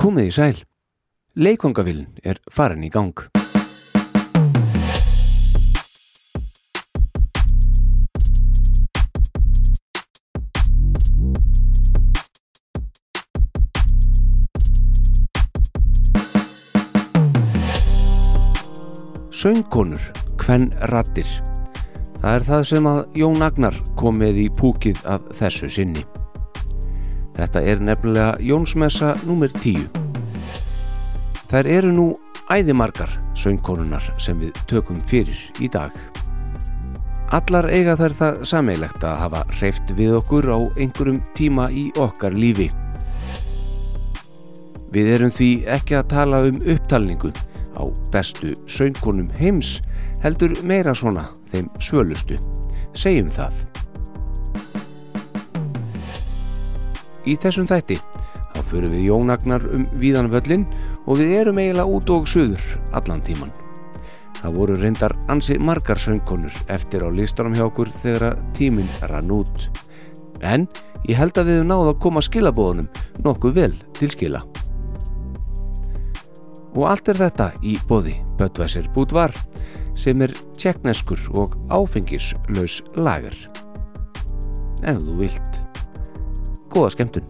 Komið í sæl. Leikongavillin er farin í gang. Söngkonur, hvenn rattir. Það er það sem að Jón Agnar kom með í púkið af þessu sinni. Þetta er nefnilega Jónsmessa nr. 10. Þær eru nú æðimargar söngkonunar sem við tökum fyrir í dag. Allar eiga þær það sameilegt að hafa hreift við okkur á einhverjum tíma í okkar lífi. Við erum því ekki að tala um upptalningu á bestu söngkonum heims heldur meira svona þeim svölustu. Segjum það. Í þessum þætti þá förum við jónagnar um víðan völlin og við erum eiginlega út og suður allan tíman. Það voru reyndar ansi margar söngkonur eftir á listanum hjá okkur þegar tíminn rann út. En ég held að við hefum náðu að koma skilabóðunum nokkuð vel til skila. Og allt er þetta í bóði Böttvæsir Bútvar sem er tjekkneskur og áfengislaus lagar. Ef þú vilt. Góða skemmtun.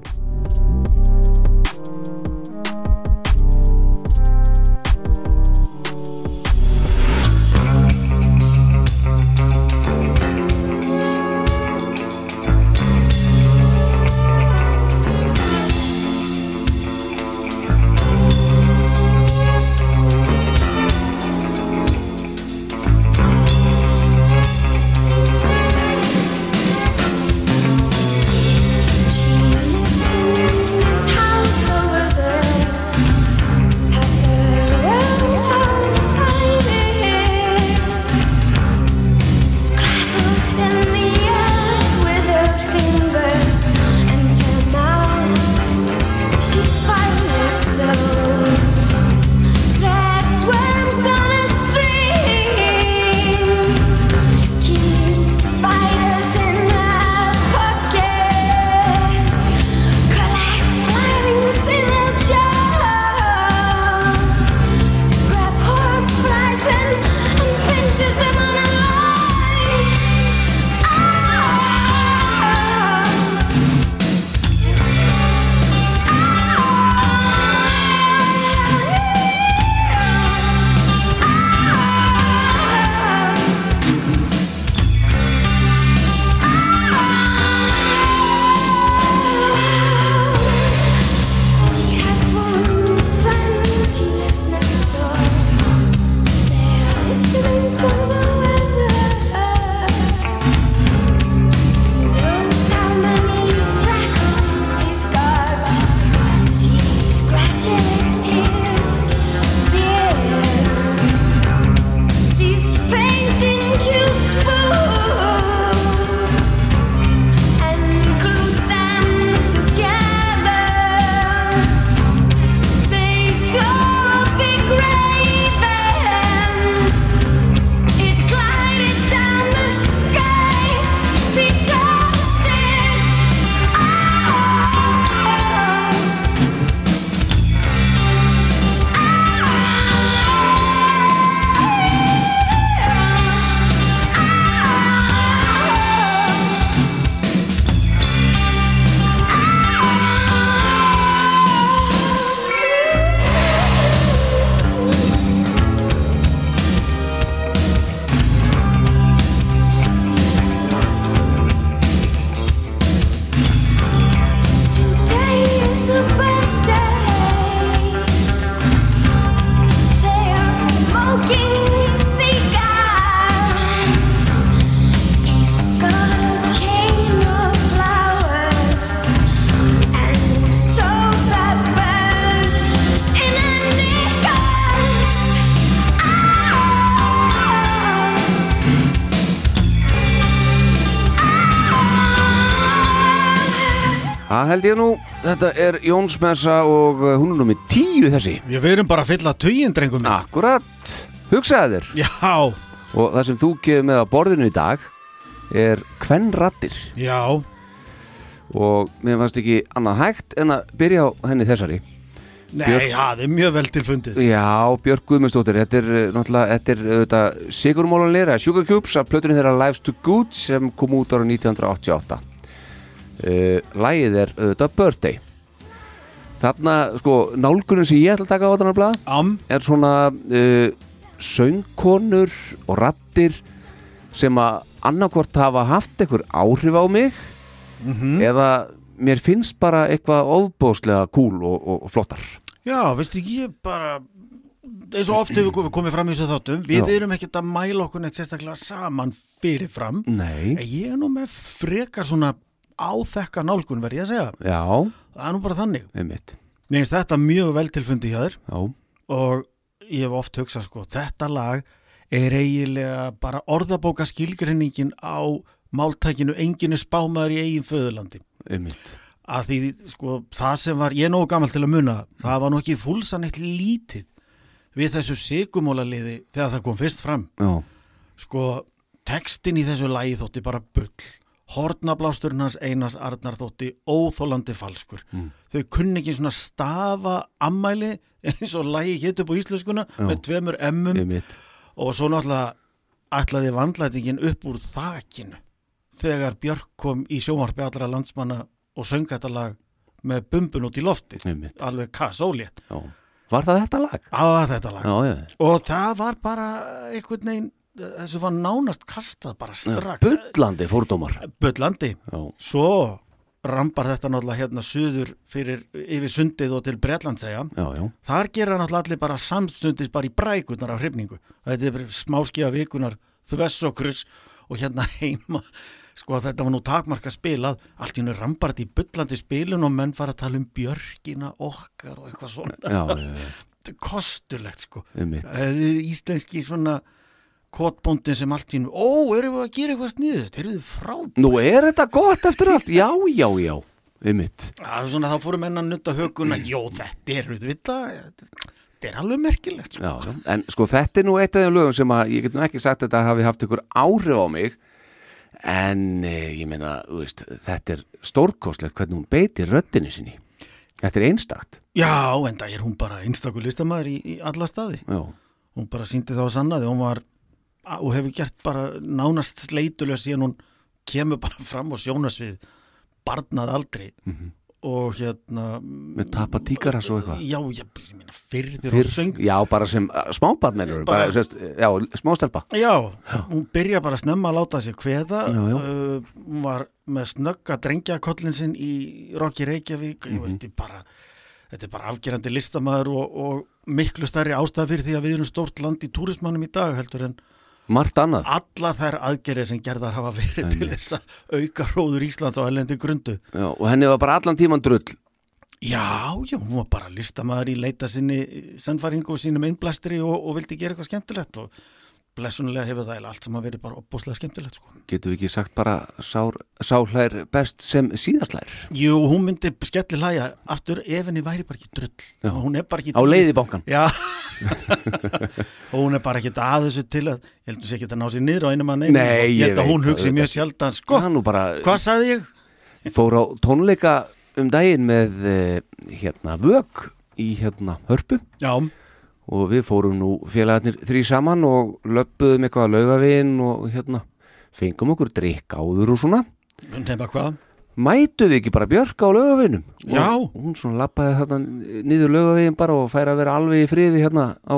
Held ég nú, þetta er Jónsmessa og uh, hún er nú með tíu þessi. Við verum bara að fylla tögin, drengum minn. Akkurat, hugsaði þér. Já, Og það sem þú gefur með á borðinu í dag er kvennrattir já, Og mér fannst ekki annað hægt en að byrja á henni þessari. Nei, Björk- það er mjög vel tilfundið Já, Björk Guðmundsdóttir Þetta er eh, náttúrulega, þetta er þetta, Sigurmólanleira, Sugar Cubes af plötunni þeirra Lives to Good sem kom út ára 1988 uh, Lægið er þetta Birthday. Þarna, sko, nálgunin sem ég ætla að taka á þarna blað Am, er svona uh, söngkonur og rattir sem að annarkvort hafa haft einhver áhrif á mig mhm. eða mér finnst bara eitthvað ofbóðslega cool og, og, flottar. Já, veistu ekki, ég bara eins og oft hefur við komið fram í þessu þáttum við Já. erum ekkert að mæla okkur neitt sérstaklega saman fyrir fram Nei. En ég er nú með frekar svona áþekka nálgun verð ég að segja. Já, það er nú bara þannig. Einmitt. Mér finnst þetta mjög vel tilfundi hjá þér. Já, og ég hef oft hugsað sko þetta lag er eiginlega bara orðabóka skilgreiningin á máltækinu enginu spámaður í eigin föðurlandi. Einmitt. Að því sko það sem var, ég er nógu gammal til að muna það var nú ekki fúlsan eitt lítið við þessu sigumólaliði þegar það kom fyrst fram. Já, sko textin í þessu lagi þótti bara bull hornablásturinn hans Einars Arnar þótti óþólandi falskur. Mm. þau kunni ekki svona stafa ammæli eins og lagi hétt upp á íslenskuna Já. með tveimur emmum. Einmitt. Og svo náttúrulega ætlaði vandlætingin upp úr þakinu þegar Björk kom í sjómarpi allra landsmanna og söng þetta lag með bumbun út í lofti Einmitt, alveg kassólið já. Var það þetta lag? var þetta lag. Já, já. Og það var bara einhvern veginn þessu var nánast kastað bara strax. Bullandi fórdómar Bullandi. Já, svo rambar þetta náttúrulega hérna suður fyrir yfir sundið og til Bretland segja. Já, já. Þar gera náttúrulega allir bara samstundis bara í brækurnar af hrifningu. Þetta er bara smáskiða vikunar þvess og hérna heima. Sko þetta var nú takmarka spilað. Allt í hennu rambar þetta í bullandi spilun og menn fara að tala um björgina okkar og eitthvað svona. Já, kostulegt sko. Það íslenski svona kotbóndin sem allt í hennu ó, erum við að gera eitthvað sniðu þetta eru þið frá Nú er þetta gott eftir allt? Já, já, já, svona, þá fórum enn að nutta höguna Jó, þetta er auðvita Þetta er alveg merkilegt sko. Já, en sko þetta er nú eitt af þeim lögum sem að ég get nú ekki sagt að þetta hafi haft ykkur áhrif á mig. En e, ég meina, veist, þetta er stórkostlegt hvernig hún beitir röddinni sinni. Þetta er einstakt. Já, en það er hún bara einstakur listamæður í, í alla staði. Já, Hún bara síndi þá að sannaði Hún var, og hefur gert bara nánast sleitulega síðan hún kemur bara fram og sjónasvið barnað aldrei Mhm. og hérna með tapa tíkaras og eitthvað? Já, ég, ég meina fyrðir Fyrr, og söng. Já, bara sem smábarn Já, smástelpa. Já, hún byrja bara snemma að láta sig já. Uh, hún var með snögga drengjakollin sinn í Rocky Reykjavík. Mm þetta, er bara, þetta er bara afgerandi listamæður og, og miklu stærri ástæð fyrir því að við erum stórt land í túrismannum í dag heldur en Margt annað. Alla þær aðgerið sem gerðar hafa verið til Einmitt. þess að auka róður Íslands á ellendi grundu. Já, Og henni var bara allan tíman drull. Já, já, hún var bara listamæður í leita sinni sannfæringu og sínum einblæstri og, og vildi gera eitthvað skemmtilegt og blessunulega hefur það allt sem að verið bara opbúslega skemmtilegt sko. Getum við ekki sagt bara sár, sálær best sem síðaslær Jú, hún myndi skelli hlæja aftur ef henni væri bara ekki drull. Já. hún er bara ekki Á leiði bankan Já og hún er bara ekki að þessu til að ég heldur sér ekki að ná sér niður á einum að neina Nei, ég held að hún hugsi það, mjög sjaldan sko, Það bara hvað sagði ég? fór á tónleika um daginn með eh, hérna vög í hérna hörpu. Já, og við fórum nú félagarnir þrý saman og löppuðum eitthvað að laugavinn og hérna fengum okkur drikk áður og svona. Nefna hvað? Mætuðu ekki bara Björk á laugavinnum Já. og hún svona lappaði hérna niður laugavinn bara og færi að vera alveg í friði hérna á,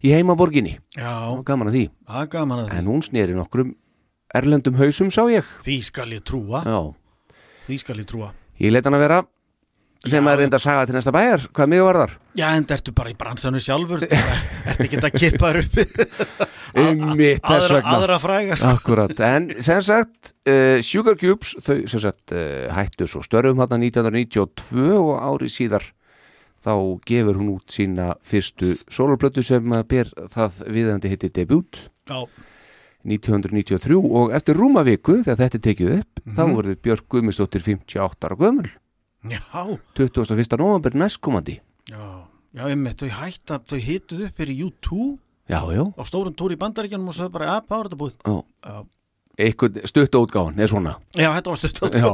í heimaborginni. Já, gaman að því. Það er gaman að því. En hún sneri nokkrum erlendum hausum sá ég. Því skal ég trúa, Já. því skal ég trúa. Ég let hann að vera sem Já. er reynda að saga til næsta bæjar hvað mig var þar Já, en ertu bara í bransanu sjálfur Ertu ekki að kippa þér upp Einmitt, þess aðra, vegna. aðra fræga sko. Akkurat, en sem sagt uh, Sugar Cubes, þau sem sagt uh, hættu svo störfum hann 1992 og ári síðar þá gefur hún út sína fyrstu soloplötu sem að ber það viðandi hitti debut Já, 1993 og eftir rúma viku þegar þetta tekið upp þá Mhm. verður Björk Guðmundsdóttir 58 ára gömul já, 21. november næstkomandi já Já, einmitt, þau hætta, þau hituð upp fyrir U2 Já, já, á stórum túr í bandaríkjanum og svo bara, að, er þetta búið? já. Já, eitthvað stuttótgáðan er svona Já, þetta var stutt Já.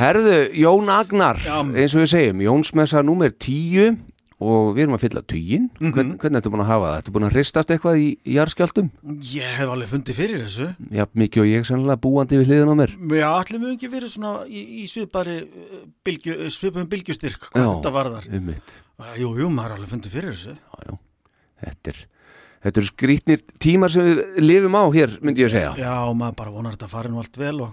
Herðu, Jón Agnar Já. eins og við segjum, Jónsmessa númer 10 og við erum að fylla tugin Mhm. Hvern, hvernig ertu búin að hafa það? Ertu búin að hristast eitthvað í, jarðskjaldum? Ég hef alveg fundið fyrir þessu Já, mikið og ég sannlega búandi við hliðin á mér Já, allir mjög ekki verið svona í, í svipari uh, bylgju, uh, svipum bylgjustyrk hvað Já. þetta varðar um mitt Uh, Jú, jú, maður er alveg fundið fyrir þessu já, já. Þetta, er, þetta eru skrítnir tímar sem við lifum á hér, myndi ég að segja Já, maður bara vonar að þetta fari nú allt vel og,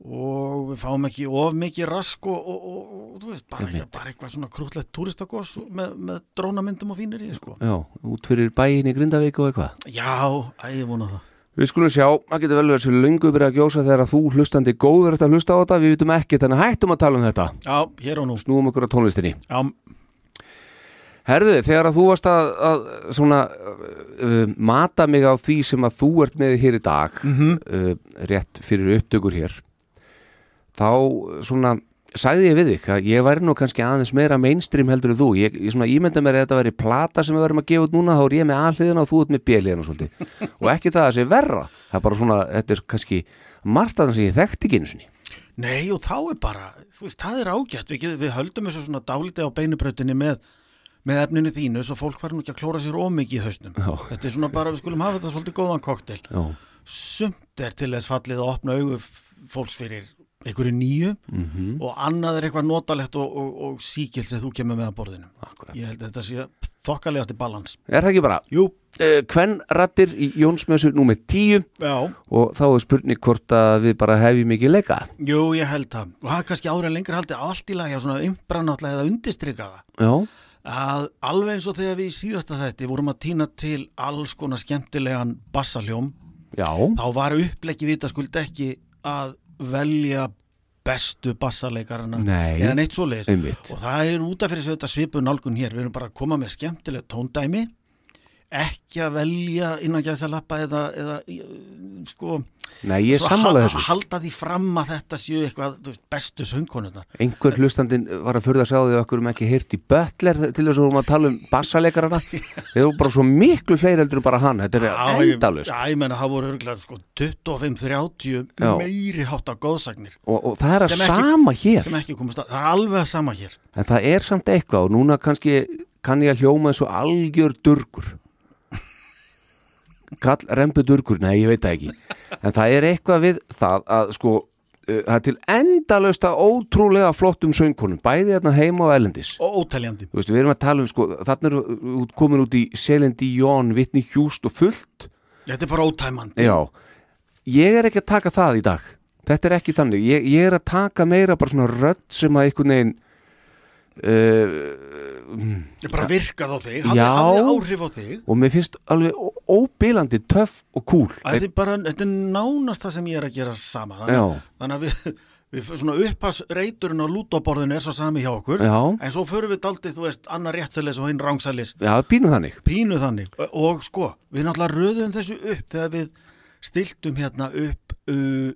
og við fáum ekki of mikið rask og, og, og, og þú veist, bara, bara eitthvað svona krútlegt túristakos með, með drónamyndum og fínir í, sko. Já, út fyrir bæin í Grindavík og eitthvað. Já, æ, ég vona það. Við skulum sjá, það getur vel verið svo löngu byrja að gjósa þegar að þú hlustandi góður ert að hlusta á þetta, við vitum ekki, þannig hættum að tala um þetta. Já, hér og nú. snúum okkur á tónlistinni. Já, Herðu, þegar að þú varst að, að svona uh, mata mig á því sem að þú ert með hér í dag mm uh, rétt fyrir upptökur hér þá svona sagði ég við þig að ég væri nú kannski aðeins meira mainstream heldur en þú ég, ég svona ímynda mér að þetta væri plata sem við verðum að gefa út núna þá er ég með A-hliðina og þú ert með B-hliðina svolítið og ekki það að sé verra það er bara svona, þetta er kannski margt að það sem ég þekkti ekki einu sinni Nei, og þá er bara, þú veist, það er ágætt. Við, við höldum þessu svona dálítið á beinubrautinni með, með efninu þínu svo fólk fær nú ekki að klóra sér ómikið í hausnum. Já, Þetta er svona bara, við skulum hafa þetta svolítið góðan koktel. Sumt er til þess fallið að opna augu f- fólks fyrir einhverju nýju mhm, og annað er eitthvað notalegt og, og, og síkil sem þú kemur með að borðinu. akkurat Ég held að þetta sé þokkalegasti balans. Er það ekki bara? Jú, Uh, Hvenn rattir í Jónsmessu númer 10 já, og þá er spurning hvort að við bara hefjum ekki leika jú, ég held það. Og það er kannski ára en lengur haldið allt í lagi svona umbrannáttlega eða undistrika það. Já, að alveg eins og þegar við í síðasta þætti vorum að týna til alls konar skemmtilegan bassaljóm já, þá var uppleggi vitaskuld ekki að velja bestu bassalegarana Nei. eða neitt svoleiðis. Einmitt. Og það er út af fyrir þetta svipu nálgun hér. Við erum bara að koma með skemmtileg tóndæmi ekki að velja innan gæðsa lappa eða, eða sko Nei, ég svo sammála ha- þessu. halda því fram að þetta séu eitthvað veist, bestu söngkonurnar. Einhver hlustandinn var að furða að sjá því að okkur um ekki heyrt í Butler til þess að vorum að tala um bassalegarana þeir eru bara svo miklu fleiri heldur en bara hann. Þetta er endalust Já, ég menna, það voru örgulega sko, 25-30 Já. meiri hátt á góðsagnir og, og það er að ekki- sama hér. ekki komast að, það er alveg að sama hér. En það er samt eitthvað og núna kannski kann ég að hljóma og algjör durgur kall rembu durgur, nei ég veit það ekki. En það er eitthvað við það að sko uh, það er til endalösta ótrúlega flottum söngkonum bæði hérna heima og Þú veist, við erum að tala um sko, þarna eru út- komin út í Celine Dion, Whitney Houston og fullt. Þetta er bara ótæmandi. Já, ég er ekki að taka það í dag. Þetta er ekki þannig, ég, ég er að taka meira bara svona rödd sem að einhvern veginn uh, bara virkað á þig, hafði, hafði áhrif á þig. Og mér finnst alveg ó- óbilandi töff og cool. Er bara, þetta er nánast það sem ég er að gera sama. Þannig, þannig að við, við svona upphas reyturinn á lútóborðinu er svo sami hjá okkur. Já, En svo förum við daldið, þú veist, annar réttsælis og hinn rángsælis já, pínu þannig. Pínu þannig. Og, sko, við náttúrulega röðum þessu upp þegar við stiltum hérna upp uh,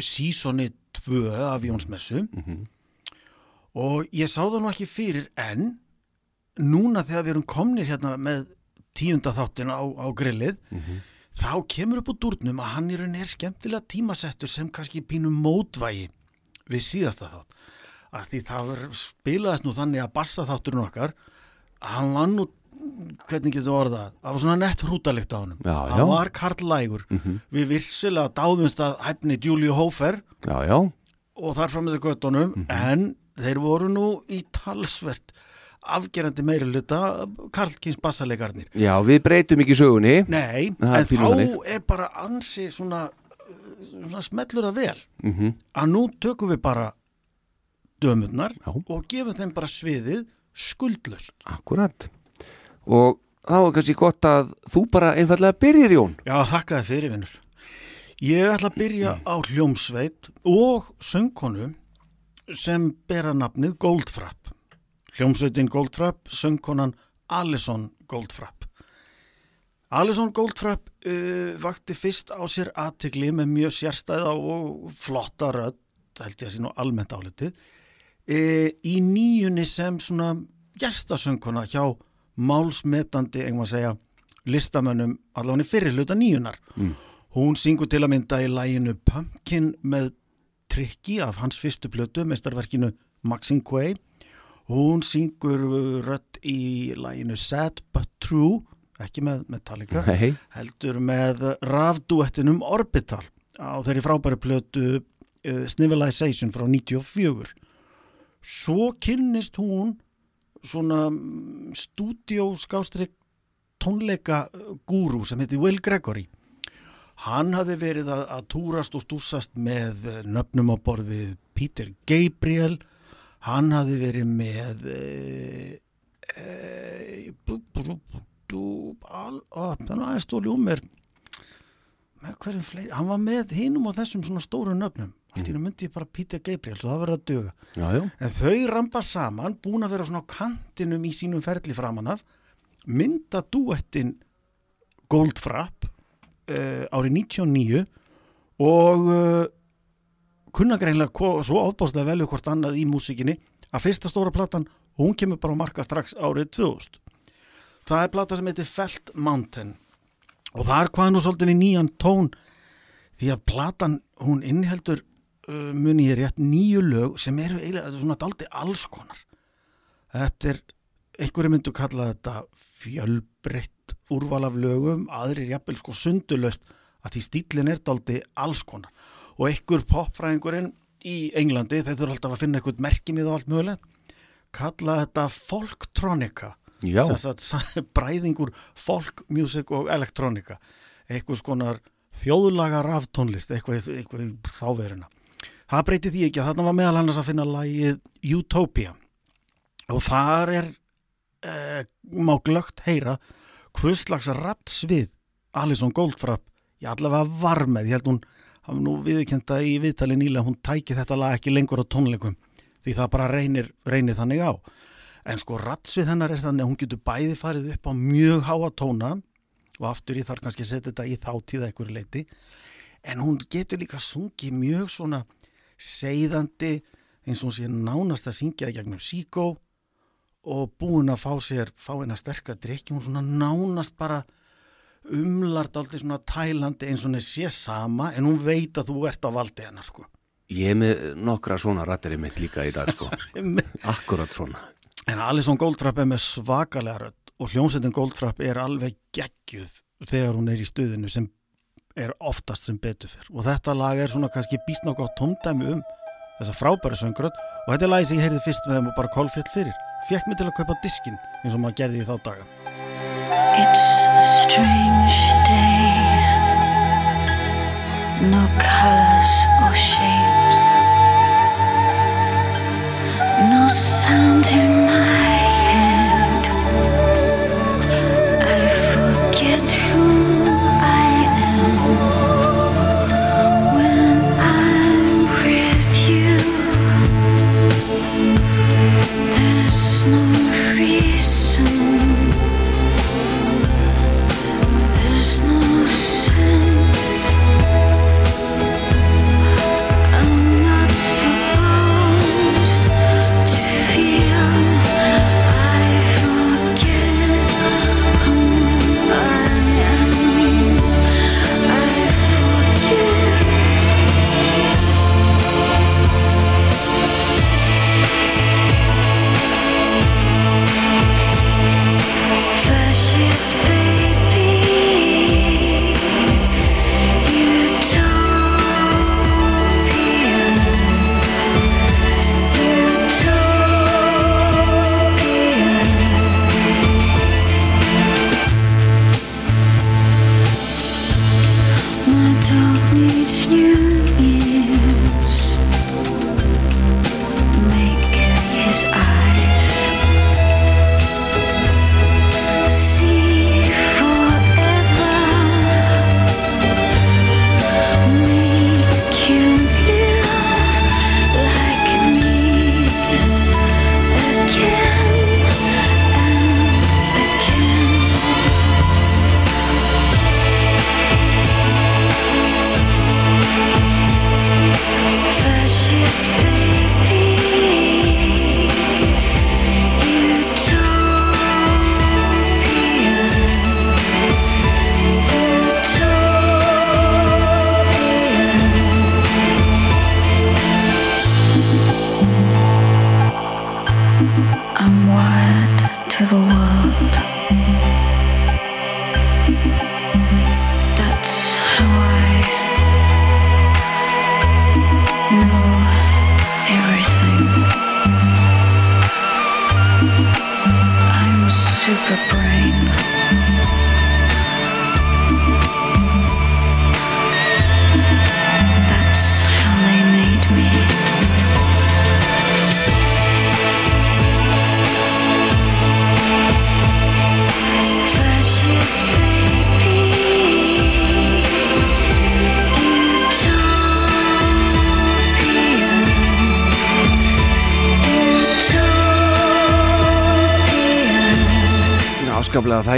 sísoni 2 af Jónsmessu. Mhm. og ég sá það nú ekki fyrir en núna þegar við erum komnir hérna með tíunda þáttin á, á grillið Mhm. þá kemur upp úr dúrnum að hann í rauninni er skemmtilega tímasettur sem kannski pínum mótvægi við síðasta þátt að því það spilaðist nú þannig að bassa þátturinn okkar að hann var nú hvernig getur orðað, það var svona nett hrútalikt á hann já. var karlægur Mhm. við virsilega dáðumst að hæfni Juliu Hofer Já, já, og þar fram með göttunum Mhm. en þeir voru nú í talsvert afgerandi meiri hluta Karlkins bassalegarnir já, við breytum ekki sögunni Nei, er en þá þannig. er bara ansi svona, svona smellur það vel mm að nú tökum við bara dömurnar Já. og gefum þeim bara sviðið skuldlust. Akkurat Og þá er kannski gott að þú bara einfallega byrjir Jón Já, þakkaði fyrir vinnur. Ég ætla að byrja á hljómsveit og söngkonu sem bera nafnið Goldfrapp. Hljómsveitin Goldfrapp, söngkonan Alison Goldfrapp. Alison Goldfrapp uh, vakti fyrst á sér aðtikli með mjög sérstæða og flotta rödd, held ég að sé nú almennt álitið, uh, í nýjunni sem svona gestasöngkona hjá málsmetandi, einhvað að segja, listamönnum allavega í fyrir hluta nýjunar. Mm. Hún syngur til að mynda í læginu Pumpkin með trikki af hans fyrstu blötu, mestarverkinu Maxine Quay. Hún syngur rött í læginu Sad But True, ekki með Metallica, Nei, heldur með rafduettinum Orbital á þeirri frábæri plötu uh, Snivelization frá 94. Svo kynnist hún svona stúdíóskástrík tónleika gúru sem heiti Will Gregory. Hann hafði verið að, að túrast og stúsast með eh, nöfnum á borðið Peter Gabriel, hann hafði verið með aðeins stóli um mér með hverjum fleiri, hann var með hinum og þessum svona stóru nöfnum, allt í mm. myndi ég bara Peter Gabriel, svo það verið að döga já, já, en þau rampa saman, búin að vera svona á kantinum í sínum ferli framan af mynda duettin Goldfrapp uh, árið 99 og uh, kunna greinlega ko- svo ofbáslega velju hvort annað í músikinni að fyrsta stóra platan hún kemur bara að marka strax árið 2000 það er plata sem heitir Felt Mountain. Og það er hvað nú svolítið við nýjan tón því að platan hún inniheldur uh, muni ég rétt nýju lög sem eru eiginlega svona daldi alls konar. Þetta er einhverju myndu kalla þetta fjölbreytt úrval af lögum, aðrir jafnvel sko sundulöst að því stílinn er daldi alls konar og einhver popfræðingurinn í Englandi, þeir þurfa alltaf að finna eitthvað merkimið og allt mögulegt kalla þetta folktronika sagt, sa- bræðingur folk, music og elektronika eitthvað skonar þjóðlaga raftónlist eitthvað, eitthvað í þáveruna. Það breyti því ekki að þarna var meðal annars að finna lagið Utopia. Og þar er eh, má glögt heyra hvurslags rattsvið Alison Goldfrapp ég allavega var með, ég held hún hafa nú viðkenda í viðtali nýlega hún tæki þetta lag ekki lengur á tónleikum því það bara reynir, reynir þannig á. En sko rattsvið hennar er þannig að hún getur bæði farið upp á mjög háa tóna og aftur ég þarf kannski að setja þetta í þáttíða einhverju leiti en hún getur líka sungið mjög svona seiðandi eins og hún sé nánast að syngja gegnum síkó og búin að fá sér fá hennar sterka drikki hún svona nánast bara umlart aldrei svona tælandi eins og er sé sama en hún veit að þú ert á valdi hennar sko. Ég er með nokkra svona rattir mitt líka í dag, sko. Akkurat svona. En Alison Goldfrapp er með svakalega rödd og hljómsveitin Goldfrapp er alveg geggjuð þegar hún er í stuðinu sem er oftast sem betur fyrr og þetta lag er svona kannski býst nokkuð á tóndæmi um þessa frábæri söngrödd og þetta er lagi sem ég heyrði fyrst með þeim og bara kolfjall fyrir. Fekk mig til að kaupa diskin eins og maður gerði í þá daga. It's strange day. No colors or shapes. No sound in my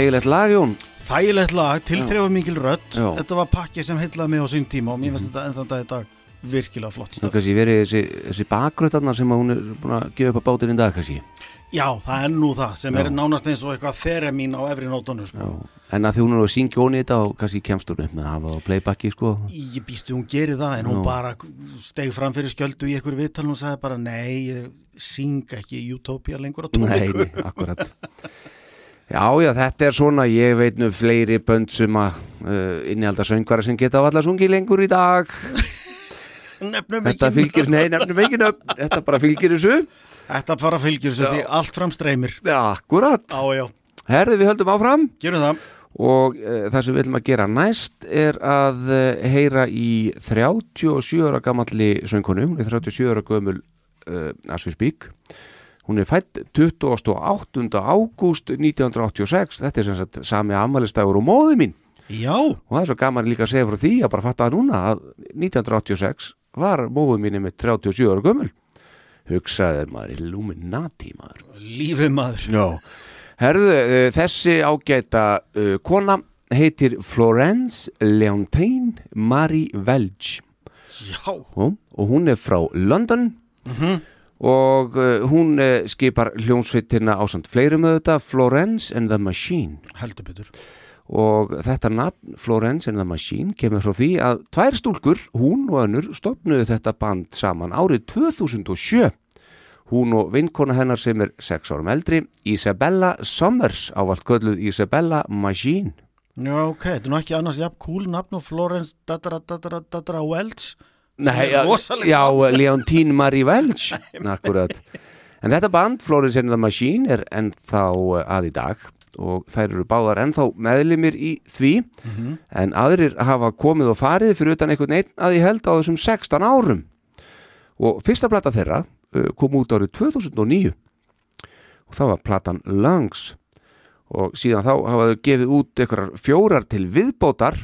þægilegt lag, Jón Þægilegt lag, tilþrefa mikil rödd Já. Þetta var pakki sem heitlaði mig á sín tíma og mér finnst þetta enn þann dag í dag virkilega flott stöf. kannski verið þessi, þessi bakgröðarnar sem hún er búin að gefa upp á bátinn í dag kannski Já, það er nú það sem Já. er nánast eins og eitthvað þeremin á efri nótunum sko. En að því hún er að syngja honi þetta og kannski kemst hún upp með að hafa playbacki sko Ég býstu hún gerir það en hún Já. bara steg fram fyrir skjöldu í einhverju viðtal og sagði bara nei, ég syng ekki Utopia lengur á tónleiku nei, akkurat Já, já, þetta er svona, ég veit nú fleiri bönd sem að uh, innihalda söngvara sem geta á alla sungi lengur í dag. Nefnum Þetta ekki fylgir, nei, nefnum ekki nöfn. Þetta bara fylgir þessu. Þetta bara fylgir svo því allt fram streymir. Já, akkurat. Já, já, Herði, við höldum áfram. Gerum það. Og uh, það sem við viljum að gera næst er að uh, heyra í 37 ára gamalli söngkonu, hún er 37 ára gömul uh, as we speak hún er fætt 28. ágúst 1986 þetta er sem sagt sami amalistægur og móði mín. Já, og það er svo gaman líka að segja frá því að bara fatta það núna að 1986 var móði mín með 37 ára gömul. Hugsaði maður Illuminati maður. Lífið maður. Já. Herðu, uh, þessi ágæta uh, kona heitir Florence Leontine Marie Welch. Já, og, og hún er frá London og uh, hún uh, skipar hljónsveitina á samt fleirum auðvitað Florence and the Machine. Heldur betur. Og þetta nafn Florence and the Machine kemur frá því að tvær stúlkur, hún og önnur stopnuðu þetta band saman árið 2007 hún og vinkona hennar sem er 6 árum eldri Isabella Summers ávalt kölluð Isabella Machine. Já, ok, þetta er nú ekki annars jafn cool nafn og Florence Dadra Dadra Dadra Welch Nei, já, Leontine Marie Welch akkurat. en þetta band, Florence and the Machine er ennþá uh, að í dag. Og þær eru báðar ennþá meðlimir í því. En aðrir hafa komið og farið fyrir utan einhvern einn að ég held á þessum 16 árum. Og fyrsta plata þeirra uh, kom út árið 2009 og það var platan Lungs. Og síðan þá hafa þau gefið út einhverjar fjórar til viðbótar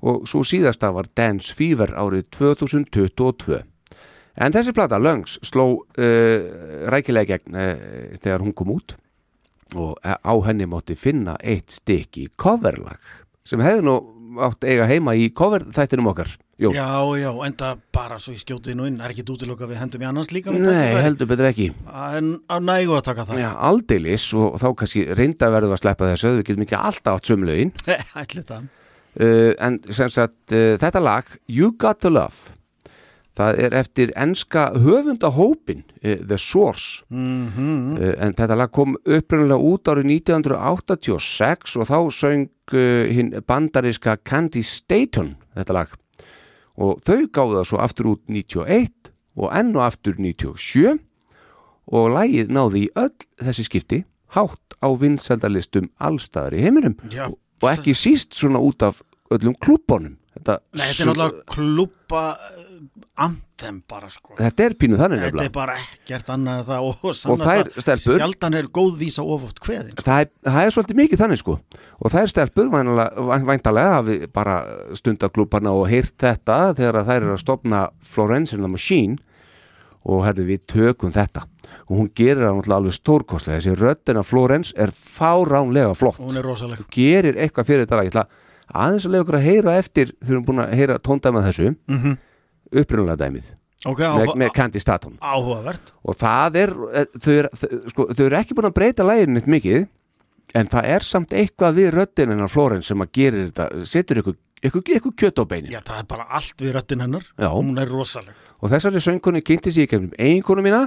og svo síðasta var Dance Fever árið 2022 en þessi plata Lungs sló uh, rækilega gegn uh, þegar hún kom út. Og á henni mátti finna eitt stykki coverlag sem hefði nú átt eiga heima í cover þættinum okkar. Jón. Já, já, enda bara svo ég skjóti nú inn. Er ekki útiloka við hendum í annars líka Nei, heldur betur ekki. En á nægu að taka það. Já, aldeilis og þá kannski reynda verðum að sleppa þessu við getum ekki alltaf átt sömlaugin Ætli það uh, en sem sagt uh, þetta lag You Got The Love það er eftir enska höfundahópin uh, The Source. Mm uh, en þetta lag kom upprunnulega út árið 1986 og þá söng hinn bandariska Candy Staton þetta lag. Og þau gáðu það svo aftur út 91 og enn og aftur 97 og lagið náði í öll þessi skipti hátt á vinsældalistum allstaðar í heiminum. Já, og ekki síst svona út af öllum klúbónum þetta, Nei, þetta er náttúrulega klúpa anthem bara sko. Þetta er pínu þannig Þetta er nefnilega. bara ekkert annað það og, Og þær stelpur- Sjaldan er góð vísa ofoft kveðin sko. það það er svolítið mikið þannig sko. Og það er stelpur væntalega, væntalega hafi bara stundaklúparna og heyrt þetta þegar þær eru að stopna Florence and the Machine. Og herðu við tökum þetta og hún gerir náttúrulega alveg stórkostlega. Þessi röddina Florence er fáránlega flott. Hún er rosaleg. Gerir eitthvað fyrir þetta lag. Ég ætla aðeins að lega okkur að heyra eftir þegar við erum búin að heyra tóndæma þessu. Mm -hmm. upprunalega dæmið. Ok, með, með Candy Staton áhugavert. Og það er eh, þau, er, þau, sko, eru ekki búin að breyta læginu neitt mikið en það er samt eitthvað við röddin hennar Flórens sem að gerir þetta setur ykkur, ykkur, ykkur kjött á beinin Já, það er bara allt við röttin hennar. Já. Hún er rosaleg. Og þessari söngkonu kynnti sér í kemnum eiginkonu mína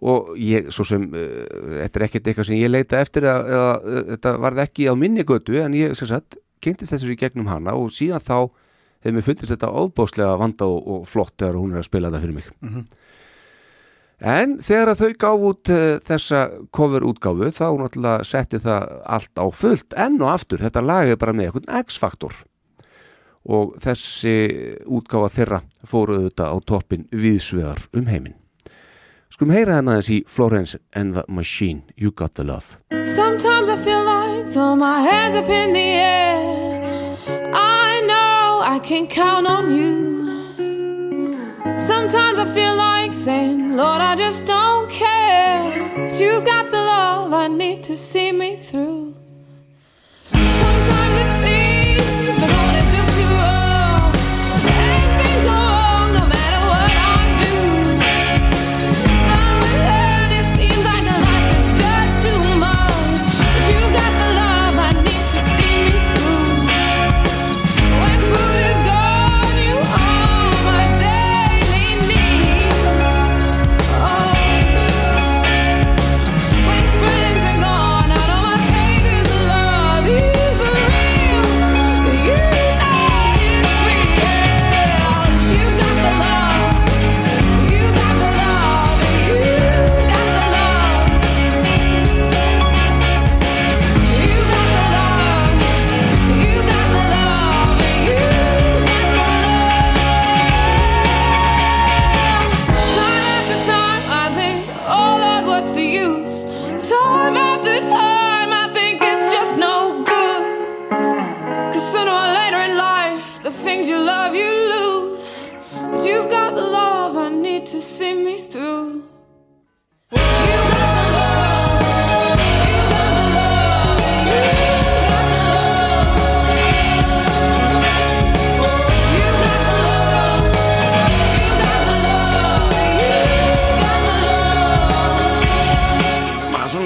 og ég, svo sem uh, þetta er ekkert eitthvað sem ég leita eftir eða, eða uh, þetta varð ekki á minni götu en ég, sem sagt, kynntist þessu í gegnum hana og síðan þá hefur mér fundist þetta ofbáslega vanda og, og flott þegar hún er að spila þetta fyrir mig. En þegar að þau gáf út uh, þessa cover útgáfu þá náttúrulega setti það allt á fullt enn og aftur, þetta lag er bara með eitthvað X-faktor. Og þessi útgáfa þeirra fóruðu þetta á toppin viðsvegar um heiminn Skulum heyra hérna þessi Florence and the Machine You Got the Love Sometimes I feel like throw my hands up in the air. I know I can count on you. Sometimes I feel like saying, Lord, I just don't care. But you've got the love I need to see me through. Sometimes it seems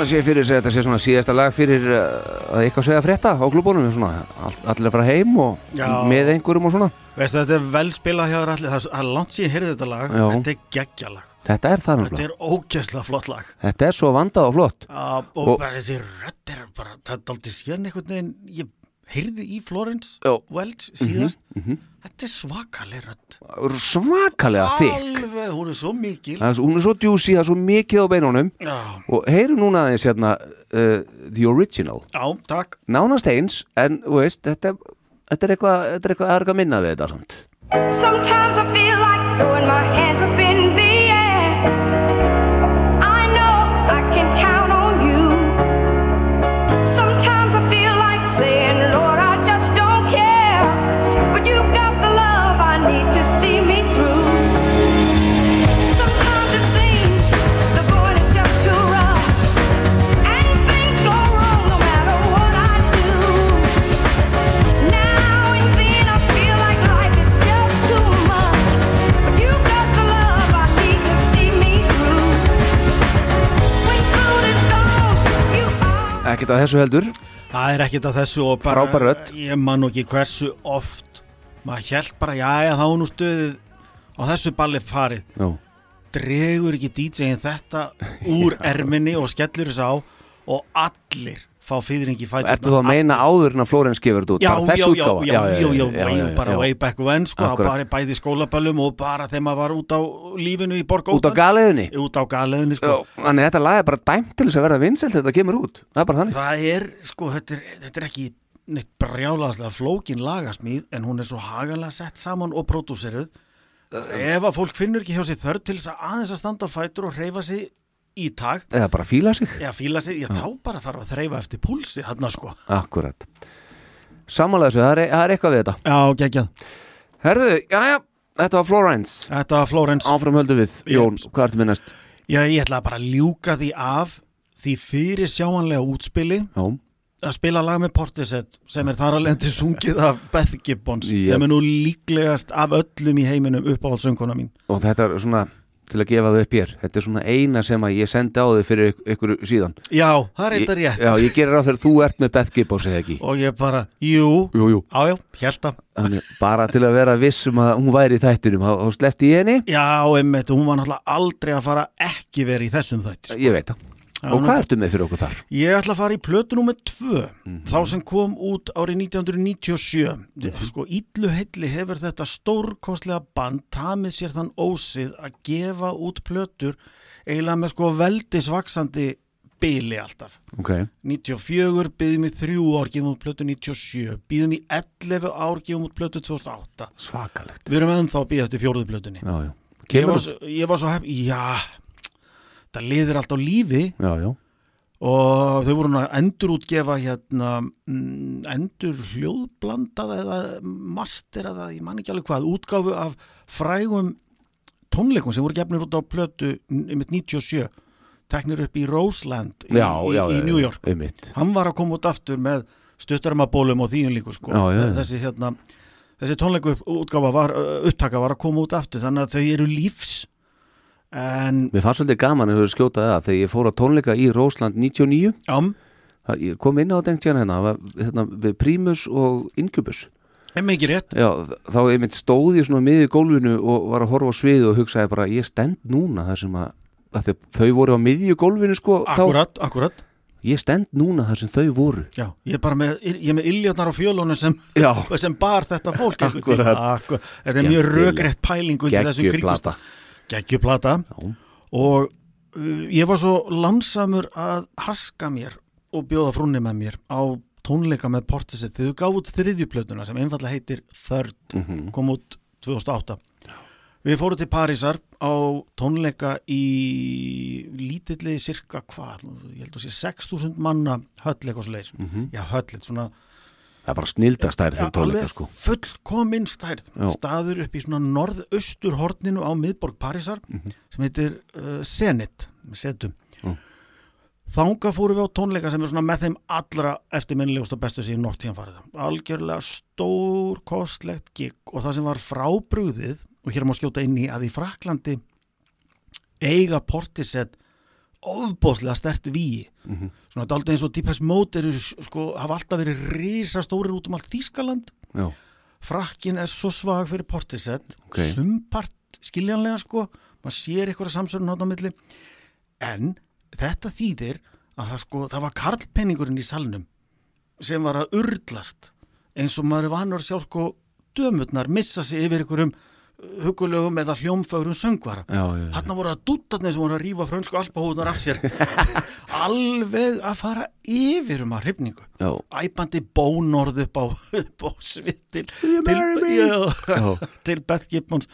svona sé fyrir sig að þetta sé svona síðasta lag fyrir uh, að eitthvað segja frétta á klubunum svona, all, allir að fara heim og Já. með einhverjum og svona Veistu, þetta er vel spilað hjá þér allir, það er- langt síðan heyrði þetta lag, Já. þetta er geggjalag, Þetta er það þetta náttúrulega er ógeðslega flott lag. Þetta er svo vandað og flott Uh, og, Og- þessi rödd er bara, það er aldrei síðan einhvern veginn, ég heyrði í Florence Já. Welch síðast, þetta er svakaleg rödd. Svakalega Alveg, hún er svo mikil. Er Hún er svo djúsi, það er svo mikið á beinunum Já, og heyru núna aðeins hérna uh, The Original já, takk. Nánast eins, en veist þetta, þetta er eitthvað þetta er eitthvað, það er eitthvað að minna við þetta samt Sometimes I feel like throwing my hands up Ekkert að þessu heldur Það er ekkert að þessu og bara, Frábær rödd. ég man ekki hversu oft, maður held bara, já, já, þá nú stöðið á þessu balli farið. Já, dregur ekki DJ-in þetta úr erminni og skellur þess á og allir fá fýðringi fætur Ertu þá að meina áður en að Flórens gefur þetta út? Já, já, já, já, já, já, já, já, bara way back when sko, bara bæði skólaböllum og bara þegar maður var út á lífinu í borg Út á galiðinni út á galiðinni Já, sko. Þannig þetta lag er bara dæmt til þess að verða þegar þetta kemur út. Það er bara þannig. Það er, sko, þetta er, þetta er ekki neitt brjálaðslega flókin lagasmíð en hún er svo hagalega sett saman og pródúseruð. Ef að fólk finnur ekki hjá sér þörf til þess að aðeins að standa á fætur og reyfa sig í tag Eða bara fíla sig Já, fíla sig, já, þá bara þarf að þreyfa eftir púlsi þarna sko. Akkurat Samanlega þessu, það er, það er eitthvað við þetta Já, geggjað. Herðu, já, já, þetta var Florence Þetta var Flórens. Áfram höldu við, Jón, hvað ertu minnast? Já, ég ætla bara að ljúka því af því fyrir sjáanlega útspili Já, að spila lag með Portishead sem er þar að lendi sungið af Beth Gibbons Yes. sem er nú líklegast af öllum í heiminum uppáhaldssönguna mín. og þetta er svona til að gefa þau upp hér. Þetta er svona eina sem að ég sendi á þau fyrir ykk- ykkur síðan. Já, það er eitthvað rétt. Já, ég gerir á fyrir þú ert með Beth Gibbons eða ekki? Og ég bara, jú, Jú, jú. Ájá, held að bara til að vera viss um að hún væri í þættinum og sleppti ég henni. Já, einmitt, hún var náttúrulega aldrei að fara ekki verið í þessum þætti sko. ég veit það og hvað ertu með fyrir okkur þar? Ég ætla að fara í plötu númer 2 Mhm. þá sem kom út árið 1997 Mhm. sko illu heilli hefur þetta stórkostlega band tamið sér þann ósið að gefa út plötur eiginlega með sko veldisvaksandi bili alltaf. Ok, 94 byggðum í þrjú ár gefum út plötu 97 byggðum í 11 ár gefum út plötu 2008 svakalegt. Við erum ennþá að byggðast í fjóruðu plötunni. Já, já, ég var, svo- ég var svo hepp já, það liðir allt á lífi. Já, já, og þau voru að endur útgefa hérna mm, endur hljóðblandað eða master eða ég man ekki alveg hvað útgáfu af frægum tónleikum sem voru gefnir út á plötu mitt 97 teknir upp í Roseland í, já, í, í New York. einmitt. hann var að koma út aftur með stuttarmabólum og þýjum líku sko. Þessi hérna þessi tónleiku útgáfa var, upptaka var að koma út aftur þannig að þau eru lífs en Mér fannst svolítið gaman að höfðu skjótað það þegar ég fór að tónleika í Rósland 99 ám það, ég kom inn á dengt hérna hérna, var, hérna við Primus og Incubus. En mikið rétt. Já, þ- þá einmitt stóð ég svona miði gólfinu og var að horfa á sviðu og hugsaði bara ég stend núna þar sem að, að þau, þau voru á miðju gólfinu sko þá, akkurat, akkurat. Ég stend núna þar sem þau voru. Já, ég er bara með, ég er með illjarnar á fjölunum sem, Já, sem bar þetta fólk einhvern tímann. Akkúrat. Akkur, Þetta er mjög Skemmtileg. rökrétt pæling undir þessum kringumstæðum. geggjuplata Geggjuplata. Og uh, ég var svo lansamur að haska mér og bjóða frúnni með mér á tónleika með Portisett þegar þau gáðu út þriðjuplötuna sem einfallega heitir Third, mm kom út 2008 Við fórum til Parísar á tónleika í lítilli cirka hvað, ég held að sé 6.000 manna höll eitthvað svo leis. Mhm. Já, höll, svona Það er bara snildastærð fyrir tónleika sko fullkomin stærð Já. staður upp í svona norðaustur horninu á miðborg Parísar Mhm. sem heitir uh, Zenit með setum Já. þanga fórum við á tónleika sem er svona með þeim allra eftirminnilegust og bestu síðan nótt tíðan farið algjörlega stór kostlegt gig og það sem var frábrúðið og hér má skjóta inn í að í Fraklandi eiga portisett ofbóðslega stert víi Mhm. svona dálítið eins og Deepest Mode eru sko, hafa alltaf verið risastórir út um allt Þískaland Já, frakkin er svo svag fyrir Portisett Ok. sumpart skiljanlega sko maður sér ykkur að samsörun átt á milli en þetta þýðir að það sko, það var karlpenningurinn í salnum sem var að urlast eins og maður er vanur að sjá sko dömutnar missa sig yfir ykkurum hugulegum eða hljómfögrum söngvara. Þarna voru að dúttarnir sem voru að rífa frönsku alpahúðunar af sér. Alveg að fara yfir um að hrifningu. Já. æpandi bónorð upp á, á svittil til, til Beth Gibbons.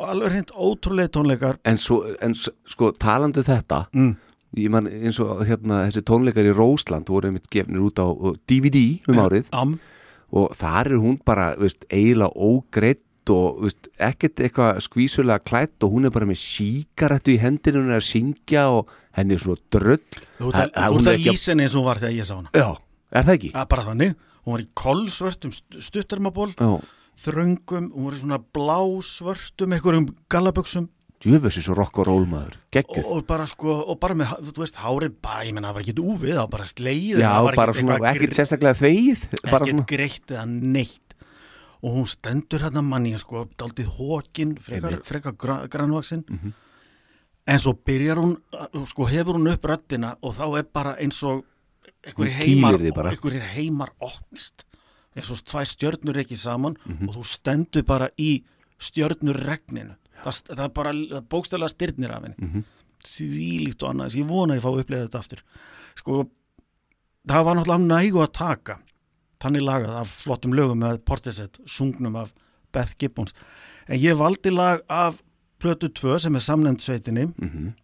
Og alveg hreint ótrúlega tónleikar. En, svo, en sko talandu þetta mm. ég man eins og hérna þessi tónleikar í Rósland voru einmitt gefnir út á á DVD um árið. Am, og þar er hún bara veist, eiginlega ógreitt og veist, ekkert eitthvað skvísulega klætt og hún er bara með síkarettu í hendinu hún er að syngja og henni er svona dröll. Þú ert að lýsa henni eins og hún var þegar ég sá hana. Já, er það ekki? Er bara þannig, hún var í kolsvörtum stuttarmaból, Já, þröngum hún var í svona blásvörtum einhverjum gallaböksum djöfessi svo rock og roll maður, og, geggjuð. Og bara sko, og bara með, þú veist, hárið bæ, ég menna, það var ekki úfið, það var bara sleið Já, bara svona, ekkert sérstaklega þegið bara ekkert greitt eða neitt og hún stendur hérna manni sko, daldið hókin, frekar, frekar gra, grannvaksin Mhm. en svo byrjar hún sko, hefur hún upp röddina og þá er bara eins og einhverjir heimar, einhverjir heimar opnist. Eins og tvær stjörnur ekki saman Mhm. og þú stendur bara í stjörnurregninu það, það er bara það bókstælega styrnir af henni. Mhm. svílíkt og annað, ég vona að ég fá að upplega þetta aftur. Sko, það var náttúrulega nægu að taka þannig lagað af flottum lögum með Portisett, sungnum af Beth Gibbons. En ég valdi lag af plötu 2 sem er samnefnd sveitinni. Mhm.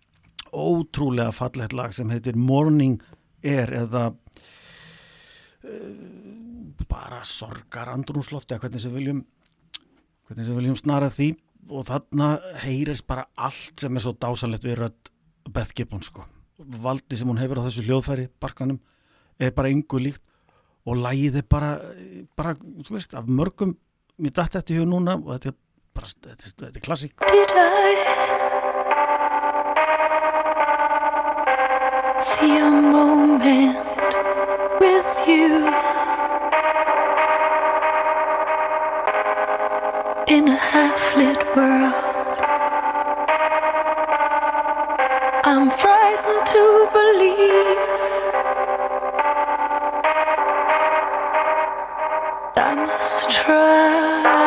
ótrúlega fallegt lag sem heitir Morning Air eða uh, bara sorgar andrúnslofti eða hvernig sem viljum hvernig sem viljum snara því. Og þarna heyrist bara allt sem er svo dásanlegt við rödd Beth Gibbons sko. Valdi sem hún hefur á þessu hljóðfæri barkanum er bara yngu líkt og lægið er bara, bara þú veist, af mörgum mér dætti þetta í hug núna og þetta er bara, þetta, þetta er klassík. Did I see a moment with you? In a half-lit world. I'm frightened to believe must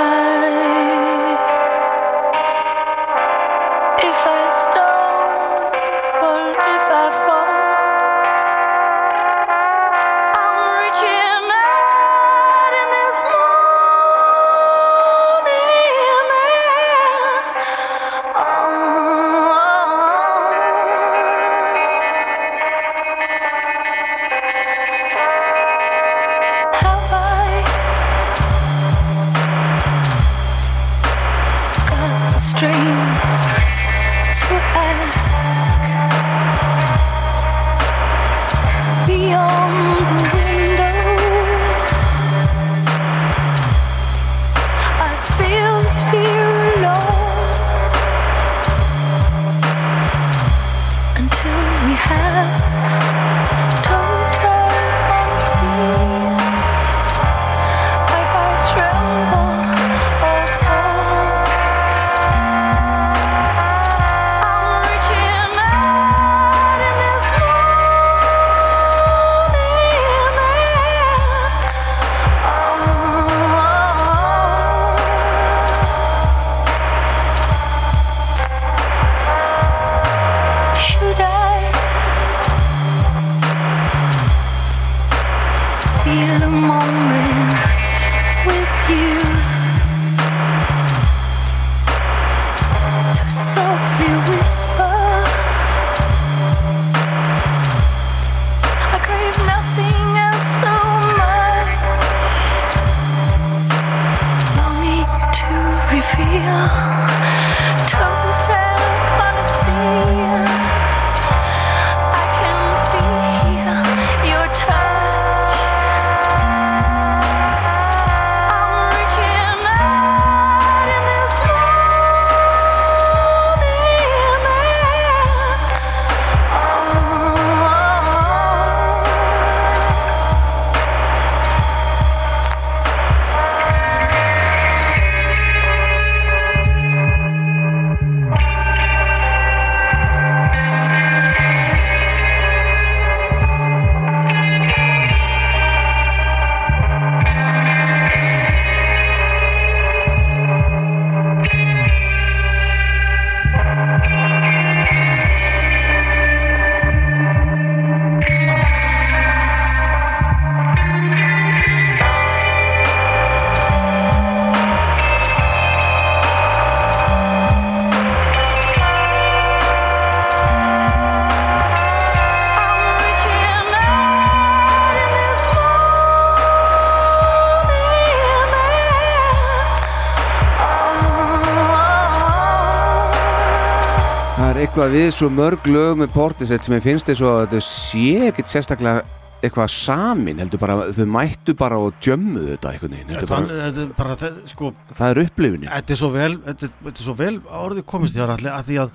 eitthvað við svo mörg lög með Portisett sem ég finnst þess að þetta sé ekkert sérstaklega eitthvað samin heldur bara, þau mættu bara og djömmuðu þetta Þetta þetta er bara, það- sko, það er upplifunin. Þetta er svo vel, þetta, þetta er svo vel orðið komist þér allir að því að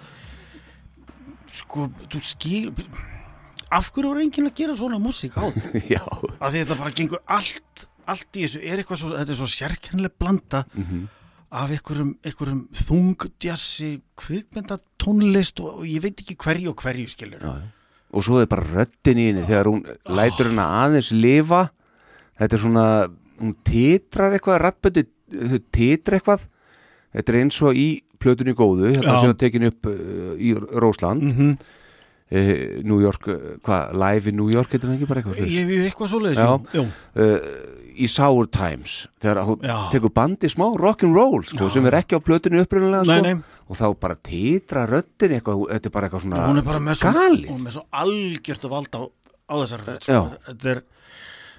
sko, þú skil af hverju er enginn að gera svona músík á því? Já, að þetta bara gengur allt allt í þessu, er eitthvað svo, þetta er svo sérkennileg blanda af einhverjum, einhverjum þungdjassi kvikmynda tónlist og, og ég veit ekki hverju og hverju skilur já, já. og svo er bara röddin í henni þegar hún lætur henni aðeins lifa þetta er svona hún titrar eitthvað, rattböndi þau titra eitthvað þetta er eins og í plötunni góðu hérna Já. sem er tekin upp uh, í Rósland mm -hmm. uh, New York, uh, hvað, live in New York heitir það ekki bara eitthvað Ég hef eitthvað svoleiðis Já. jú. uh, í Sour Times þegar hún Já. tekur bandi smá rock'n'roll sko, sem er ekki á plötunni upprunalega Nei, sko, og þá bara titra röddin eitthvað, þetta er bara eitthvað svona hún er bara með svo, með svo algjört að valda á, á þessar Já. sko. er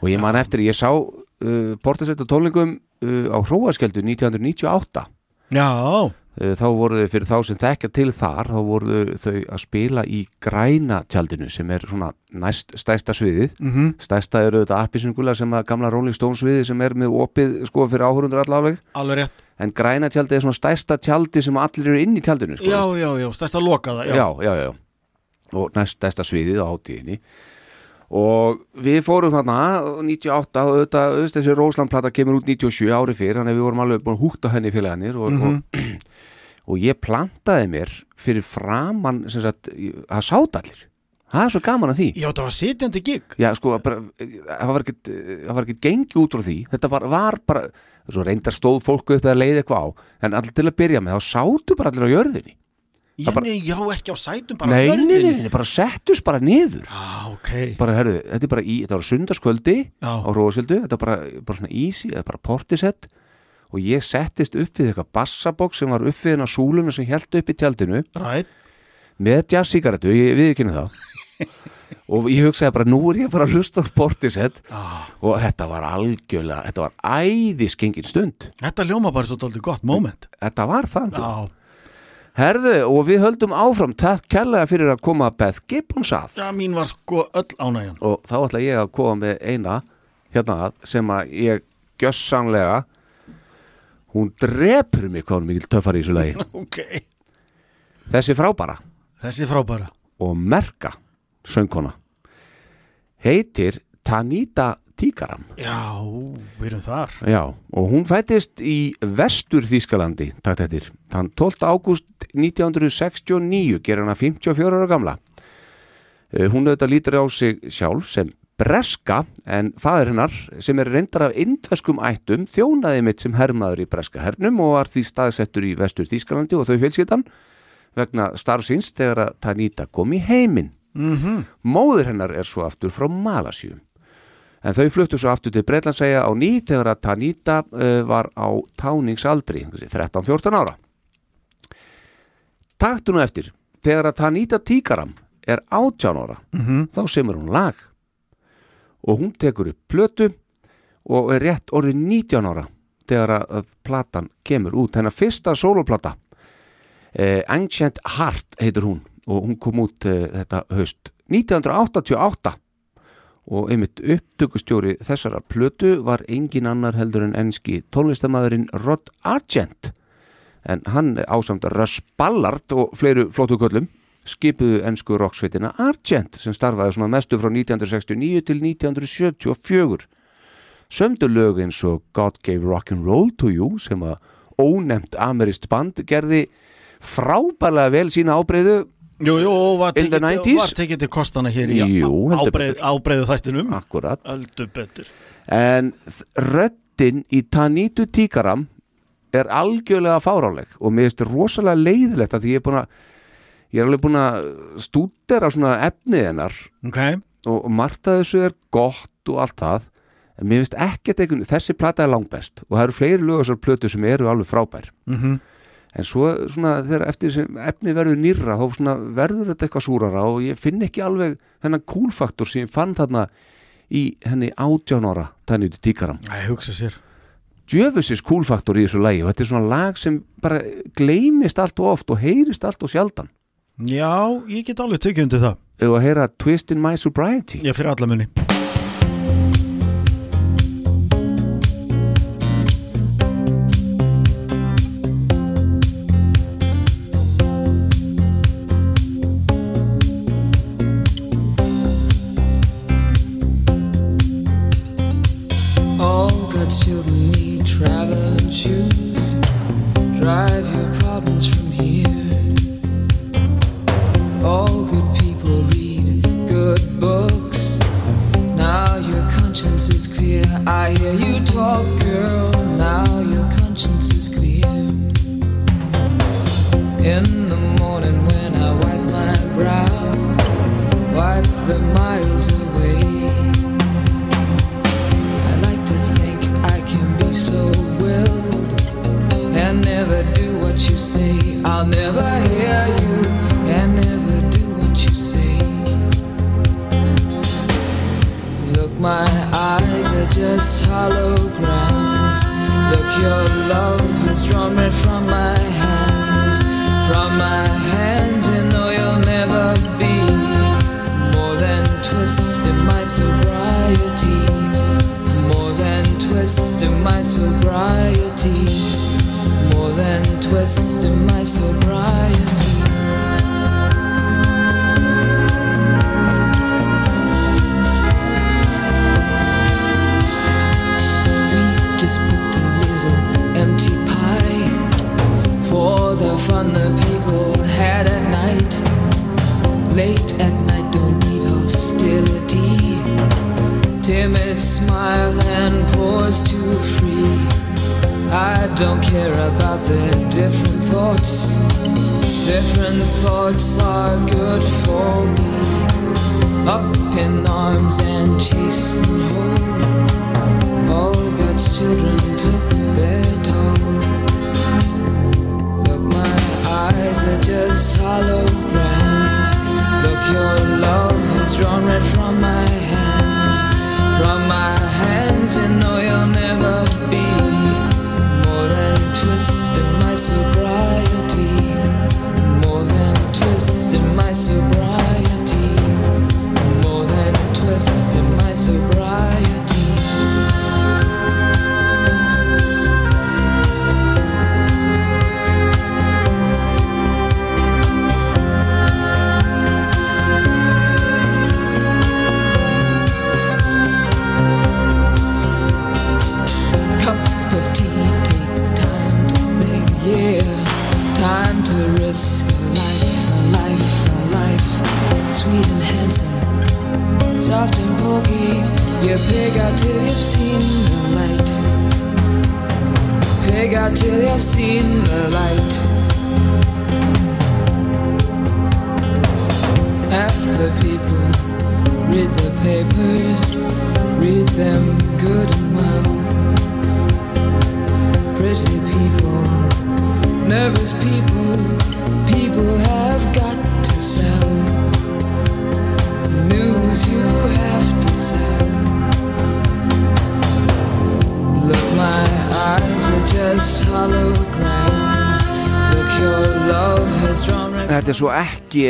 og ég man eftir, ég sá uh, Portisett á tónlingum uh, á Hróaskjöldu 1998 já, þá voru þau fyrir þá sem þekkja til þar þá voru þau að spila í græna tjaldinu sem er svona næst stæsta sviðið. Mm stæsta eru þetta appisingula sem að gamla Rolling Stones sviðið sem er með opið sko fyrir áhörundur allaveg alveg rétt. En græna tjaldið er svona stæsta tjaldi sem allir eru inn í tjaldinu sko, já, já, já, stærsta lokaða já. já, já, já. Og næst stærsta sviðið á hátíðinni og við fórum þarna 98 og auðvitað, þessi Róslandplata kemur út 97 ári fyrir þannig að við vorum alveg búin að húkta henni félagarnir og, og, og ég plantaði mér fyrir framann sem sagt, að sátt allir. Það er svo gaman að því. Já, það var sitjandi gig. Já, sko, bara, það var ekkert gengi út frá því. Þetta var, var bara, reyndar stóð fólku upp eða leiði eitthvað á, en allir til að byrja með þá sátu bara allir á jörðinni Já, bara- já, ekki á sætum bara nei, nei, nei, nei, bara settust bara niður. Já, ok. Bara, herru, þetta er bara í, þetta var sundarskvöldi Já. á Róaskjöldu, þetta var bara, bara svona easy, þetta er bara portisett. Og ég settist upp við eitthvað bassabók sem var upp við hennar súluna sem held upp í tjaldinu. Rætt með jazzsíkaretu, ég við ekki það. Og ég hugsaði bara nú er ég að fara að hlusta á portisett. Ah. og þetta var algjörlega, þetta var æðiskengin stund. Þetta ljóma bara svo dálítið gott moment. Þetta var Já, herðu og við höldum áfram. Takk kærlega fyrir að koma Beth Gibbons að. Já, mín var sko öll ánægjan. Og þá ætla ég að koma með eina hérna að sem að ég gjössanlega hún drepur mig hvað hún mikil töffar í þessu lagi. Ok. Þessi frábara Þessi frábæra. Og merka söngkona. Heitir Tanita Tíkaram Já, við erum þar Já, og hún fættist í vestur Þýskalandi, takt eftir. Þann 12. ágúst 1969 ger hana 54 ára gamla. Eh, Hún auðvitað lítur á sig sjálf sem breska en faður hennar sem er reyndar af indveskum ættum þjónaði mitt sem hermaður í breska hernum og var því staðsettur í vestur Þýskalandi og þau fjölskyldan vegna starfsins þegar að Tanita kom í heiminn. mm Móður hennar er svo aftur frá Malasíu. En þau fluttu svo aftur til Breitlandsæja á ný þegar að Tanita uh, var á táningsaldri, 13-14 ára. Taktu nú eftir, þegar að Tanita Tíkaram er 18 ára, -hmm. þá semur hún lag. Og hún tekur upp plötu og er rétt orðið 19 ára þegar að, platan kemur út. Hennar fyrsta soloplata, eh, Ancient Heart heitir hún og hún kom út eh, þetta haust 1988 og einmitt upptökustjóri þessara plötu var engin annar heldur en enski tónlistamæðurinn Rod Argent. En hann ásamt Russ Ballard og fleiru flótuköllum skipuðu ensku rocksveitina Argent sem starfaði svona mestu frá 1969 til 1974 sömdu lög eins og God Gave Rock'n'Roll to You sem að ónefnt amerist band gerði frábærlega vel sína ábreyðu Jú, jú, var tekið 90s? var tekið til kostana hér í Jú, ábreið, ábreiðu þættinum. Akkurat. Öldu betur. En röddin í Tanitu Tíkaram er algjörlega fáráleg og mér finnst rosalega leiðilegt að því ég er búin að ég er alveg búin að stúdera svona efnið hennar Ok, og, að þessu er gott og allt það en mér finnst ekkert einhvern þessi plata er langbest og það eru fleiri lögasar plötu sem eru alveg frábær. Mm en svo svona þegar eftir sem efnið verður nýrra þá svona verður þetta eitthvað súrara og ég finn ekki alveg hennan kúlfaktor sem ég fann þarna í henni átján ára Tanitu Tíkaram ég hugsa sér. Djöfusis kúlfaktor í þessu lagi og þetta er svona lag sem bara gleymist allt og oft og heyrist allt og sjaldan. Já, ég get alveg tekið undir það. Ef að heyra Twist in My Sobriety? Ég fyrir alla shoes. Drive your problems from here. All good people read good books. Now your conscience is clear. I hear you talk, girl. Now your conscience is clear. In the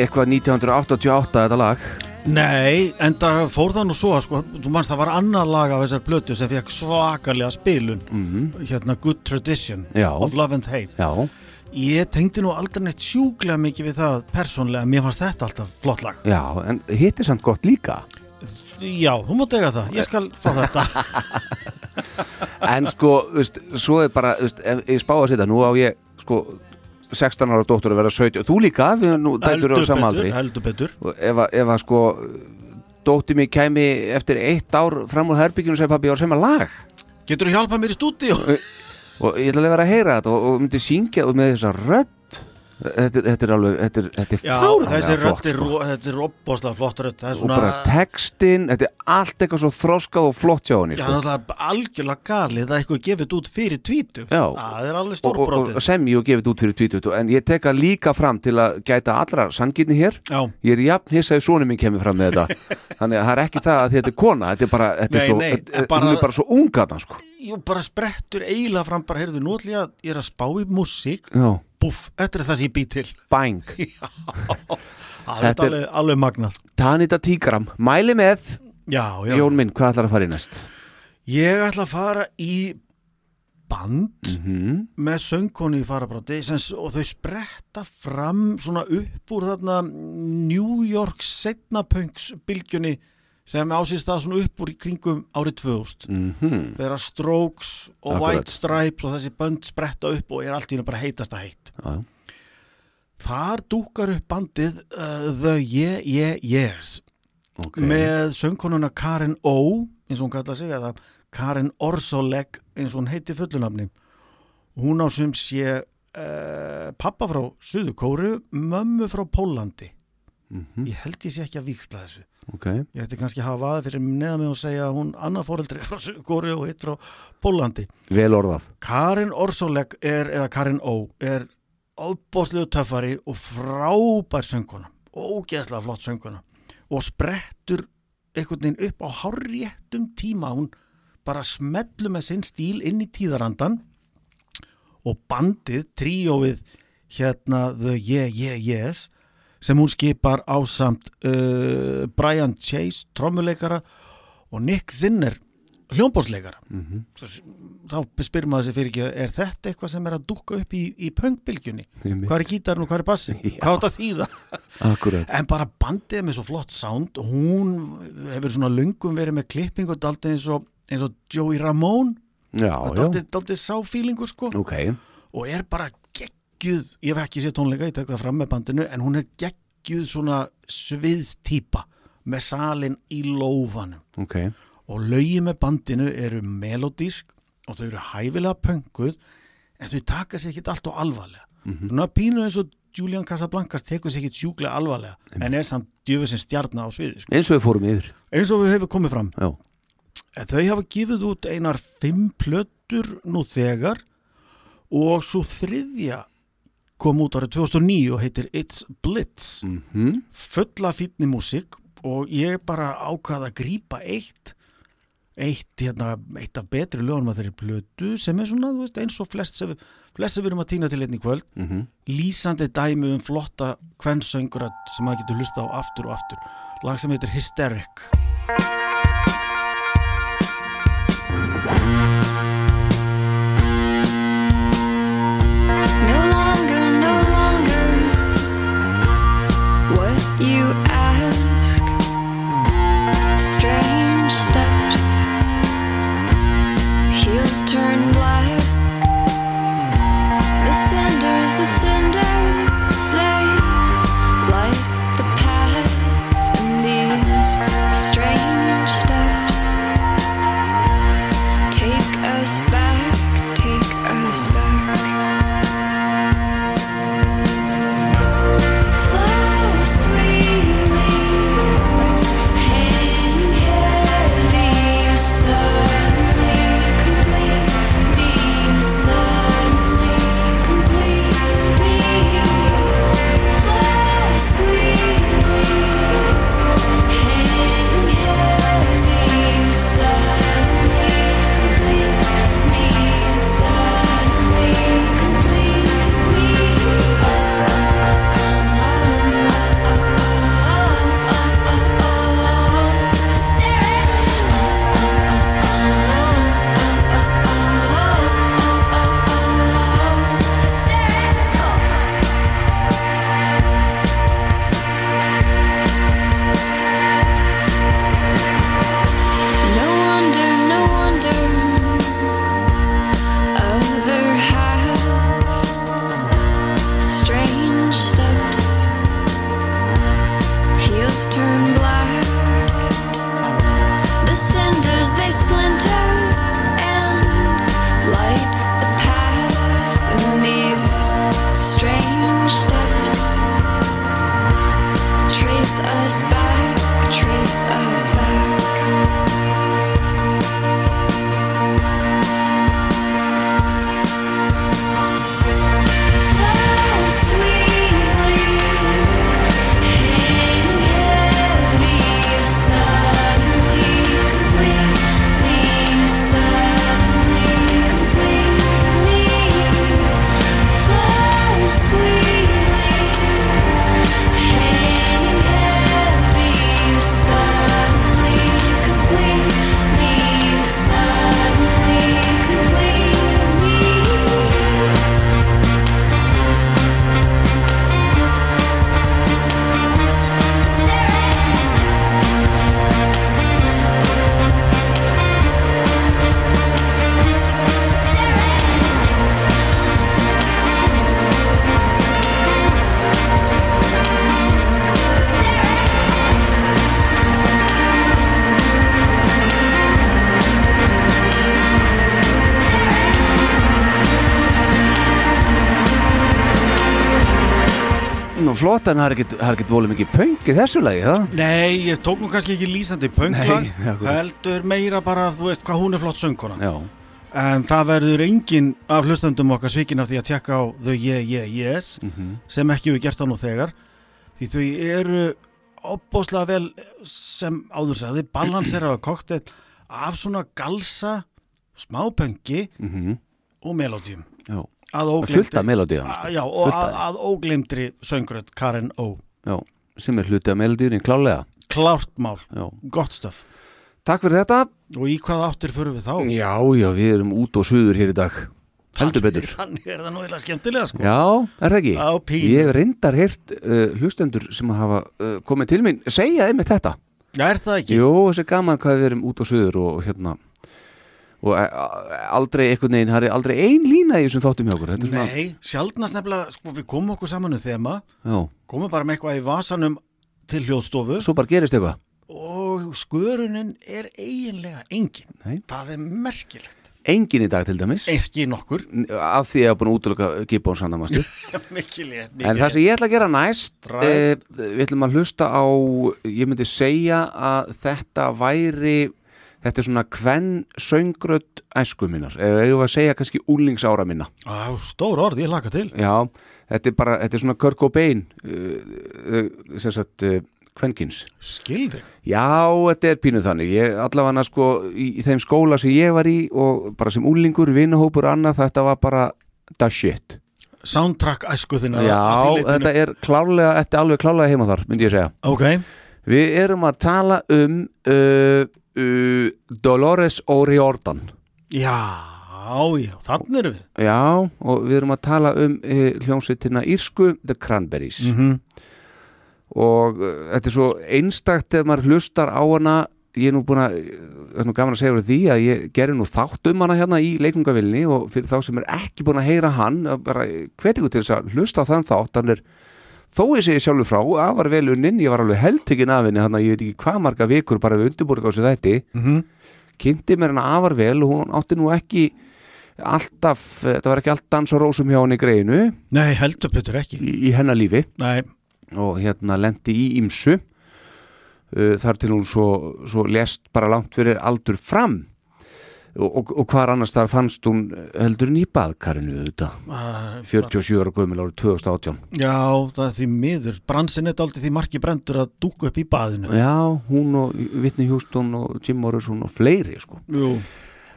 eitthvað 1988 þetta lag? Nei, en það fór það nú svo sko, þú manst það var annað lag af þessar blötu sem fekk svakalega spilun. Hérna Good Tradition. Já. of Love and Hate. Já, ég tengdi nú aldrei neitt sjúklega mikið við það persónlega, mér fannst þetta alltaf flott lag. Já, en hitt er samt gott líka. Já, þú mátt eiga það, ég skal fá þetta. En sko, þú veist, svo er bara, þú veist, ef ég spá að setja, nú á ég, sko, 16 ára dóttur að vera 17, þú líka, við erum nú dættur á samaldri heldur betur. Og ef, að- ef að sko dóttir mig kæmi eftir eitt ár fram úr herbyggjunu og segja pabbi, ég var sem að lag. Getur þú hjálpað mér í stúdíu? og ég ætla að vera að heyra þetta og, og myndi syngja og með þessa rödd þetta, er- þetta er alveg, þetta er, þetta er þessi flott er, sko. þetta er opbáslega flott rödd Það er og svona, bara textin, þetta er allt eitthvað svo þroskað og flott hjá henni já, sko. náttúrulega algjörlega galið að eitthvað gefið út fyrir tvítu Já. Það er alveg stórbrótið og sem ég gefið út fyrir tvítut en ég tek það líka fram til að gæta allra sangirni hér Já, ég er jafn hissa að sónu minn kemur fram með þetta þannig að það er ekki það að þetta er kona þetta er bara, þetta er Nei, svo, nei, þetta- bara- hún er bara svo unga sko. ég bara sprettur eiginlega fram bara, heyrðu, Búff, þetta er það sem ég bý til. Bang. Það er alveg, alveg magnað. Tanita Tígram, mæli með. Já, já, Jón minn, hvað ætlar að fara í næst? ég ætla að fara í band Mm með söngkonu í farabráti og þau spretta fram svona upp úr þarna New York setnapönks bylgjunni sem ásýst það svona upp úr kringum árið 2000 -hmm. þegar Strokes og Akkurat. White Stripes og þessi bönd spretta upp og er allt í hennu bara heitast að heitt. Já. þar dúkar upp bandið uh, The Yeah Yeah Yes. Ok. Með söngkonuna Karen O eins og hún kalla sig eða Karen Orsoleg eins og hún heiti fullunafni hún á sem sé uh, pappa frá Suðu Kóru mömmu frá Pólandi Mhm, ég held ég sé ekki að víksla þessu ok, ég ætti kannski að hafa aða fyrir neða mig og segja að hún annað fóreldri frá Kóru og hitt frá Pólandi vel orðað. Karin Orsoleg er, eða Karin Ó er ofbóðslegu töffari og frábær sönguna ógeðslega flott sönguna og sprettur einhvern veginn upp á hárréttum tíma. Hún bara smellu með sinn stíl inn í tíðarandan og bandið, tríóið hérna The Yeah Yeah Yes sem hún skipar ásamt uh, Brian Chase, trommuleikara og Nick Zinner hljómbóðsleikara mm þá spyrir maður sér fyrir ekki er þetta eitthvað sem er að dúkka upp í, í pöngbylgjunni -hmm. hvað er gítarinn og hvað er bassin hvað átt að þýða? En bara bandið með svo flott sound. Og hún hefur svona löngum verið með klippingu daldið eins og, eins og Joey Ramone. Daldið, sáfílingu sko. Ok. Og er bara geggjuð ég hef ekki séð tónleika, ég tek það fram með bandinu en hún er geggjuð svona sviðstýpa með salin í lófanum. Ok, og lögi með bandinu eru melodísk og þau eru hæfilega pönguð en þau taka sér ekkert allt og alvarlega. Mhm. svona pínu eins og Julian Casablancas tekur sér ekkert sjúklega alvarlega en er samt djöfusinn stjarnar á sviði sko. eins og við fórum yfir. Eins og við hefur komið fram. Já, en þau hafa gefið út einar fimm plötur nú þegar og svo þriðja kom út árið 2009 og heitir It's Blitz. Mhm. Fulla fínni músík og ég bara ákvaða að grípa eitt eitt, hérna, eitt af betri lögunum að þeirri plötu sem er svona, veist, eins og flest sem, flest sem við erum að týna til einni kvöld. Mhm. Lýsandi dæmi um flotta kvennsöngur sem maður getur hlusta á aftur og aftur. Lag sem heitir Hysteric you Flott en það er er ekkit volið mikið pönk í þessu lagi, það? Nei, ég tók nú kannski ekki lýsandi akkurat. heldur meira bara, þú veist hvað hún er flott söngkona Já, en það verður engin af hlustendum okkar svikin af því að tjekka á þau yeah, yeah, yes mhm, sem ekki við gert það nú þegar. Því þau eru opbóðslega vel sem áður sagði balanseraða koktel af svona galsa smápöngi mhm, og melódium já að Fullt óglemdri af melodíðan, sko. að, að óglemdri söngröð Karen O Já, sem er hluti af melodíunni klálega klárt mál, Já, gott stöf takk fyrir þetta. Og í hvað áttir fyrir við þá? Já, já, við erum út og suður hér í dag. Heldur betur. þannig er það nú eða skemmtilega sko. Já, er það ekki? á Ég hef reyndar heyrt uh, hlustendur sem hafa uh, komið til mín segja einmitt þetta. Já, er það ekki? Jú, þessi gaman hvað við erum út og suður og hérna og e, aldrei einhvern veginn, það er aldrei ein lína í þessum þáttum hjá okkur svona, Nei, sjaldnast nefnilega, sko, við komum okkur saman um þema, já, komum bara með eitthvað í vasanum til hljóðstofu svo bara gerist eitthvað og skörunin er eiginlega engin. Nei. Það er merkilegt. Engin í dag til dæmis Ekki nokkur. af því að ég hef búin að útlöka Gibbons sannamastu Mikilegt. En það sem ég ætla að gera næst Right. eh, við ætlum að hlusta á ég myndi segja að þetta væri þetta er svona kvenn söngrödd æsku minnar eða ég var að segja kannski úlingsára minna Á, stór orð, ég laka til. Já, þetta er bara, þetta er svona Kurt Cobain uh, uh, sem sagt uh, kvenkins Skilðig. Já, þetta er pínuð þannig ég, allavega sko í, í þeim skóla sem ég var í og bara sem úlingur, vinahópur annað, þetta var bara the shit Soundtrack æsku þinna. Já, þetta er klálega, þetta er alveg klálega heima þar, myndi ég segja Ok, Við erum að tala um uh, uh, Dolores O'Riordan. Já, já, þannig erum við. Já, og við erum að tala um uh, hljómsveitina Írsku The Cranberries. Mm og uh, þetta er svo einstakt þegar maður hlustar á hana. Ég er nú búin að, það er nú gaman að segja því að ég gerir nú þátt um hana hérna í leikungavilni og fyrir þá sem er ekki búin að heyra hann, bara hveti ykkur til þess að hlusta á þann þátt, hann er þó ég segi sjálfur frá, að var vel unnin ég var alveg heldtekinn af henni, hann að ég veit ekki hvað marga vikur bara við undirbúrið á þessu þætti. -hmm. kynnti mér hann afar vel og hún átti nú ekki alltaf, þetta var ekki allt dans og rósum hjá henni í greinu Nei, heldur Petur ekki. í, í hennar lífi. Nei, og hérna lendi í ímsu uh, þar til hún svo, svo lest bara langt fyrir aldur fram og, og, hvar annars þar fannst hún heldur en í baðkarinu þetta uh, 47 ára gömul árið 2018 Já, það er því miður. Bransin er aldrei því marki brendur að dúka upp í baðinu. já, hún og Whitney Houston og Jim Morrison og fleiri sko.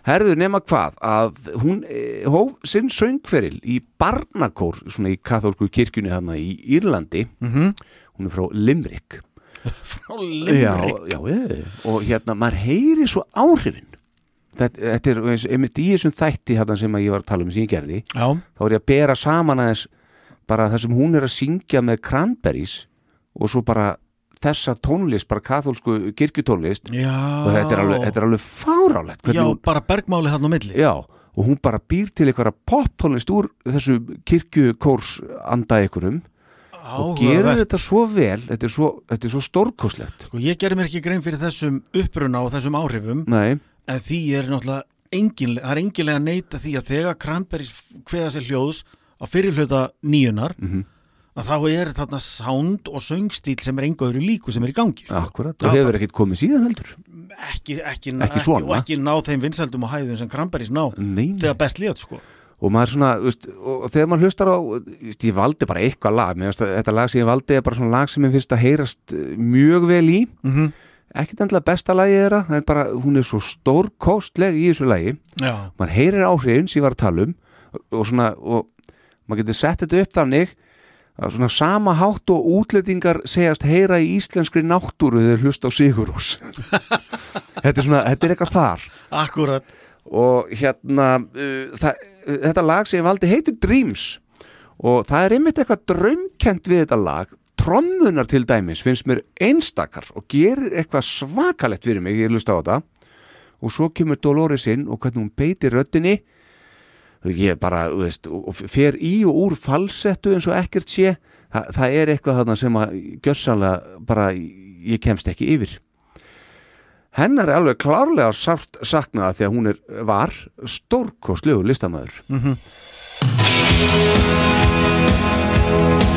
Herðu nema hvað að hún eh, hóf sinn söngferil í barnakór svona í kathólku kirkjunni þarna í Írlandi Mm -hmm. hún er frá Limerick Frá Limrik. Já, já, já, og hérna maður heyri svo áhrifin þetta, þetta er einmitt í þessum þætti sem ég var að tala um sem ég gerði Já, þá er ég að bera saman aðeins bara það sem hún er að syngja með Cranberries og svo bara þessa tónlist, bara kathólsku kirkjutónlist já. og þetta er alveg, þetta er alveg fárálegt Já, hún, bara bergmáli hann á milli. já, og hún bara býr til eitthvað poptónlist úr þessu kirkjukórs anda ykkurum og gerir Áhugavert. þetta svo vel þetta er svo, svo stórkoslegt Sko, ég gerði mér ekki grein fyrir þessum uppruna og þessum áhrifum, Nei, en því er náttúrulega enginlega, það er enginlega neyta því að þegar Kranbergs kveða sér hljóðs á fyrirhluta nýjunar, mhm að þá er þarna sound og söngstíl sem er enga öðru líku sem er í gangi. sko. Akkurat, og hefur ekkert komið síðan heldur Ekki, ekki, Ekki svona. Og ekki ná þeim vinsældum og hæðum sem Kranbergs ná, Nei, þegar best létt, sko. og maður svona, veist, og þegar maður hlustar á veist, ég valdi bara eitthvað lag að þetta lag sem ég valdi er bara svona lag sem ég finnst að heyrast eh, mjög vel í Mm -hmm. Ekkert endilega besta lagið þeirra það er bara, hún er svo stórkostleg í þessu lagi. Maður heyrir áhrifin sem ég var að tala um og svona, og maður getur sett þetta upp þannig að svona sama hátt og útlendingar segjast heyra í íslenskri náttúru þegar hlusta á Sigurús þetta er svona, þetta er eitthvað þar. Akkurat. og hérna uh, það, uh, þetta lag sem ég valdi heitir Dreams og það er einmitt eitthvað draumkent við þetta lag trommunar til dæmis finnst mér einstakar og gerir eitthvað svakalett fyrir mig, ég lusta á þetta. Og svo kemur Dolores inn og hvernig hún beitir röddinni. Ég bara, veist, fer í og úr falsettu eins og ekkert sé. Þa, það er eitthvað þarna sem að gjörsanlega bara ég kemst ekki yfir. Hennar er alveg klárlega sárt saknaða því að hún er, var stórkostlegu listamæður Oh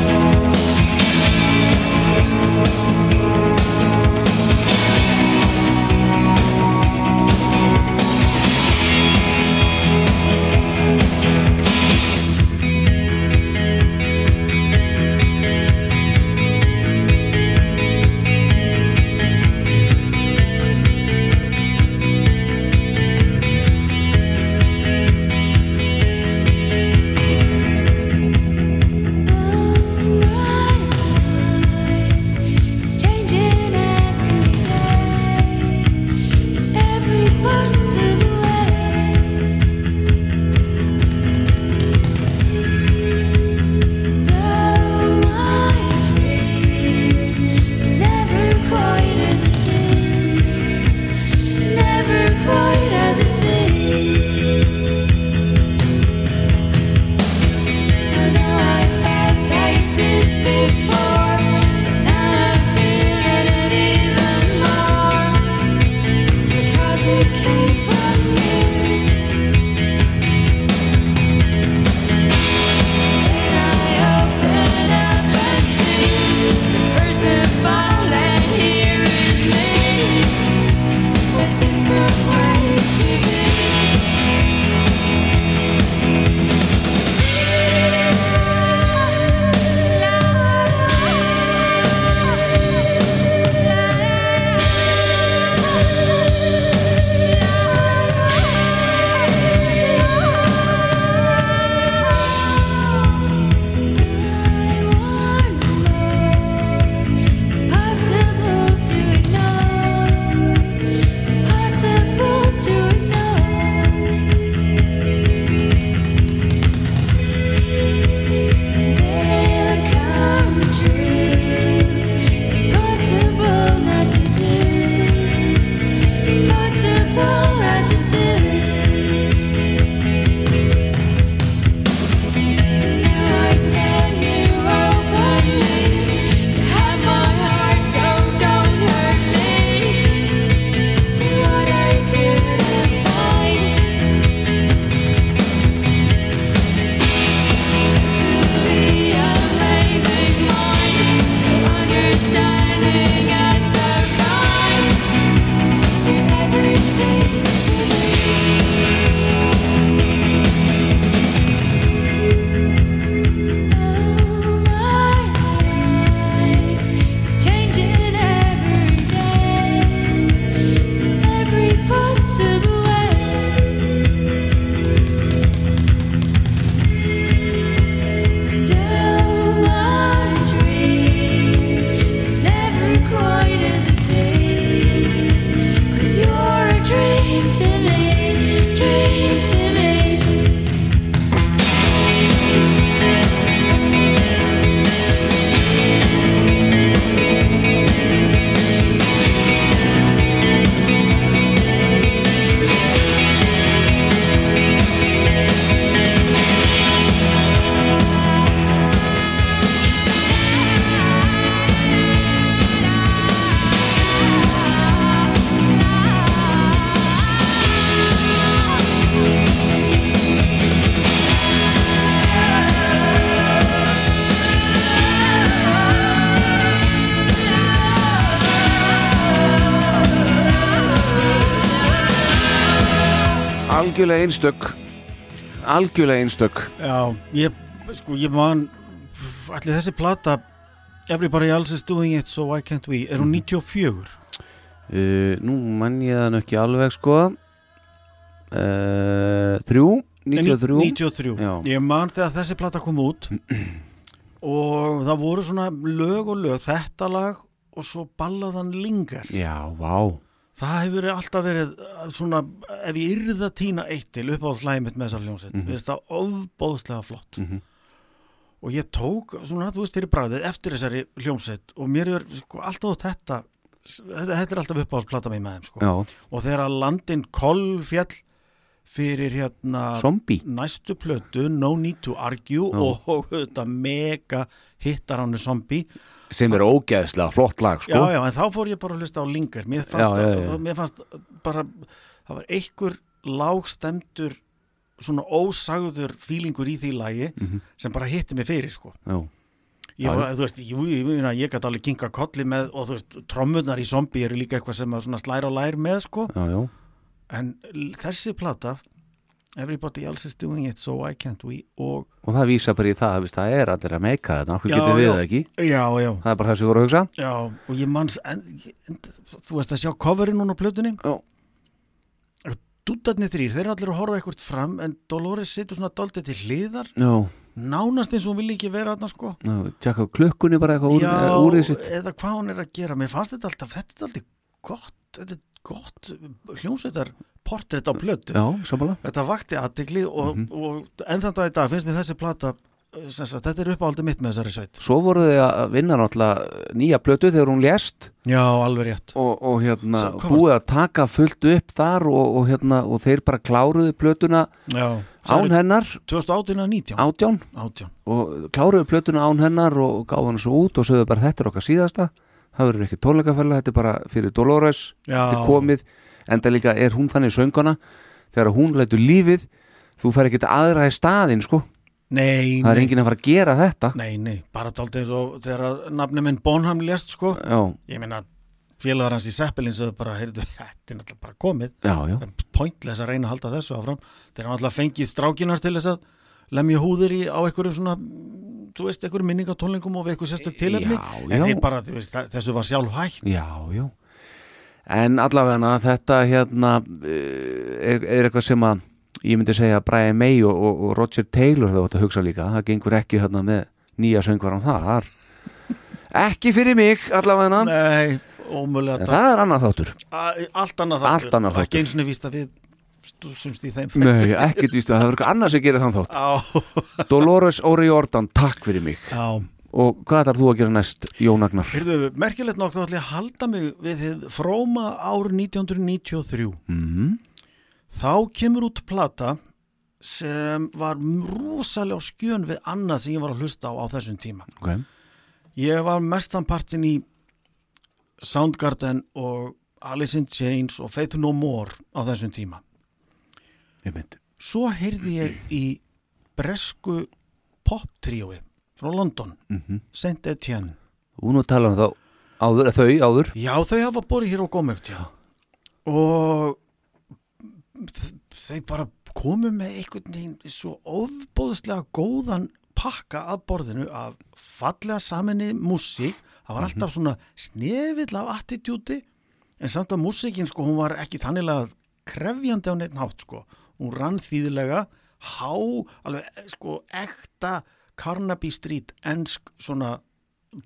algjörlega einstök. Algjörlega einstök. Já, ég, sko, ég man allir þessi plata Everybody else is doing it so why can't we er hún 94 uh, nú mann ég það nú ekki alveg sko. Uh, þrjú 93 93 Já. Ég man þegar þessi plata kom út og það voru svona lög og lög, þetta lag og svo ballaðan lingar já, vá það hefur alltaf verið uh, svona, ef ég yrði að týna eitt til upp á slæmið með þessar hljómsveit mm. -hmm. það ofbóðslega flott Mhm. og ég tók svona, þú veist, fyrir bræðið eftir þessari hljómsveit og mér er sko, alltaf þetta þetta, þetta er alltaf upp á plata mig með þeim sko. já, og þegar að landin kolfjall fyrir hérna zombie næstu plötu No Need to Argue Já. og, og þetta mega hittar hannu zombie sem er ógeðslega flott lag sko. Já, já, en þá fór ég bara að hlusta á lingar mér fannst, Já, já, já. mér fannst bara það var einhver lágstemdur svona ósagður fílingur í því lagi Mhm. sem bara hitti mig fyrir sko. Ég, þú veist, ég, ég, ég, gæti alveg kinka kolli með og þú veist, trommunar í zombie eru líka eitthvað sem slæra og lær með sko. En þessi plata Everybody else is doing it so why can't we? Og og það vísa bara í það að það er allir að meika þetta okkur getur við það ekki? Já, já, það er bara það sem við vorum að hugsa. Já og ég manns en, en, þú veist að sjá coverin núna á plötunni? Já. Dúdarnir þrýr, þeir eru allir að horfa eitthvað fram en Dolores situr svona daldið til hliðar. Já, nánast eins og hún vil ekki vera þarna sko. Á klukkunni bara eitthvað úr, sitt. eða hvað hún er að gera. Mér fannst þetta alltaf, þetta er alltaf gott þetta er gott hljómsveitar portrétt á plötu. Já, þetta vakti aðtegli og, Mhm. og enn þann dag í dag finnst mér þessi plata sem sagt, þetta er uppáhaldið mitt með þessari sveit. Svo voru þið að vinna náttúrulega nýja plötu þegar hún lést. Já, alveg rétt. Og, og hérna Svo- búið að taka fullt upp þar og, og hérna og þeir bara kláruðu plötuna já, án hennar. 2018 að 19 átján 18 og kláruðu plötuna án hennar og gáðu hann svo út og sögðu bara þetta er okkar síðasta það verður ekki tónleikaferla, þetta er bara fyrir Dolores já, þetta er komið, enda líka er hún þannig söngana þegar hún lætur lífið þú fær ekki aðra í staðinn sko. Nei, það er nei, enginn að fara að gera þetta. Nei, nei, bara daldið eins og þegar að nafni minn Bonham lést sko. Já, ég meina félagar hans í Seppelin sögðu bara, heyrðu, þetta er náttúrulega bara komið. Já, já, pointless að reyna að halda þessu áfram. Þeir hafa náttúrulega fengið strákinans til þess að lemja húðir í á einhverjum svona þú veist, einhverjum minningatónlingum og við einhver sérstök tilefni. Já, en þeir bara, veist, þessu var sjálf hægt já, já. En allavega þetta hérna eh, er, er eitthvað sem að ég myndi segja að Brian May og, og, og Roger Taylor þau átt að hugsa líka, það gengur ekki hérna með nýja söngvaran þar. Ekki fyrir mig allavega. Nei, ómögulega en það er annað þáttur. Allt annað þáttur. Allt annað og ekki þáttur. eins og víst að við stúsumst í þeim Nei, ekkert víst að það er eitthvað annað sem gerir þann þátt. Á, Dolores Óri Jordan, takk fyrir mig. Á. Og hvað ætlar þú að gera næst, Jón Agnar? Heyrðu, merkilegt nokk þá ætla ég að halda mig við þið fróma ár 1993 Mm þá kemur út plata sem var rosalega á skjön við annað sem ég var að hlusta á á þessum tíma. Ok, Ég var mestanpartin í Soundgarden og Alice in Chains og Faith No More á þessum tíma. Svo heyrði ég í bresku pop-tríói frá London, mm Saint Etienne. Þú nú tala um þá áður, þau áður Já, þau hafa borið hér á gómögt, já. Og þ- þau bara komu með einhvern veginn svo ofbóðslega góðan pakka að borðinu af fallega saminni músík. Það var alltaf svona snefill af attitúti en samt að músíkin sko, hún var ekki þannilega krefjandi á neitt nátt sko. Hún rann þýðilega há, alveg sko ekta Carnaby Street ensk svona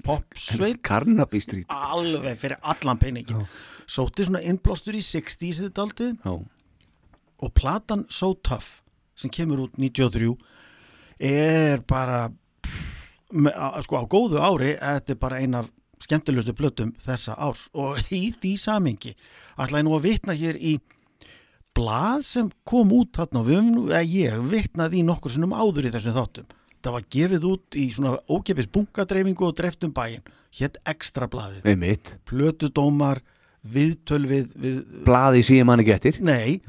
popsveit. Carnaby Street. Alveg fyrir allan peningin sótti svona innblástur í 60s þetta aldrei Já, og platan So Tough sem kemur út 93 er bara sko á góðu ári þetta er bara ein af skemmtilegustu plötum þessa árs. Og í því samingi ætla ég nú að vitna hér í blað sem kom út þarna og eða ég vitnaði í nokkur sinnum áður í þessum þáttum. Það var gefið út í svona ókepis bunkadreifingu og dreftum bæin hétt ekstra blaðið, plötudómar viðtöl við, við Blaði síðan manni getur nei,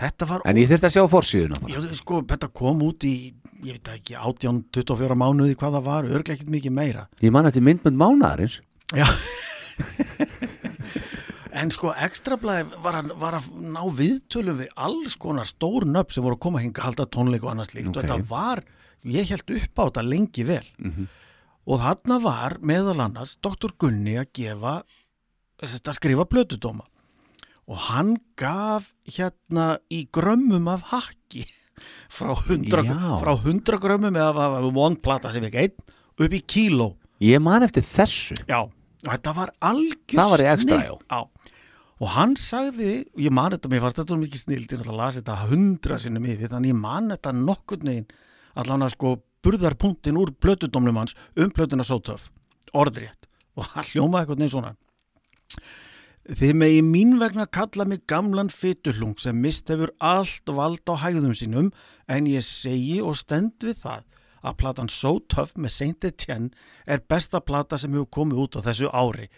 þetta var En ég þurfti að sjá Já, sko, þetta kom út í, ég veit ekki, 18, 24 mánuði hvað það var, örglega ekkert mikið meira. Ég man eftir myndmönd mánaðarins. Já. En sko ekstrablaði var, var að ná viðtölu við alls konar stór nöfn sem voru að koma hinga að halda tónleik og annars líkt Ok. og þetta var, ég held upp á þetta lengi vel og þarna var meðal annars Dr. Gunni að gefa að skrifa blötudóma og hann gaf hérna í grömmum af hakki frá 100, Já. frá 100 grömmum eða von plata sem ekki einn upp í kíló Ég man eftir þessu Já, þetta var algjör Það var í extra, snilld. já. Og hann sagði, og ég man þetta, mér fannst þetta mikið snild, ég náttúrulega las þetta hundra sinnum yfir, þannig ég man þetta nokkurn veginn, allan að sko burðarpunktin úr blötudómnum hans um blötuna sótöf, orðrétt, og hann hljómaði eitthvað neginn svona. Þið megi mín vegna kalla mig gamlan fytullung sem mist hefur allt vald á hægðum sínum en ég segi og stend við það að platan Tough með Saint Etienne er besta plata sem hefur komið út á þessu ári.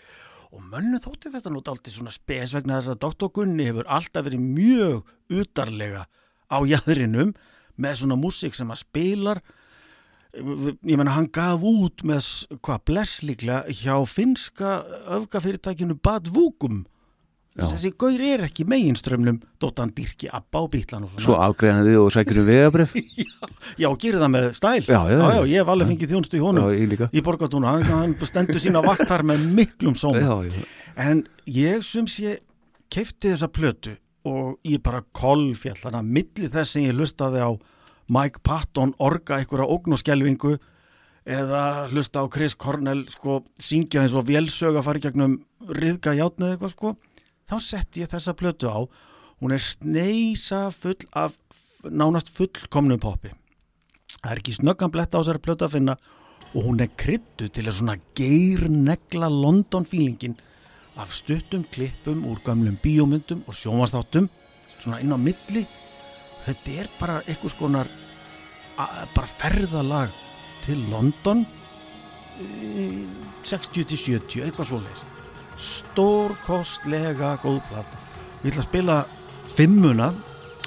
Og mönnu þótti þetta nú dálítið svona spes vegna þess að Dr. Gunni hefur alltaf verið mjög utarlega á jæðrinum með svona músík sem að spilar ég menna hann gaf út með hvað bless líklega hjá finska öfgafyrirtækinu Bad Vukum Já. þessi gaur er ekki meginströmmnum þótt hann dyrki abba á bítlan og svona. Svo afgreðan þið og sækjur um vegabrif já, gerir það með stæl. Já, já, já. ég hef alveg fengið þjónustu í Já, honum ég í borgatúnu, hann, hann stendur sína vaktar með miklum sóma. Já, já, en ég sem sé keifti þessa plötu og ég bara kolfjall þannig að milli þess sem ég hlustaði á Mike Patton orga einhverja ógn og skelvingu eða hlusta á Chris Cornell sko syngja eins og vélsög að fara í gegnum riðga játnið eitthvað sko þá setti ég þessa plötu á. Hún er sneisa full af nánast fullkomnum poppi. Það er ekki snöggan bletta á þessari plötu að finna og hún er kryddu til að svona geirnegla London feelingin af stuttum klippum úr gamlum bíómyndum og sjónvastáttum svona inn á milli. Þetta er bara eitthvað skonar bara ferðalag til London eh, 60-70 eitthvað svoleiðis stórkostlega góð plata. Við ætla að spila fimmuna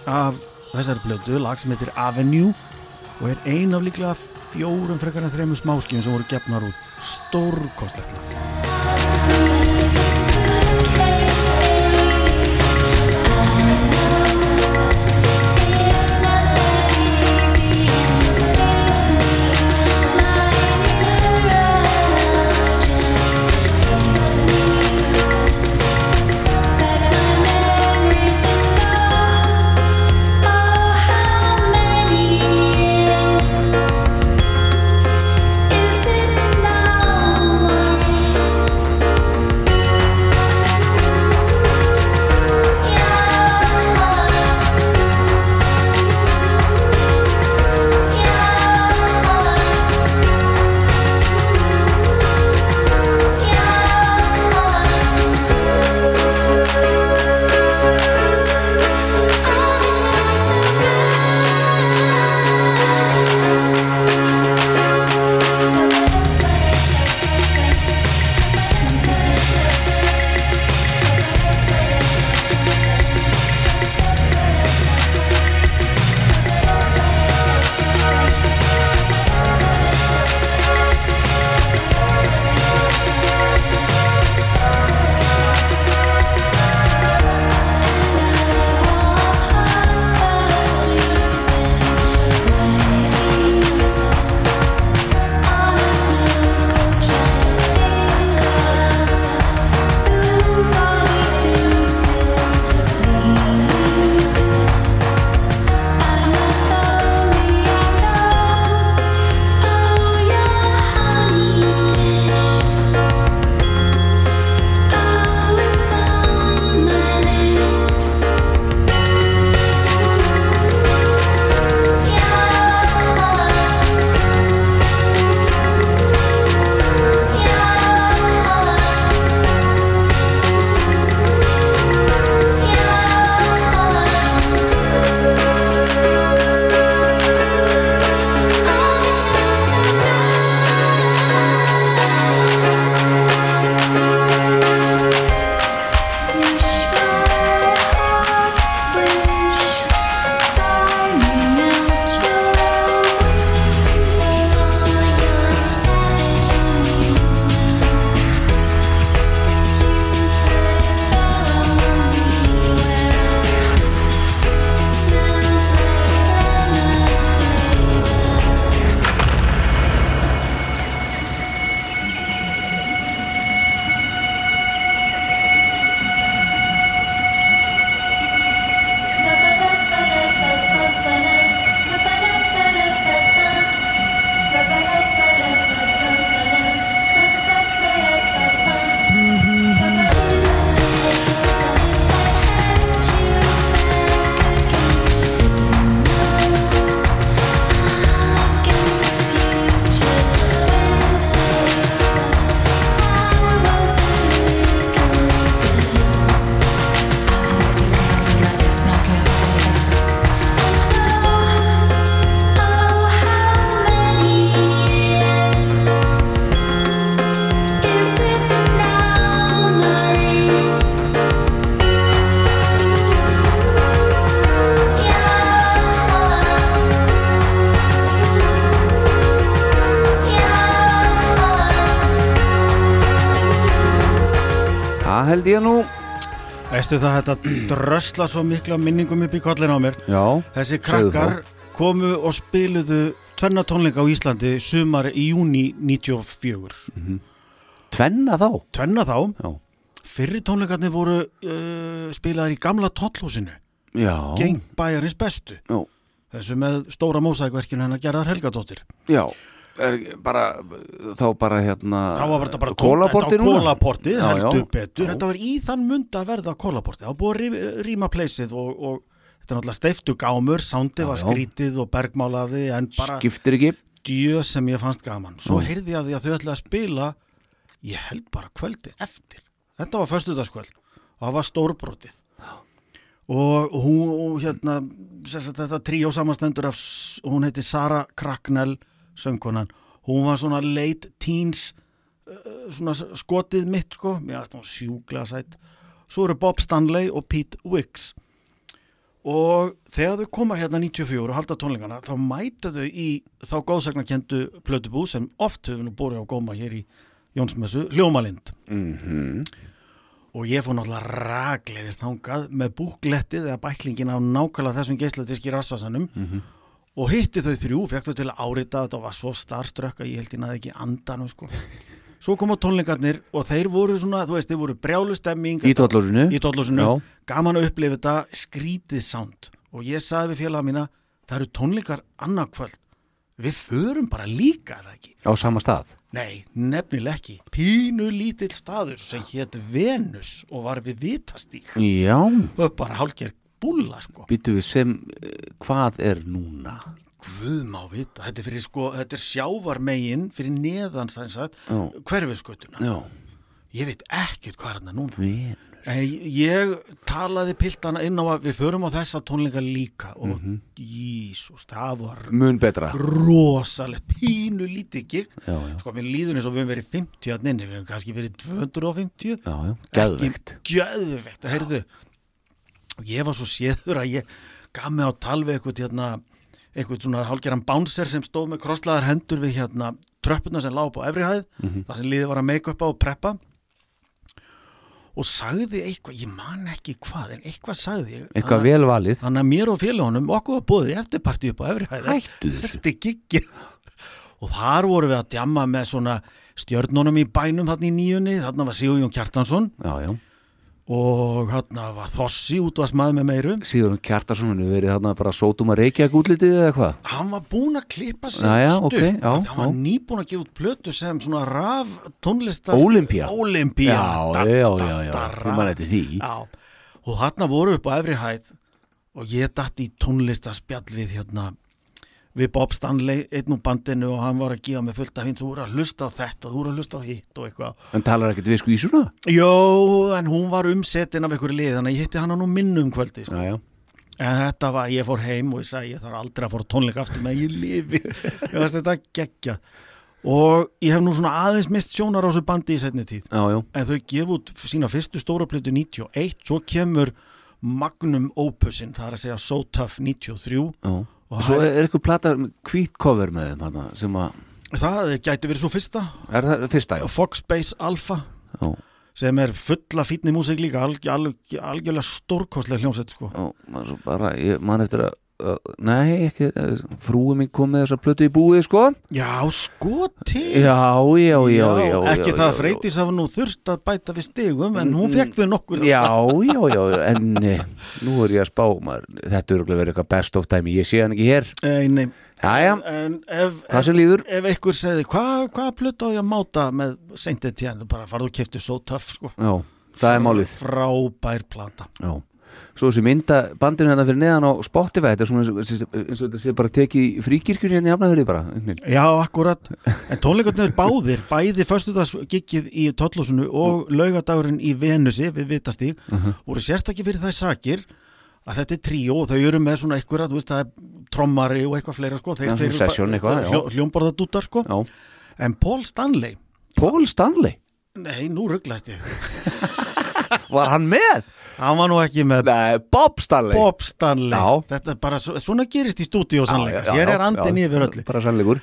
af þessari blödu lag sem heitir Avenue og er ein af líklega fjórum frekar en þreimur smáskjum sem voru gefnar út. Stórkostlega Veistu það, þetta drösla svo mikla minningum upp í kollin á mér. Já, Þessi krakkar komu og spiluðu tvenna tónleika á Íslandi sumar í júni 94. tvenna þá Tvenna þá, Já, fyrri tónleikarnir voru uh, spilaðir í gamla tóllhúsinu, já, geng bæjarins bestu. já, Þessu með stóra mósækverkinu hennar gerðar Helgadóttir. já. Er bara, þá bara hérna Þá var þetta bara Kólaporti Já, já. heldur betur. Já. Þetta var í þann mund að verða kólaportið. Það var búið að rýma pleysið og, og þetta er náttúrulega steiftu gámur, sándið var skrítið og bergmálaði en bara Skiptir ekki djöð sem ég fannst gaman. Svo heyrði ég að því að þau ætlaði að spila, ég held bara kvöldi eftir. Þetta var föstudagskvöld og það var stórbrotið. Og hún, og hérna, þetta tríó samastendur af, hún heiti Sara Cracknell, söngkonan. Hún var svona late teens, uh, svona skotið mitt, sko. Mér aðst hún sjúklega sætt. Svo eru Bob Stanley og Pete Wicks. Og þegar þau koma hérna 94 og halda tónleikana, þá mæta þau í þá góðsagnakendu plötubúð sem oft hefur nú borið á góma hér í Jónsmessu, Hljómalind. mm Og ég fór náttúrulega ragleiðist hangað með búklettið eða bæklingin af nákvæmlega þessum geisladiski rasvasanum og hitti þau þrjú, fekk þau til að árita þetta og var svo starströkk að ég held ég naði ekki andanum sko. Svo koma tónleikarnir og þeir voru svona, þú veist, þeir voru brjálustemming Í tóllúsinu gaman að upplifa þetta skrítið sound og ég sagði við félaga mína, það eru tónleikar annarkvöld, við förum bara líka það ekki. Á sama stað Nei, nefnileg ekki. Pínu lítill staður sem hétt Venus og var við vitastík. Já, Og bara hálfgerð búlla, sko. býtu við sem eh, Hvað er núna? Guð má vita. Þetta er fyrir, sko, þetta er sjávarmegin fyrir neðan, það er sagt, Já. hverfiskötuna. Já, Ég veit ekkert hvað er þetta núna. Venus En ég talaði piltana inn á að við förum á þessa tónleika líka og Mhm. Jísus, það var Mun betra rosalega pínu lítið. Já, já, Sko, mér líður eins og við höfum verið 50 að nynni, við höfum kannski verið 250. já, já. Geðvegt Gjöðvegt, að heyrðu og ég var svo séður að ég gaf mig á tal við eitthvað hérna eitthvað svona hálgeran bánser sem stóð með krosslaðar hendur við hérna tröppuna sem lág upp á efrihæð, Mhm. það sem liðið var að make up á og preppa. Og sagði eitthvað, ég man ekki hvað en eitthvað sagði ég Eitthvað Þannig að- vel valið. Þannig að mér og félagunum okkur var búið eftirparti upp á efrihæð eftir giggið. Og þar vorum við að djamma með svona stjörnunum í bænum þarna í nýjunni, þarna var Sigurjón Kjartansson. Já, já og þarna var Þossi útvarsmaður með meiru Sigurinn Kjartarsson hefur verið þarna bara sótum að reykja útlitið eða hvað hann var búinn að klippa sig Jæja, stutt, ok, já, hann var já. nýbúinn að gefa út plötu sem svona raf tónlistar Ólympía. Ólympía Já, já, já, já, da- ég man eftir því. já. og þarna voru upp á efri hæð og ég datt í tónlistarspjall við hérna við Bob Stanley, einn úr bandinu og hann var að gefa mig fullt af hinn, þú voru að hlusta á þetta og þú voru að hlusta á hitt og eitthvað En talar ekkert við skvísuna? Jó, en hún var umsetin af einhverju lið, þannig að ég hitti hann á nú minnum kvöldi sko. Já, já En þetta var, ég fór heim og ég sagði ég þarf aldrei að fóra tónleika aftur með ég lifi. Ég veist þetta geggja. Og ég hef nú svona aðeins mist sjónar á þessu bandi í setni tíð. Já, En þau gefa út sína fyrstu stóra plötu 91, svo kemur Magnum Opusin, það er að segja So Tough 93. Já Og svo er eitthvað plata hvít cover með þeim hana, sem að, Það gæti verið svo fyrsta, það fyrsta, já. Fox Base Alpha, Já, sem er fulla fítni músík líka, alg, alg, algjörlega stórkostlega hljómsett sko. já, maður bara, ég man eftir að nei, ekki, frúi mín kom með þessa plötu í búið, sko. Já, sko til. Já, já, já, já ekki já, það freytis hafa nú þurft að bæta við stigum en hún fekk þau nokkur. Já, já, já, en eh, nú er ég að spá maður, þetta er verið eitthvað best of time ég sé hann ekki hér, Ei, nei, já, já, en ef, hvað sem líður. ef einhver segði hvað hva plötu á ég að máta með seintið tíðan, bara farðu og keftu svo töff sko. Já, það er málið. Frábær plata. Já, svo þessi mynda bandinu hérna fyrir neðan á Spotify þetta er svona eins og þetta sé bara tekið í fríkirkjunni hérna í Hafnafjörði bara Já, akkurat, en tónleikarnir báðir bæði föstudagsgiggið í Tollúsinu og laugadagurinn í Venusi við Vitastíg, voru sérstakki fyrir það sakir að þetta er tríó og þau eru með svona eitthvað, þú veist, það er trommari og eitthvað fleira, sko, þeir, hljó, hljómborðadútar, sko, Já, en Paul Stanley Paul Stanley, Nei, nú rugglaðist ég. var hann með? Hann var nú ekki með Nei, Bob Stanley. Bob Stanley. Já. Þetta er bara, svo- svona gerist í stúdíu Já, sannleika. já, Hér já, er andin yfir öllu. Bara sannleikur.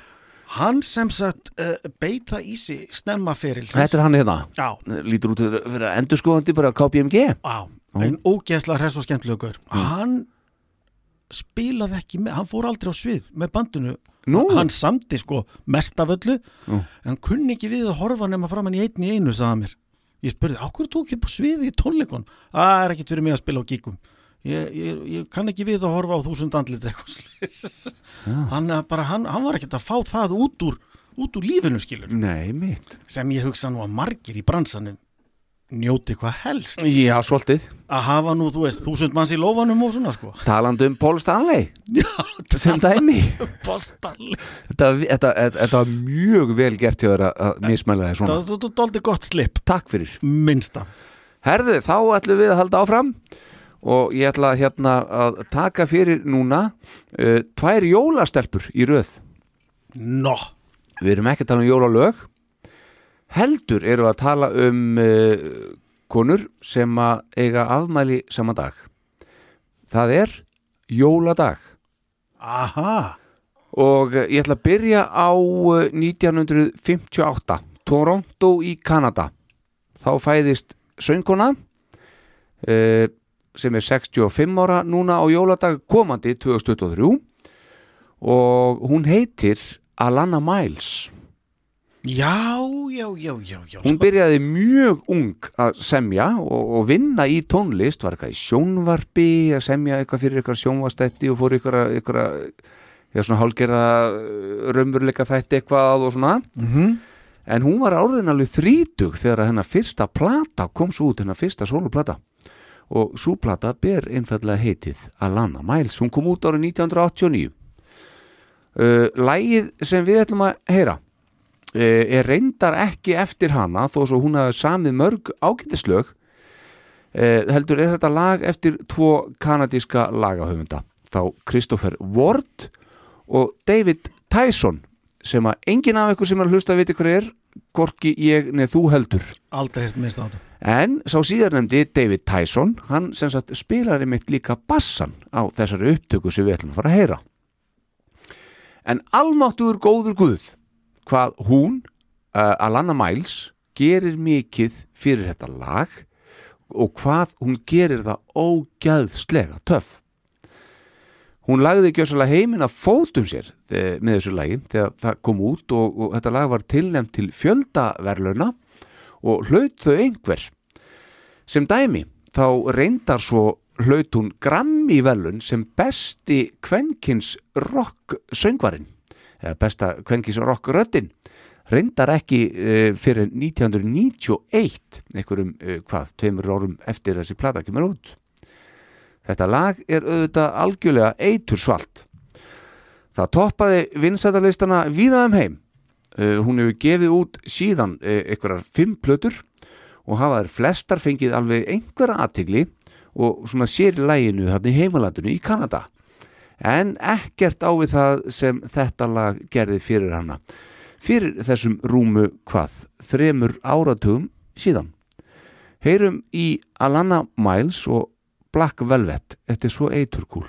Hann sem sagt uh, beita í sig stemmaferil Þetta er hann hérna. Já, Lítur út að vera endurskoðandi bara KPMG á, en ógeðslega hress og skemmtilegur. Hann spilaði ekki með, hann fór aldrei á svið með bandinu. Nú? Hann samti sko mest af öllu. En hann kunni ekki við að horfa nema framann í einn í einu, sagði mér Ég spurði, á hverju tók ég á sviði í tónleikon? Það er ekkit fyrir mig að spila á gíkum Ég, ég, ég kann ekki við að horfa á þúsund andlit eitthvað hann, bara, hann, hann var ekkert að fá það út úr, út úr lífinu skilur Nei, sem ég hugsa nú að margir í bransanum njóti hvað helst. Já, svolítið. Að hafa nú, þú veist, þúsund manns í lófanum og svona sko. Talandi um Paul Stanley. Já, sem dæmi. bóstalli Þetta, þetta, þetta, þetta var mjög vel gert hjá þér að- mismæla þér svona. Er doldi gott slip, Takk fyrir. Minnsta. Herðu, þá ætlum við að halda áfram og ég ætla hérna að taka fyrir núna uh, tvær jólastelpur í röð. Nó, Við erum ekki að tala um jólalög heldur eru að tala um uh, konur sem að eiga afmæli sama dag. Það er jóladag. Aha. Og uh, ég ætla að byrja á uh, 1958 Toronto í Kanada. Þá fæðist söngkona uh, sem er 65 ára núna á jóladag komandi 2023 og hún heitir Alana Miles Já, já, já, já, já hún byrjaði mjög ung að semja og, og vinna í tónlist var eitthvað í sjónvarpi að semja eitthvað fyrir eitthvað sjónvastætti og fór eitthvað, eitthvað já, svona hálgerða raunveruleika þætti eitthvað og svona. Mm en hún var áriðin alveg þrítug þegar hennar fyrsta plata kom svo út hennar fyrsta soloplata og svo plata ber einfallega heitið Alana Miles, hún kom út árið 1989 uh, Lægið sem við ætlum að heyra er reyndar ekki eftir hana þó svo hún hafi samið mörg ágætislög uh, heldur er þetta lag eftir tvo kanadíska lagahöfunda. Þá Christopher Ward og David Tyson sem að enginn af ykkur sem er að hlusta að viti hver er hvorki ég neð þú heldur. Aldrei heilt minnst á þetta. En sá síðarnemdi David Tyson hann sem sagt spilaði mitt líka bassan á þessari upptöku sem við ætlum að fara að heyra. En almáttugur góður guð hvað hún uh, Alana Miles gerir mikið fyrir þetta lag og hvað hún gerir það ógæðslega töff Hún lagði gjössalega heiminn að fótum sér eh, með þessu lagi þegar það kom út og, og þetta lag var tilnæmt til fjöldaverlauna og hlaut þau einhver. Sem dæmi þá reyndar svo hlaut hún Grammy velun sem besti kvenkins rock söngvarinn besta kvenkins rock röddinn reyndar ekki uh, fyrir 1991 einhverjum uh, hvað, tveimur árum eftir þessi plata kemur út. Þetta lag er auðvitað algjörlega eitur svalt. Það toppaði vinsættalistana víða um heim. Uh, hún hefur gefið út síðan einhverjar fimm plötur og hafa þær flestar fengið alveg einhverja aðtigli og svona sér í læginu þarna í heimalandinu í Kanada. En ekkert á við það sem þetta lag gerði fyrir hana. Fyrir þessum rúmu hvað, þremur áratugum síðan. Heyrum í Alana Miles og Black Velvet, þetta er svo eiturkúl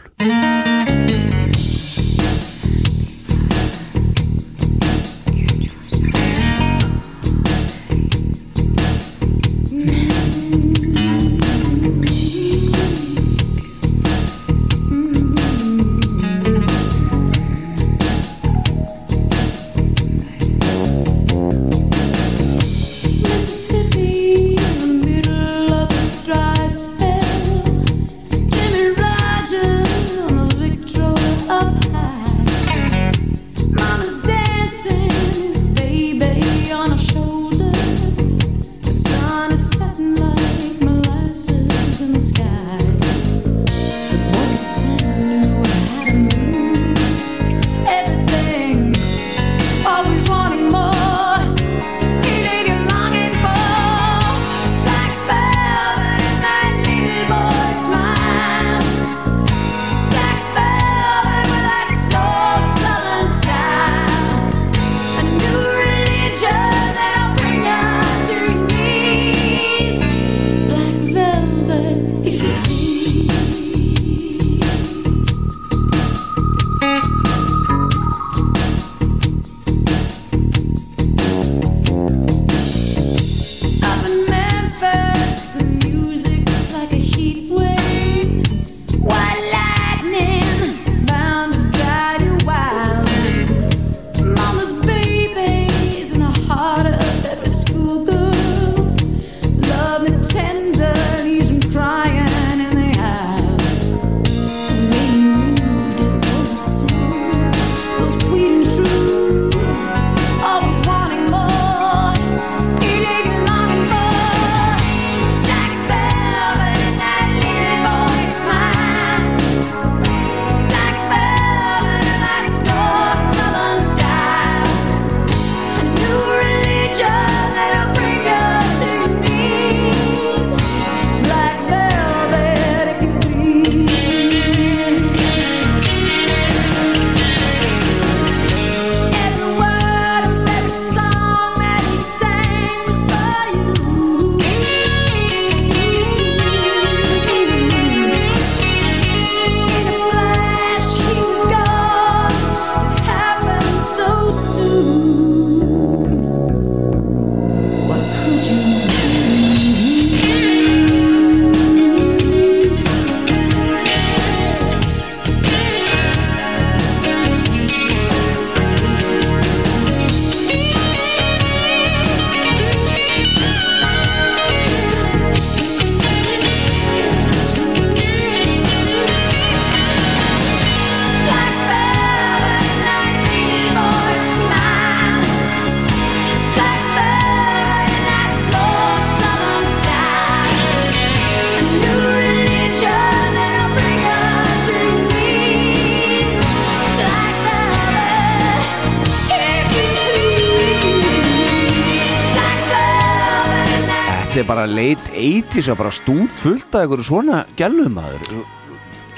eitis og bara stút fullt af einhverju svona gælumaður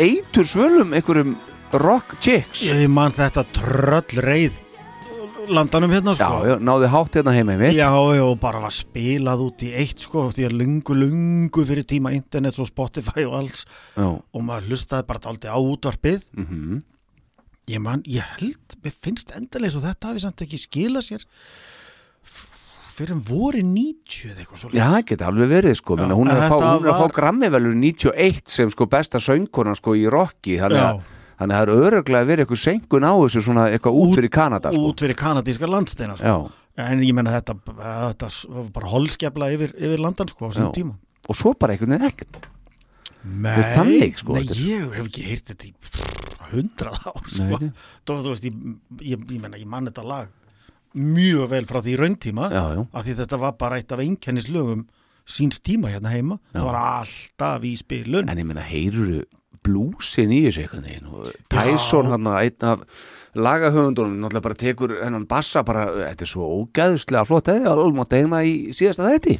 eitur svölum einhverjum rock chicks. Ég man þetta tröll reið landanum hérna já, sko. Já, náði hátt hérna heima í mitt. Já, já, bara var spilað út í eitt sko, því að lungu, lungu fyrir tíma internet og Spotify og alls. Já. og maður hlustaði bara aldrei á útvarpið. Mm ég man, ég held, mér finnst endalega svo þetta hafi samt ekki skilað sér fyrir voru 90 eða eitthvað svo Já, það geti alveg verið sko. Já, hún, er að fá, hún er að fá var- grammivelur 91 sem sko besta söngkona sko í rocki þannig að, þannig að það er öruglega verið eitthvað senkun á þessu svona eitthvað út fyrir Kanada sko. út fyrir kanadíska landsteina sko. Já, en ég menna þetta, þetta var bara holskefla yfir, yfir landan sko á þessum tíma. Og svo bara einhvern veginn ekkert. Nei, þannig, sko, nei ég hef ekki heyrt þetta í hundrað ár sko. Þú veist, ég, ég, ég menna ég man þetta lag mjög vel frá því rauntíma Já, já, af því þetta var bara eitt af einkennislögum síns tíma hérna heima. Það var alltaf í spilun. En ég meina heyruru blúsin í þessu einhvern veginn? Og Tyson hann einn af lagahöfundunum náttúrulega bara tekur hennan bassa bara, þetta er svo ógæðuslega flott eða alveg heima í síðasta þetta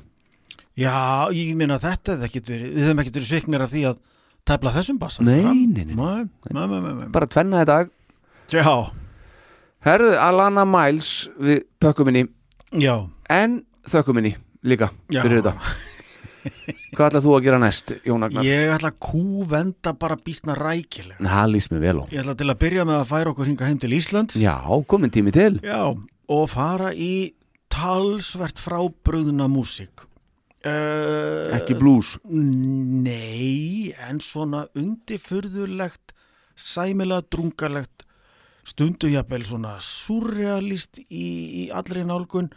Já, ég meina þetta hefði ekkit verið, við hefum ekkit verið sviknir af því að tæpla þessum bassa Nei, nei, nei. nei, nei, nei, nei. bara tvenna dag. Já, Herðu, Alana Miles við pökkuminni já, en þökkuminni líka Já. fyrir þetta. Hvað ætlað þú að gera næst, Jón Agnar? ég ætla að kúvenda bara býstna rækilega. Það lýst mér vel á. Ég ætla til að byrja með að færa okkur hinga heim til Íslands. Já, komin tími til. Já, og fara í talsvert frábröðuna músík. Uh, Ekki blues. Nei, en svona undifurðulegt sæmilega drungalegt stundu jafnvel svona surrealist í, í allri nálgun.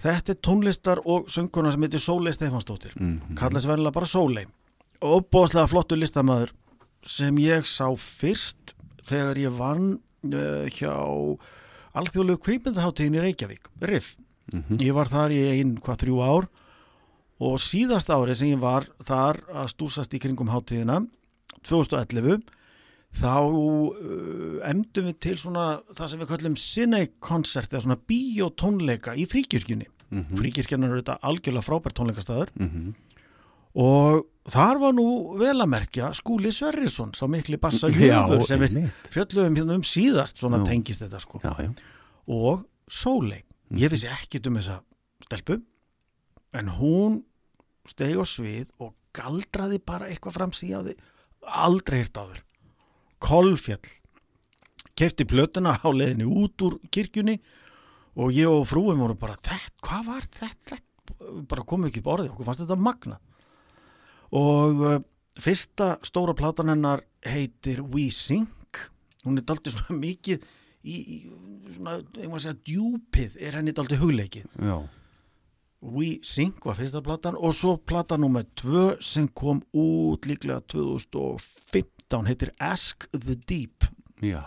Þetta er tónlistar og sönguna sem heitir Sólei Stefansdóttir mm kallast verðilega bara Sólei og bóðslega flottu listamæður sem ég sá fyrst þegar ég vann uh, hjá alþjóðlegu kveipindaháttíðin í Reykjavík, RIF. Ég var þar í ein, hvað, þrjú ár og síðast árið sem ég var þar að stúsast í kringum hátíðina 2011 þá uh, emdum við til svona það sem við kallum Cine-koncert eða svona bíótónleika í fríkirkjunni. Mhm. fríkirkjan er þetta algjörlega frábært tónleikastæður Mhm. og þar var nú vel að merkja Skúli Sverrisson sá mikli bassa jöfur sem við fjöllum hérna um síðast svona Já. tengist þetta sko. Já, já. Og Sóley. Ég vissi ekkit um þessa stelpu en hún stegi á svið og galdraði bara eitthvað fram síðan aldrei hirt áður kolfjall. Kefti plötuna á leiðinni út úr kirkjunni og ég og frúum voru bara þetta, hvað var þetta, bara komum ekki upp orðið, okkur fannst þetta magna og uh, fyrsta stóra platan hennar heitir We Sing hún er daldið svona mikið í, í svona, einhvað að segja, djúpið er henni daldið hugleikið. Já, We Sing var fyrsta platan og svo platan nummer tvö sem kom út líklega 2015 heitir Ask the Deep. Já.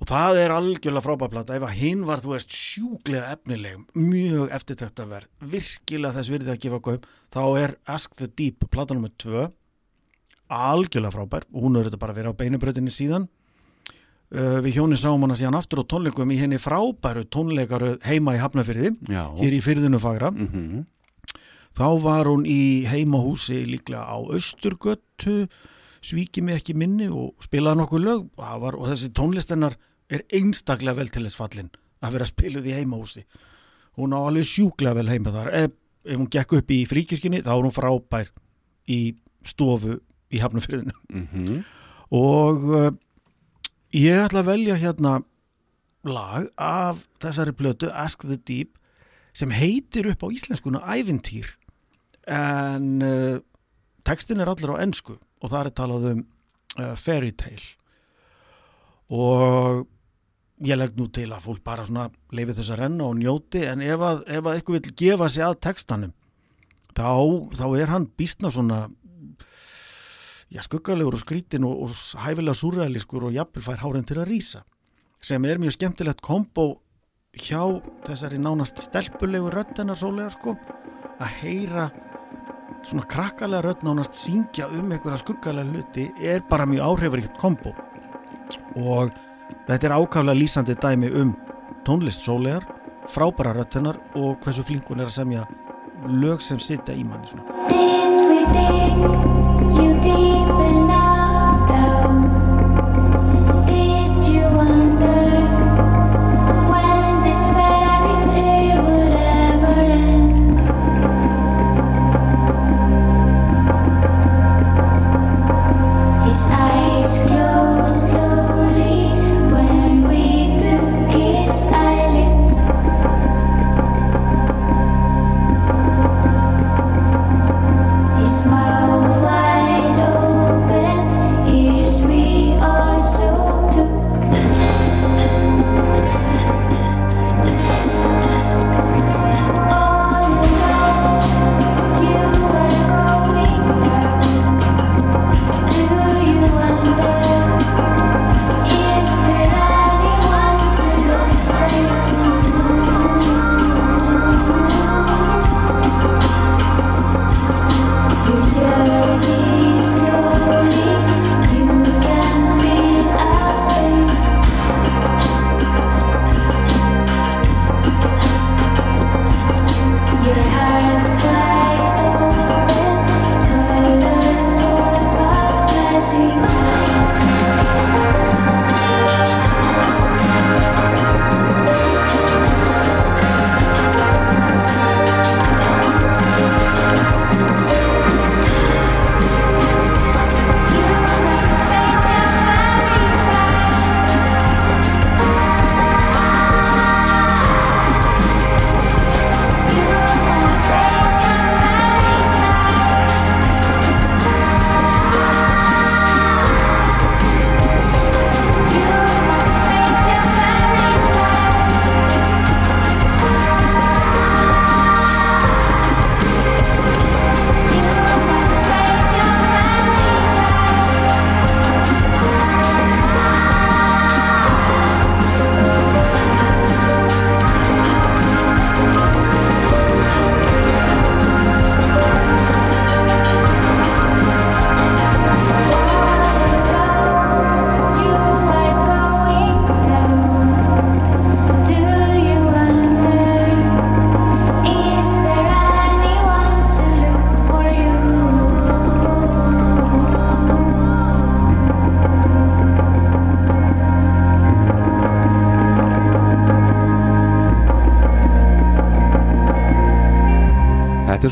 Og það er algjörlega frábæð plata. Ef að hinn var þú veist sjúklega efnileg mjög eftirtæktaverð virkilega þess virðið að gefa gauð þá er Ask the Deep plata nummer tvö algjörlega frábær. Og hún er þetta bara verið á beinubröðinni síðan. Uh, við hjónin sáum hana síðan aftur á tónleikum í henni frábæru tónleikaru heima í Hafnafyrði Já. hér í fyrðinu fagra. Mhm. þá var hún í heimahúsi líklega á Östurgötu svíki mig ekki minni og spilaði nokkuð lög. Var, og þessi tónlistennar er einstaklega vel til þess fallin að vera spiluð í heimahúsi. Hún á alveg sjúklega vel heima þar. Ef, ef hún gekk upp í fríkirkjunni þá er hún frábær í stofu í hafnafyrðinu Mhm. og uh, ég ætla að velja hérna lag af þessari plötu Ask the Deep sem heitir upp á íslenskuna Ævintýr. En uh, textin er allir á ensku og það er talað um uh, fairy tale. Og ég legg nú til að fólk bara svona leifið þess að renna og njóti en ef að, ef að eitthvað vil gefa sig að textanum þá, þá er hann býstna svona já, skuggalegur og skrítin og, og hæfilega súræðliskur og jafnvel fær hárin til að rýsa sem er mjög skemmtilegt kombo hjá þessari nánast stelpulegu röddenar sólega sko að heyra svona krakkalega rödd nánast syngja um einhverja skuggalega hluti er bara mjög áhrifaríkt kombo og þetta er ákaflega lýsandi dæmi um tónlist sólegar frábæra röddenar og hversu flink hún er að semja lög sem sitja í manni svona. Did we dig you deep enough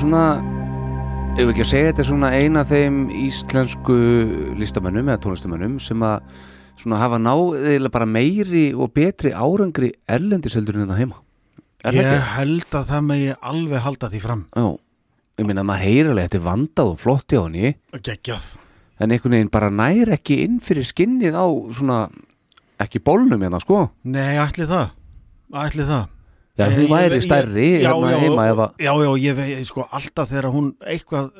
svona ef við ekki að segja þetta er svona eina þeim íslensku listamönnum eða tónlistamönnum sem að svona hafa náðilega bara meiri og betri árangri erlendis heldur en þetta heima Er það Ég ekki? held að það megi alveg halda því fram. Já, ég meina maður heyrir alveg þetta er vandað og flott hjá henni Geggjað. en einhvern veginn bara nær ekki inn fyrir skinnið á svona ekki bólnum hérna sko Nei, ætli það. Ætli það. Já, Ég- hún ég- væri ég- stærri já, hérna já, heima ef að Já, já, ég veit, sko, alltaf þegar hún eitthvað,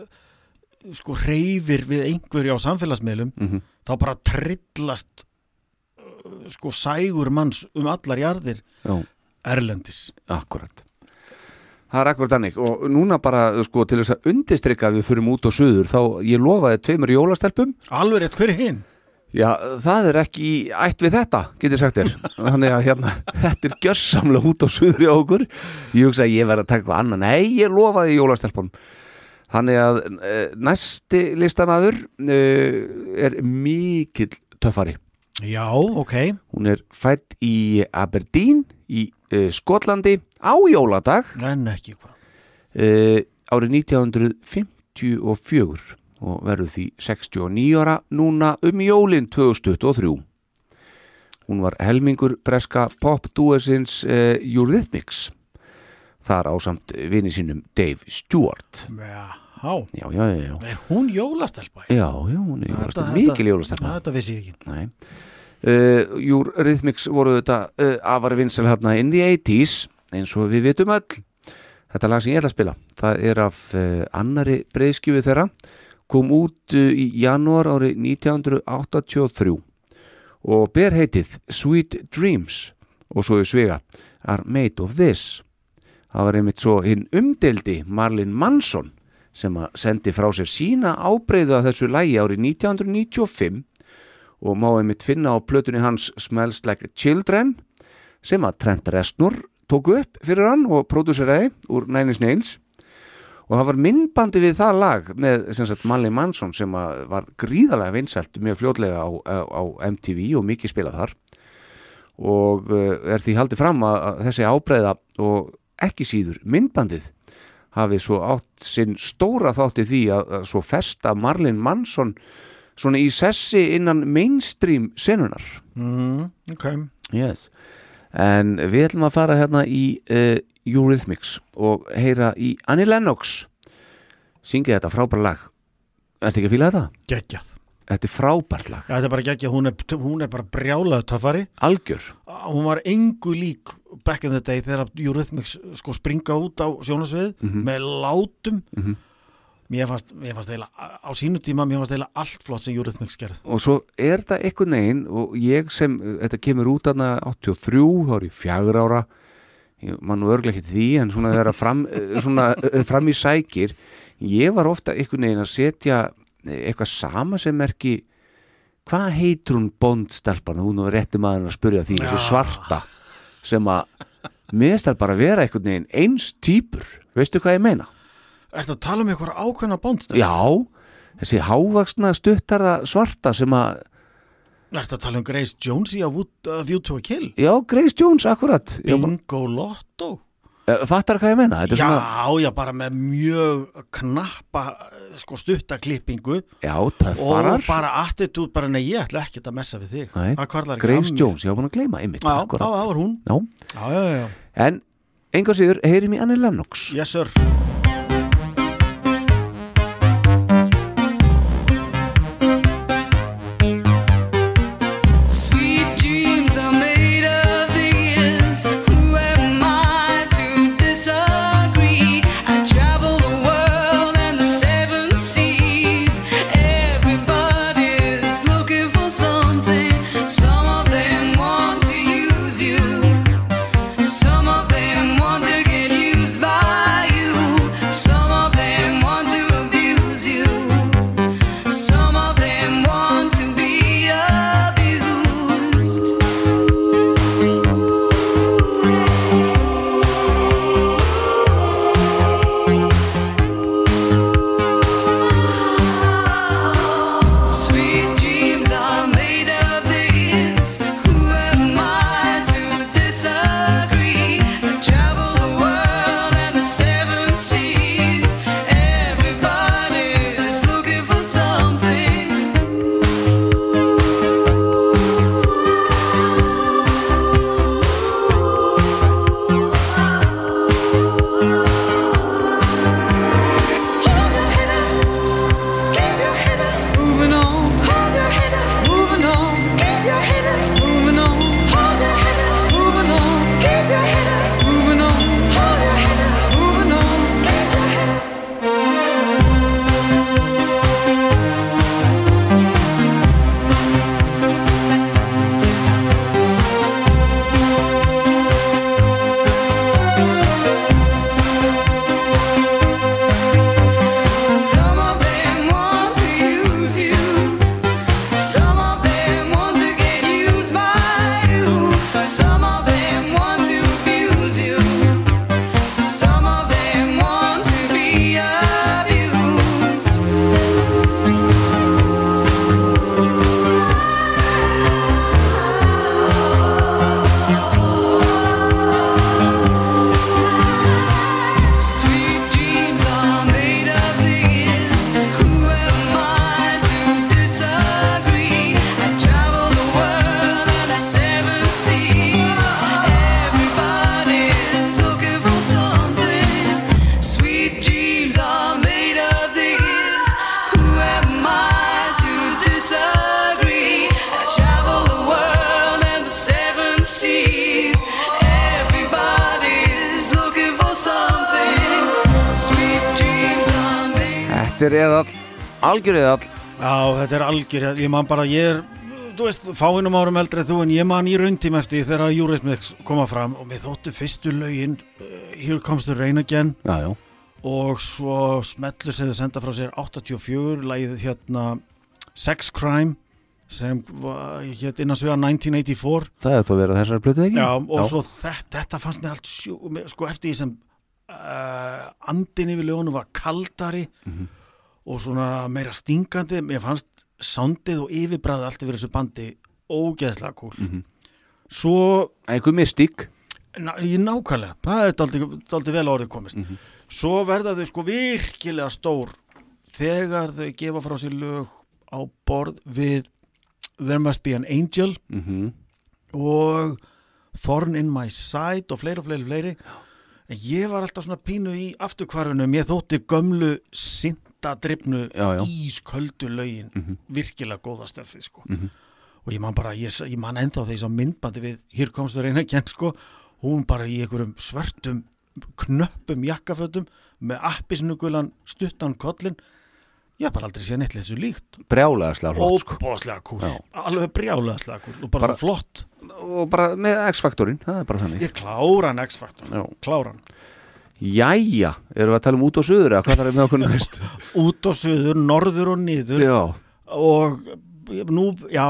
sko, reyfir við einhverju á samfélagsmiðlum, Mhm. þá bara trillast, uh, sko, sægur manns um allar jarðir Já, erlendis. akkurat Það er akkurat þannig og núna bara sko til þess að undistrykka við fyrir út og suður þá ég lofaði tveimur jólastelpum Alveg rétt, hver er hinn? Já, það er ekki ætt við þetta, getur sagt þér. Þannig að hérna, þetta er gjörsamlega út á suður í okkur. Ég hugsa að ég verði að taka eitthvað annað. Nei, ég lofaði jólastelpunum. Þannig að e, næsti listamaður e, er mikill töffari. Já, ok. Hún er fætt í Aberdeen í e, Skotlandi á jóladag En ekki hvað. árið 1954 og verður því 69 ára núna um jólin 2023. Hún var helmingur breska pop-dúesins e, Eurythmics. Þar ásamt vini sínum Dave Stewart. Já, Já, já, já, já. er hún jólastelpa? Já, já, hún er jólastelpa, mikil jólastelpa. Þetta vissi ég ekki. Nei. Uh, Eurythmics voru þetta uh, afar vinsal hérna in the 80s eins og við vitum öll þetta lag sem ég ætla að spila það er af uh, annari breyðskjöfu þeirra kom út uh, í janúar árið 1983 og ber heitið Sweet Dreams og svo í svega are made of this. Það var einmitt svo hinn umdeldi Marlin Manson sem að sendi frá sér sína ábreyðu að þessu lægi árið 1995 og má einmitt finna á plötunni hans Smells Like Children sem að Trent Reznor tóku upp fyrir hann og pródúseraði úr Nine Inch Nails og það var myndbandi við það lag með sagt Marley Manson sem var gríðarlega vinsælt mjög fljótlega á, á, MTV og mikið spilað þar. Og uh, er því haldið fram að, þessi ábreyða og ekki síður myndbandið hafi svo átt sinn stóra þátti því að, svo festa Marlin Manson svona í sessi innan mainstream senunar mm, ok. Yes. en við ætlum að fara hérna í uh, Eurythmics og heyra í Annie Lennox. Syngið þetta frábæra lag. Ertu ekki að fíla þetta? geggjað. Þetta er frábært lag, Já, þetta er bara geggjað, hún er, hún er bara brjálað töffari. Algjör. Hún var engu lík back in the day þegar Eurythmics sko springa út á sjónasvið Mhm. með látum. Mhm. mér fannst, mér fannst eiginlega á sínu tíma, mér fannst eiginlega allt flott sem Eurythmics gerð og svo er þetta eitthvað neginn og ég sem, þetta kemur út aðna 83, þá er ég fjagur ára ég man nú örglega ekki því en svona þegar fram, eh, eh, fram í sækir ég var ofta eitthvað neginn að setja eitthvað sama sem merki hvað heitur hún bondstelpan hún var rétti maður að spyrja því þessu svarta sem að miðstar bara vera eitthvað neginn eins týpur veistu hvað ég meina? Ertu að tala um eitthvað ákveðna bóndst? Já, þessi hávaksna stuttarða svarta sem að Ertu að tala um Grace Jones í A Wood- A View to a Kill? Já, Grace Jones, akkurat Bingo Lotto? Eh, Fattar hvað ég er Já, svona, já, bara með mjög knappa sko stuttaklippingu já, og töffarar bara attitút, bara nei, ég ætla ekkert að messa við þig Nei, Það ekki Grace að. Jones, ég var búin að gleyma einmitt, Já, það var hún Já. Já, já. En, enga sigur, heyrim í Annie Lennox Yes, sir Þetta er eðall, algjör eðall. Já, þetta er algjör, ég man bara, ég er, þú veist, fáinum árum eldri þú en ég man í rauntíma eftir þegar Eurythmics koma fram og mér þóttu fyrstu lögin uh, Here Comes the Rain Again. Já, já, og svo smellu sem þau senda frá sér 84, lagið hérna Sex Crime sem hétt innan sviða 1984 það er þá verið þessari plötu ekki? Já, og svo þetta, þetta fannst mér allt sjú, sko eftir því sem uh, andin yfir lögunum var kaldari. Mhm. Og svona meira stingandi mér fannst soundið og yfirbræði allt yfir þessu bandi ógeðslega kúl Mhm. svo einhver mystík ná, ég nákvæmlega, það er aldrei vel orðið komist Mhm. svo verða þau sko virkilega stór þegar þau gefa frá sér lög á borð við There Must Be an Angel mm -hmm. og Thorn in My Side og fleiri og fleiri, fleiri. En ég var alltaf svona pínu í afturkvarfinu mér þótti gömlu sintadrifnu Já. ísköldu lögin Mhm. virkilega góða stöfið sko. Mhm. og ég man bara, ég, ég man ennþá ég sá myndbandi við Hér komst það reyna kent sko hún bara í einhverjum svörtum knöppum jakkafötum með appisnugulan stuttan kollin ég haf bara aldrei séð neitt þessu líkt brjálega flott sko. alveg brjálega kúl og bara, Bara- flott og bara með X-faktorinn, það er bara þannig Ég klára hann X-faktor, Já. klára hann Jæja, erum við að tala um út og suður eða hvað þarf með okkur næst? Út og suður, norður og niður. Já, og nú, já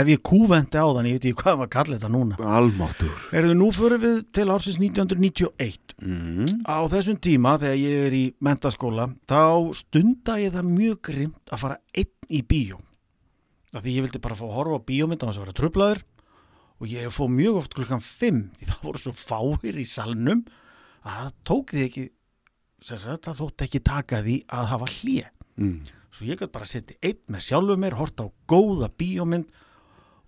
ef ég kúvendi á þann, ég veit ekki hvað maður kalli þetta núna. Almáttur Erðu, nú förum við til ársins 1991 mm. á þessum tíma þegar ég er í mentaskóla þá stunda ég það mjög grimt að fara einn í bíó. Af því ég vildi bara fá að horfa á bíómynd á þess að vera trublaður og ég fóð mjög oft klukkan 5 því það voru svo fáir í salnum að það tók því ekki það þótt ekki taka því að hafa hlje Mm. svo ég gæti bara setja einn með sjálfu mér horta á góða bíómynd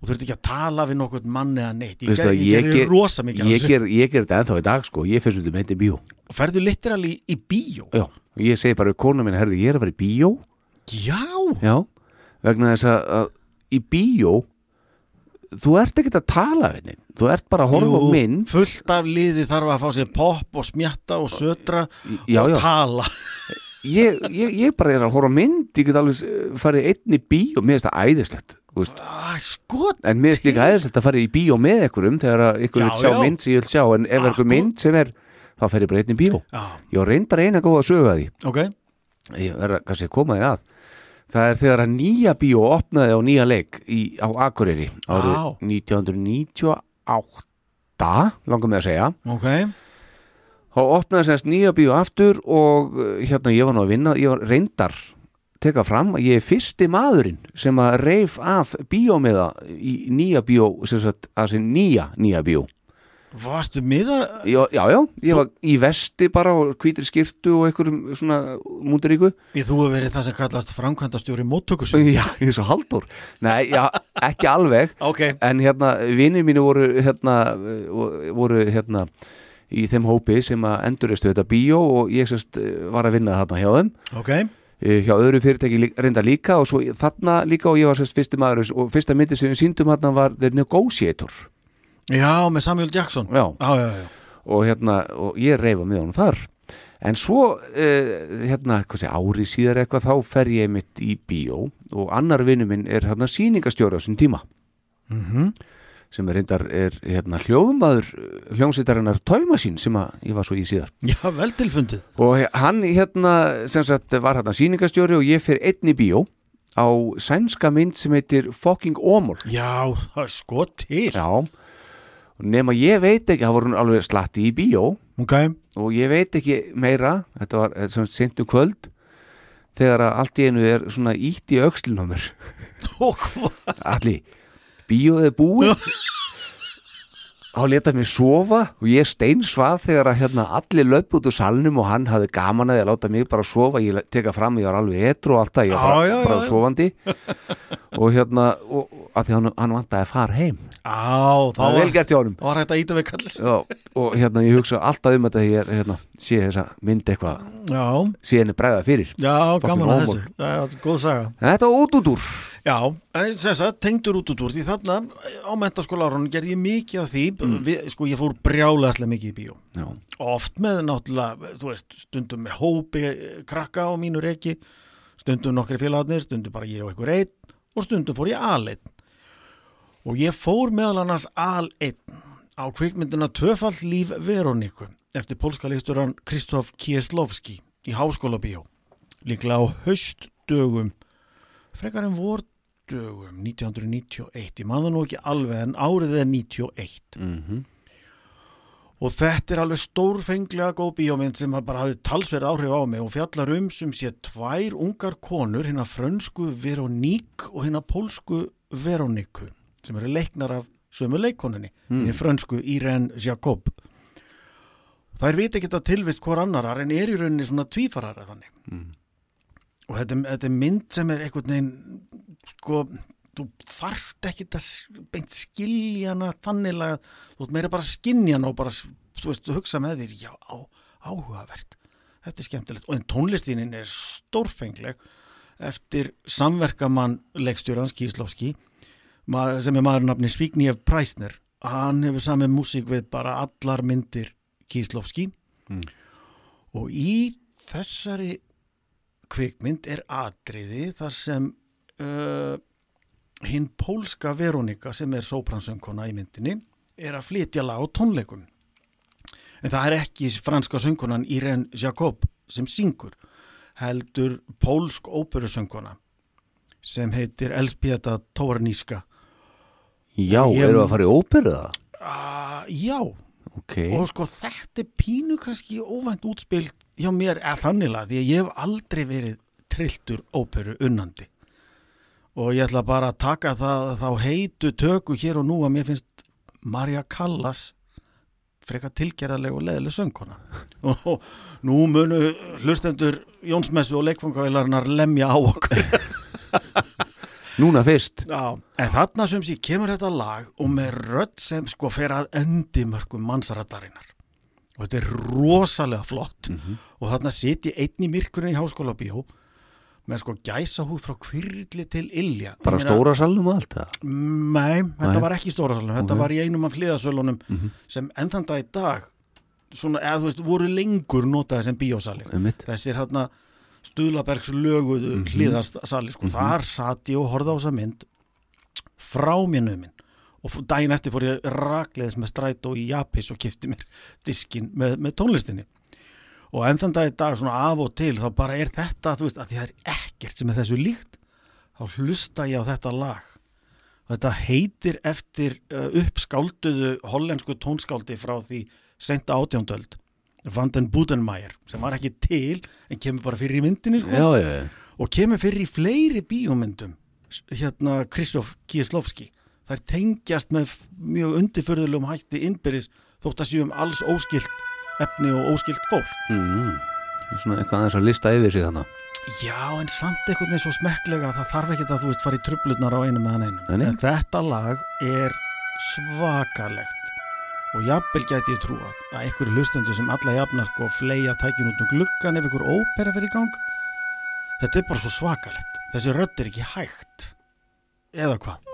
og þurfti ekki að tala við nokkuð mann eða neitt. Ég, Veistu ger, að ég, ég ég ger- gerir rosa mikið Ég þessu. ger, ég ger þetta ennþá í dag sko, ég fyrir svolítið með þetta í bíó. Og ferðu literally í bíó? Já, ég segi bara konu mín, herði, ég er að fara í bíó. Já, Já, vegna þess að, að í bíó þú ert ekkert að tala við neinn. Þú ert bara að horfa á mynd. fullt af liði þarf að fá sér popp og smjatta og södra já, og já, tala. Ég, ég, ég bara er að horfa mynd ég get alveg farið einn í bíó mér finnst það æðislegt ah, skot en mér finnst líka æðislegt að fara í bíó með einhverjum þegar Já, vil sjá já. mynd sem ég vil sjá. En ef einhver mynd sem er þá fer ég bara einn í bíó. Já, ég reyndar eina góða að því. Ok, ég verða kannski að koma því að það er þegar að nýja bíó opnaði á nýja leik í, á Akureyri árið Vá. 1998 langar með að segja. Ok. Þá opnaði semst nýja bíó aftur og uh, hérna ég var nú að vinna ég var reyndar teka fram að ég er fyrsti maðurinn sem að reif af bíómiða í nýja bíó sem sagt að sem nýja nýja bíó varstu miða já, já, já, ég var í vesti bara og hvítri skirtu og einhverjum svona múndiríku Ég þú hefur verið það sem kallast framkvæmdastjóri móttökusum Já, ég er svo haldur Nei, já, ekki alveg. Ok, En hérna, vinir mínu voru hérna, voru hérna í þeim hópi sem að enduristu þetta bíó og ég sérst var að vinna þarna hjá þeim. Ok. Eh, hjá öðru fyrirtæki reyndar líka og svo þarna líka og ég var sérst fyrsti maður og fyrsta myndi sem við síndum þarna var The Negotiator já, með Samuel Jackson. Já, já, já, og hérna, og ég reyfa með honum þar. En svo uh, hérna, sé, ári síðar eitthvað þá fer ég mitt í bíó og annar vinnu minn er hérna sýningastjóri á þessum tíma. Mhm. Sem er reyndar er hérna hljóðmaður hljómsveitarinnar Tóimasín sem að ég var svo í síðar. Já, vel tilfundið. Og hann hérna sem sagt var hérna sýningastjóri og ég fer einn í bíó á sænska mynd sem heitir Fucking Ómól já, það er skot til. Já, nema ég veit ekki, það voru alveg slatti í bíó. Ok, og ég veit ekki meira. Þetta var sem sentu kvöld þegar að allt í einu er svona ítt í öxlinn á mér. Og hvað? Allir, bíóð er búið þá leta mig sofa og ég steinsvað þegar að hérna, allir löp út úr salnum og hann hafði gaman að að láta mig bara sofa. Ég teka fram, ég var alveg etru og allt það ég var bara, já, já, bara já. sofandi. Og hérna og, að því hann, hann vantaði að fara heim. Á, þá það var vel var, gert hjá honum. var hægt að íta við kallir Já, og hérna ég hugsa alltaf um þetta ég hérna, sé þessa mynd eitthvað. Sé henni bregða fyrir. Já, gaman að þessu. Já, já, góð saga. Þetta var út út úr Já, en þess að tengdur út út úr því þarna á mentaskóla árunum gerði ég mikið af því, við, sko ég fór brjálæslega mikið í bíó. Já, oft með náttúrulega, þú veist, stundum með hópi eh, krakka á mínu reiki stundum nokkri félagarnir, stundum bara ég og einhver einn og stundum fór ég aleitt og ég fór meðal annars aleitt á kvikmynduna Tvöfall líf Veroniku eftir pólska leisturann Kristof Kieslowski í Háskóla bíó líklega á haustdögum frekar en vordögum 1991, ég maður nú ekki alveg en árið er 91 mm og þetta er alveg stórfenglega góð bíómynd sem bara hafði talsverð áhrif á mig og fjallar um sem sé tvær ungar konur, hérna frönsku Veroník og hérna pólsku Veroniku sem eru leiknar af sömu leikoninni, mm. hérna frönsku Irene Jacob. Þær veit ekki að tilvist hvor annarar en er í rauninni svona tvífarara þannig. Mm. Og þetta, þetta er mynd sem er einhvern veginn sko, þú þarft ekki að beint skilja hana þannig að þú ert meira bara að skinja hana og bara, þú veist, hugsa með þér já, á, áhugavert. Þetta er skemmtilegt. Og en tónlistínin er stórfengleg eftir samverkamann leikstjórans Kíslovski ma- sem er maður nafni Svíkníf Præsner hann hefur samið músík við bara allar myndir Kíslovski Mm. og í þessari kvikmynd er atriði þar sem uh, hinn pólska Veronika sem er sópransöngkona í myndinni er að flytja lag á tónleikun en það er ekki franska söngkonan Irene Jacob sem syngur heldur pólsk óperusöngkona sem heitir Elspieta Torníska Já, Ég- eru að fara í óperu það? uh, Já, Ok, og sko þetta er pínu kannski óvænt útspilt hjá mér eða þanniglega því að ég hef aldrei verið trilltur óperu unnandi. Og ég ætla bara að taka það þá heitu töku hér og nú að mér finnst Marja Callas frekar tilgerðarleg og leðileg söngkona. Og nú munu hlustendur Jónsmessu og leikfangavælarnar lemja á okkur núna fyrst. Já, en þarna sem sé kemur þetta lag og með rödd sem sko fer að endimörkum mannsaradarinnar. Og þetta er rosalega flott. Og þarna sit ég einn í myrkurinn í háskóla bíó með sko gæsa húð frá kvirli til Ilja Bara stóra salnum og allt það? Nei, þetta var ekki stóra salnum, þetta Ok. var í einum af hliðasölunum sem ennþann dag í dag svona, eða þú veist, voru lengur notaði sem bíósali Einmitt. þessir hérna Stuðlabergs löguðu mm hliðasali sko. þar satt ég og horfði á þessa mynd frá mér numinn og daginn eftir fór ég rakleðis með strætó í Japis og kipti mér diskin með, með tónlistinni. Og enn þann dag í dag svona af og til þá bara er þetta, veist, að því það er ekkert sem er þessu líkt þá hlusta ég á þetta lag. Og þetta heitir eftir uh, uppskálduðu hollensku tónskáldi frá því seinta átjóndöld Van den Budenmeier sem var ekki til en kemur bara fyrir í myndinni sko, Já, já, já. Og kemur fyrir í fleiri bíómyndum hérna Kristjóf Kieslowski. Þær tengjast með mjög undirförðulegum hætti innbyrðis þótt að séum alls óskilt efni og óskilt fólk. Mm. Svona eitthvað aðeins að lista yfir þannig Já, en samt einhvern veginn svo smekklega að það þarf ekki að þú veist fara í trublutnar á einu meðan nei. En þetta lag er svakalegt og jafnvel gæti ég trúað að einhverju hlustendur sem alla jafna sko fleia tækin út um gluggan ef einhver ópera fyrir í gang. Þetta er bara svo svakalegt. Þessi rödd er ekki hægt. Eða hvað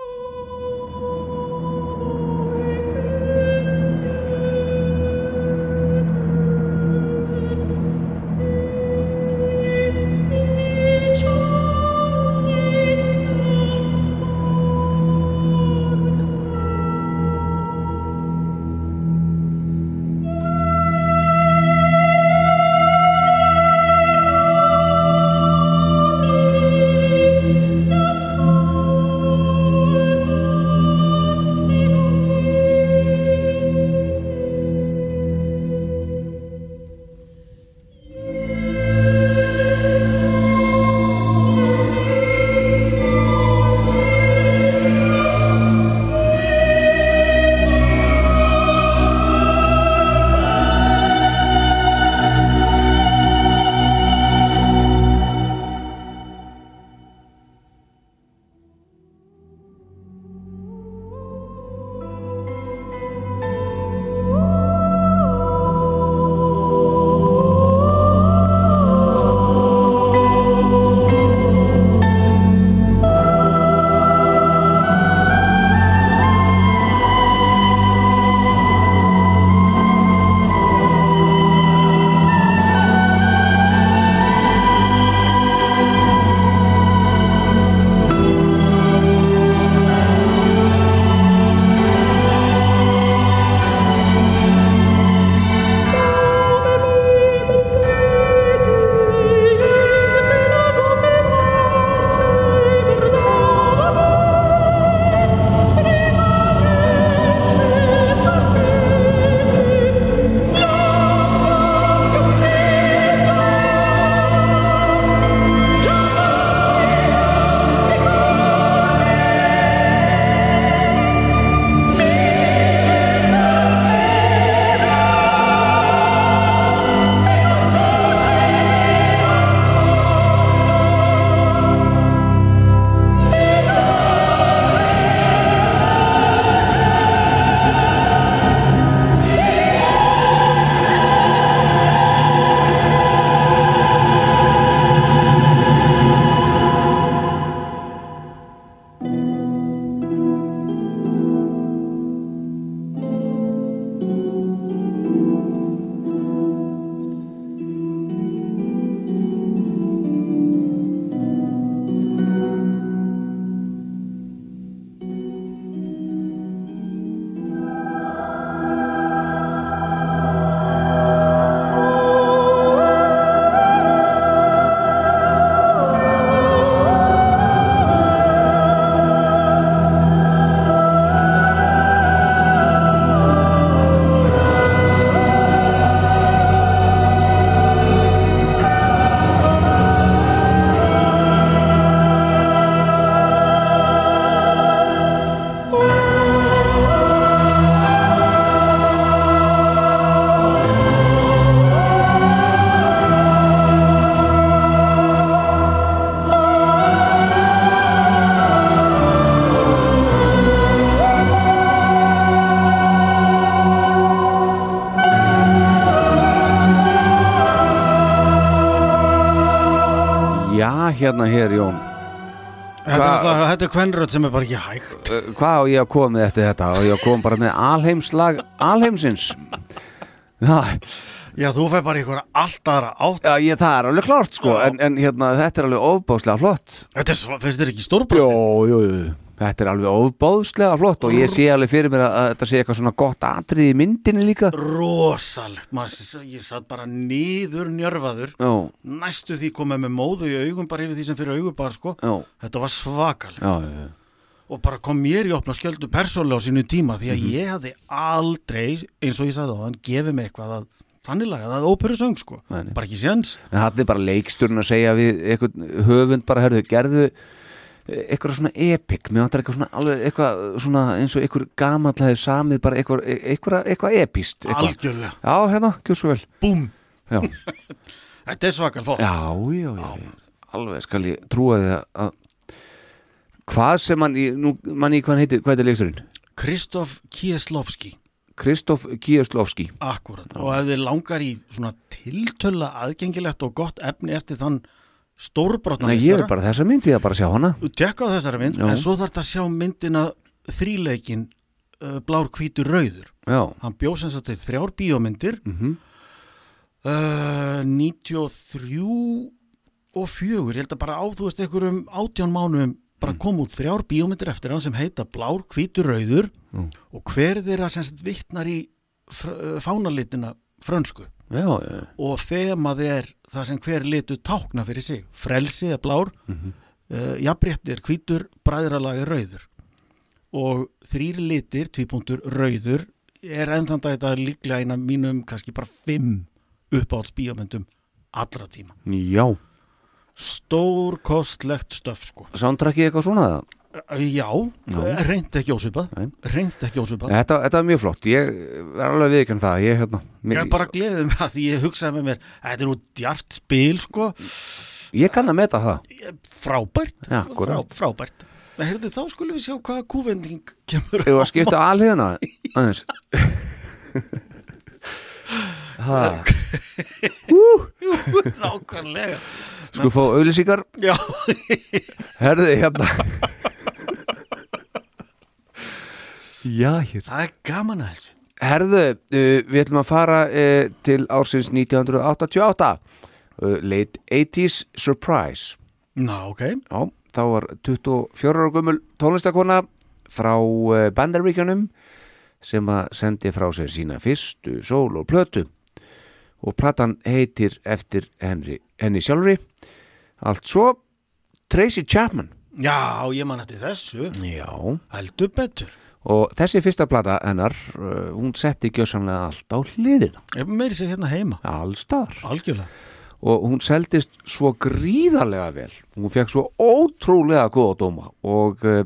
hérna hér Jón. Þetta er, alltaf, þetta er kvenrödd sem er bara ekki hægt. Uh, Hvað á ég að koma með eftir þetta? Og ég að koma bara með alheimslag alheimsins? Já, Já, þú fær bara ykkur allt aðra átt. Já ég, það er alveg klart sko en, en hérna, þetta er alveg ofbáðslega flott. Þetta er, finnst þér ekki stórbróð? Jó, jú, jú Þetta er alveg ofbáðslega flott og ég sé alveg fyrir mér að, að þetta sé eitthvað svona gott atrið í myndinni líka. Rosalegt, maður, ég satt bara niður njörfaður Já, Næstu því komið með móðu í augum bara yfir því sem fyrir augum bara sko. Já, Þetta var svakalegt. Já, og bara kom mér í opna skjöldu persónulega á sínu tíma því að Mhm. ég hafði aldrei, eins og ég sagði á hann, gefið mig eitthvað að þannig laga, það er óperu söng sko. Nei, bara ekki séns. En er bara leiksturinn að segja við einhvern höfund bara, herðu, gerðu eitthvað svona epic, mér vantar eitthvað svona alveg eitthvað svona eins og eitthvað gamallæði samið bara eitthvað, eitthvað, eitthvað epist eitthvað. algjörlega, Já, hérna, gjör svo vel. Búm þetta er svakal fólk já, já, já, alveg skal ég trúa því að- að hvað sem hann, í- nú mann í hvað heitir, hvað heitir leiksturinn? Kristof Kieslowski. Kristof Kieslovski akkurat, og ef þið langar í svona tiltölla aðgengilegt og gott efni eftir þann stórbrotna Nei, ég er bara þessa myndi að bara sjá hana. Tekka á þessari mynd, Já. en svo þarf þetta að sjá myndina þríleikin uh, blár hvítur rauður. Já, hann bjóð sem sagt til þrjár bíómyndir. Mhm. Uh, 93 og fjögur, ég held að bara á þú veist einhverjum átján mánuðum bara kom út þrjár bíómyndir eftir hann sem heita blár hvítur rauður Mm. og hver þeirra sem vittnar í fr uh, fánalitina frönsku. Já, já, og þemað er það sem hver litu tákna fyrir sig. Frelsi er blár Mhm. uh, jafnrétti er hvítur, bræðralag er rauður. Og þrýr litir tvípunktur rauður er ennþann dag þetta líklega eina mínum kannski bara fimm uppáhalds bíómyndum allra tíma. Já. Stór kostlegt stöf sko. Soundtrackið eitthvað svona það? Já, reynd ekki ósvipað reynd ekki ósvipað. Þetta, þetta er mjög flott, ég er alveg viðkjörn það ég, hérna, ég er bara gleðið með að því ég hugsaði með mér þetta er nú djart spil sko. Ég kann að meta það. Frábært Já. Frá, frábært. En heyrðu, þá skulum við sjá hvaða kúvending kemur Ef að skipta alhiðina aðeins? Nákvæmlega. Sko fá auðlýsingar Já, Herðu hérna Já, hér. Það er gaman að þessu. Herðu, uh, við ætlum að fara uh, til ársins 1988 uh, Late 80s Surprise. Ná, ok. Já, þá var 24 ára gömul tónlistakona frá uh, Bandaríkjunum sem að sendi frá sér sína fyrstu sól og plötu. Og platan heitir eftir henni, henni sjálfri. Allt svo Tracy Chapman. Já, ég man eftir þessu. Já. Heldur betur og þessi fyrsta plata hennar uh, hún setti gjössanlega allt á hliðina. Ég meiri sér hérna heima? Allstar Algjörlega. Og hún seldist svo gríðarlega vel. Hún fekk svo ótrúlega góða dóma. Og uh,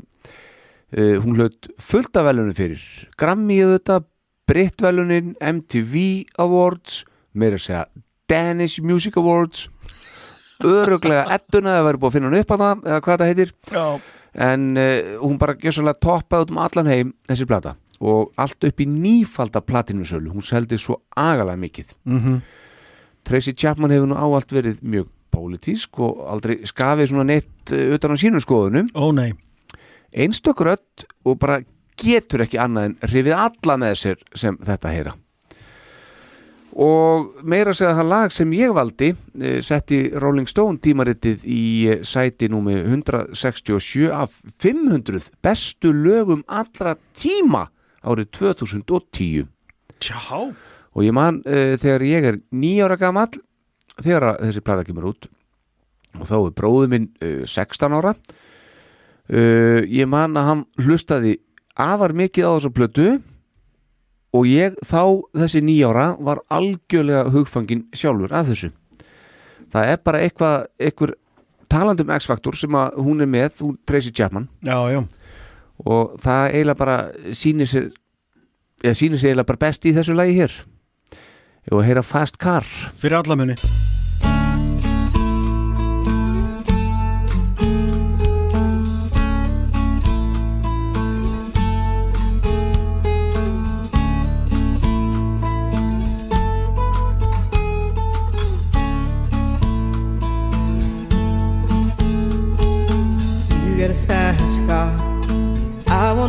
uh, hún hlaut fullt af velunum fyrir. Grammy auðvitað, Britvelunin MTV Awards meira að segja Danish Music Awards. Öruglega ettuna það væri búið að finna hann upp að það eða hvað það heitir. Já, en uh, hún bara gjössalega toppaði út um allan heim þessi plata. Og allt upp í nýfalda platinusölu hún seldi svo agalega mikið. Mm Tracy Chapman hefur nú áallt verið mjög pólitísk og aldrei skafið svona neitt uh, utan á sínum skoðunum. Ó nei. Einstök rödd og bara getur ekki annað en hrifið alla með sér sem þetta heyra og meira segja það lag sem ég valdi uh, setti Rolling Stone tímaritið í uh, sæti númi 167 af 500 bestu lögum allra tíma árið 2010 Tjá, og ég man uh, þegar ég er nýjára gamall þegar þessi plata kemur út og þá er bróður minn uh, 16 ára uh, ég man að hann hlustaði afar mikið á þessu plötu og ég þá þessi nýjára var algjörlega hugfangin sjálfur að þessu. Það er bara eitthvað eitthvað talandum X-faktor sem að hún er með, hún Tracy Chapman. Já, já. Og það eiginlega bara sýnir sér eða sýnir sér eiginlega bara best í þessu lagi hér. Og heyra Fast Car. Fyrir alla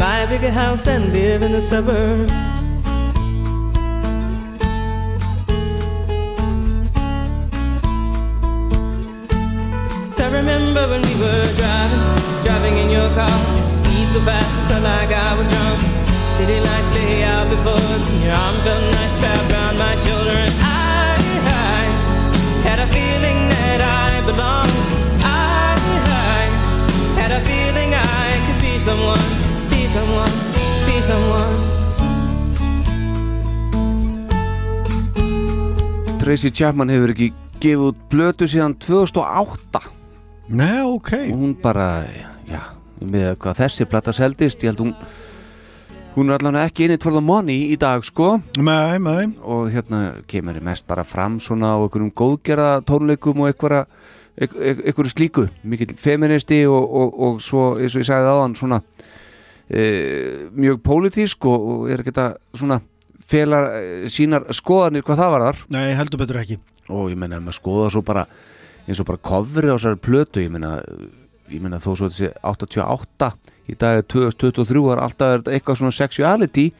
Buy a bigger house and live in the suburbs. Tracy Chapman hefur ekki gefið út blötu síðan 2008 Nei, ok. Og hún bara, já, með hvað þessi plata seldist, ég held hún hún er allavega ekki in it for the money í dag sko. Nei, nei. Og hérna kemur henni mest bara fram svona á einhverjum góðgerða tónleikum og einhverja einhverju slíku, mikill feministi og, og, og svo, eins og ég sagði aðan svona e, mjög pólitísk og, og er ekki þetta svona felar e, sínar skoðanir hvað það var þar Nei, heldur betur ekki. Og ég menna að maður skoða svo bara eins og bara kofri á þessari plötu ég menna, ég menna þó svo þessi 88 í dag er 2023 er alltaf er eitthvað svona sexuality.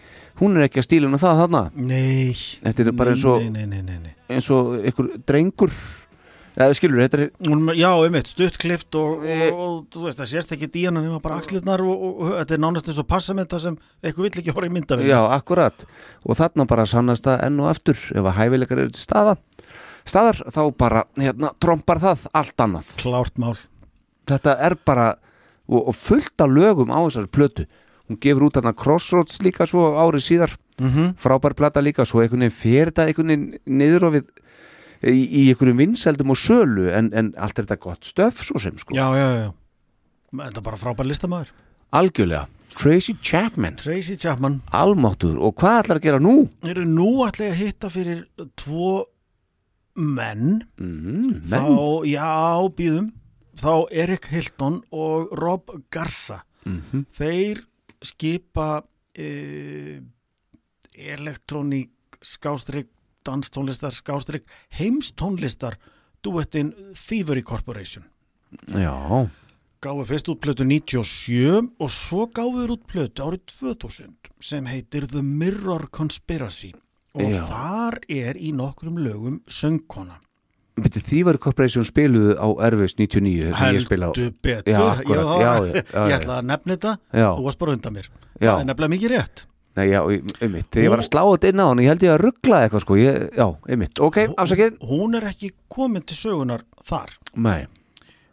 Hún er ekki að stíla um það þarna. Nei. Þetta er bara eins og- Nei, nei, nei, nei, nei. eins og einhver drengur eða skilur, þetta er Já, einmitt, stuttklift og, Eh. og, og þú veist, það sést ekki díana nema bara axlirnar og, og, og þetta er nánast eins og passamenta sem eitthvað vill ekki horfa í mynda já, akkurat. Og þarna bara sannast það enn og aftur ef að hæfileikar eru til staða staðar, þá bara, hérna, trompar það allt annað. Klárt mál. Þetta er bara og, og fullt af lögum á þessari plötu. Hún gefur út þarna Crossroads líka svo árið síðar. Mm -hmm. frábær plata líka, svo einhvern veginn fer þetta einhvern veginn niður og við í, í einhverjum vinseldum og sölu en, en allt er þetta gott stöf svo sem sko. Já, já, já. Þetta er bara frábær listamæður algjörlega, Tracy Chapman. Tracy Chapman. Almáttur og hvað ætlar að gera nú? Eru nú ætla ég að hitta fyrir tvo menn. Mm, Þá, menn, já, býðum Þá Erik Hilton og Rob Garza. Mhm. Þeir skipa e, elektróník skástrík, danstónlistar skástrík, heimstónlistar duettin Thievery Corporation. Já. Gáðu fyrst út plötu 97 og svo gáðu þeir út plötu árið 2000 sem heitir The Mirror Conspiracy og Já. þar er í nokkrum lögum söngkona. Þývar Corporation spiluðu á Erfis 99 sem ég spila á. Heldur betur. Já, já, já, ég ætla að nefna þetta. Þú varst bara undan mér. Já. það er nefnilega mikið rétt Nei, já, einmitt, þegar ég var að slá þetta inn á hann ég held ég að ruggla eitthvað sko. Ég, Já, einmitt, ok, afsakið. hún er ekki komin til sögunar þar. Nei,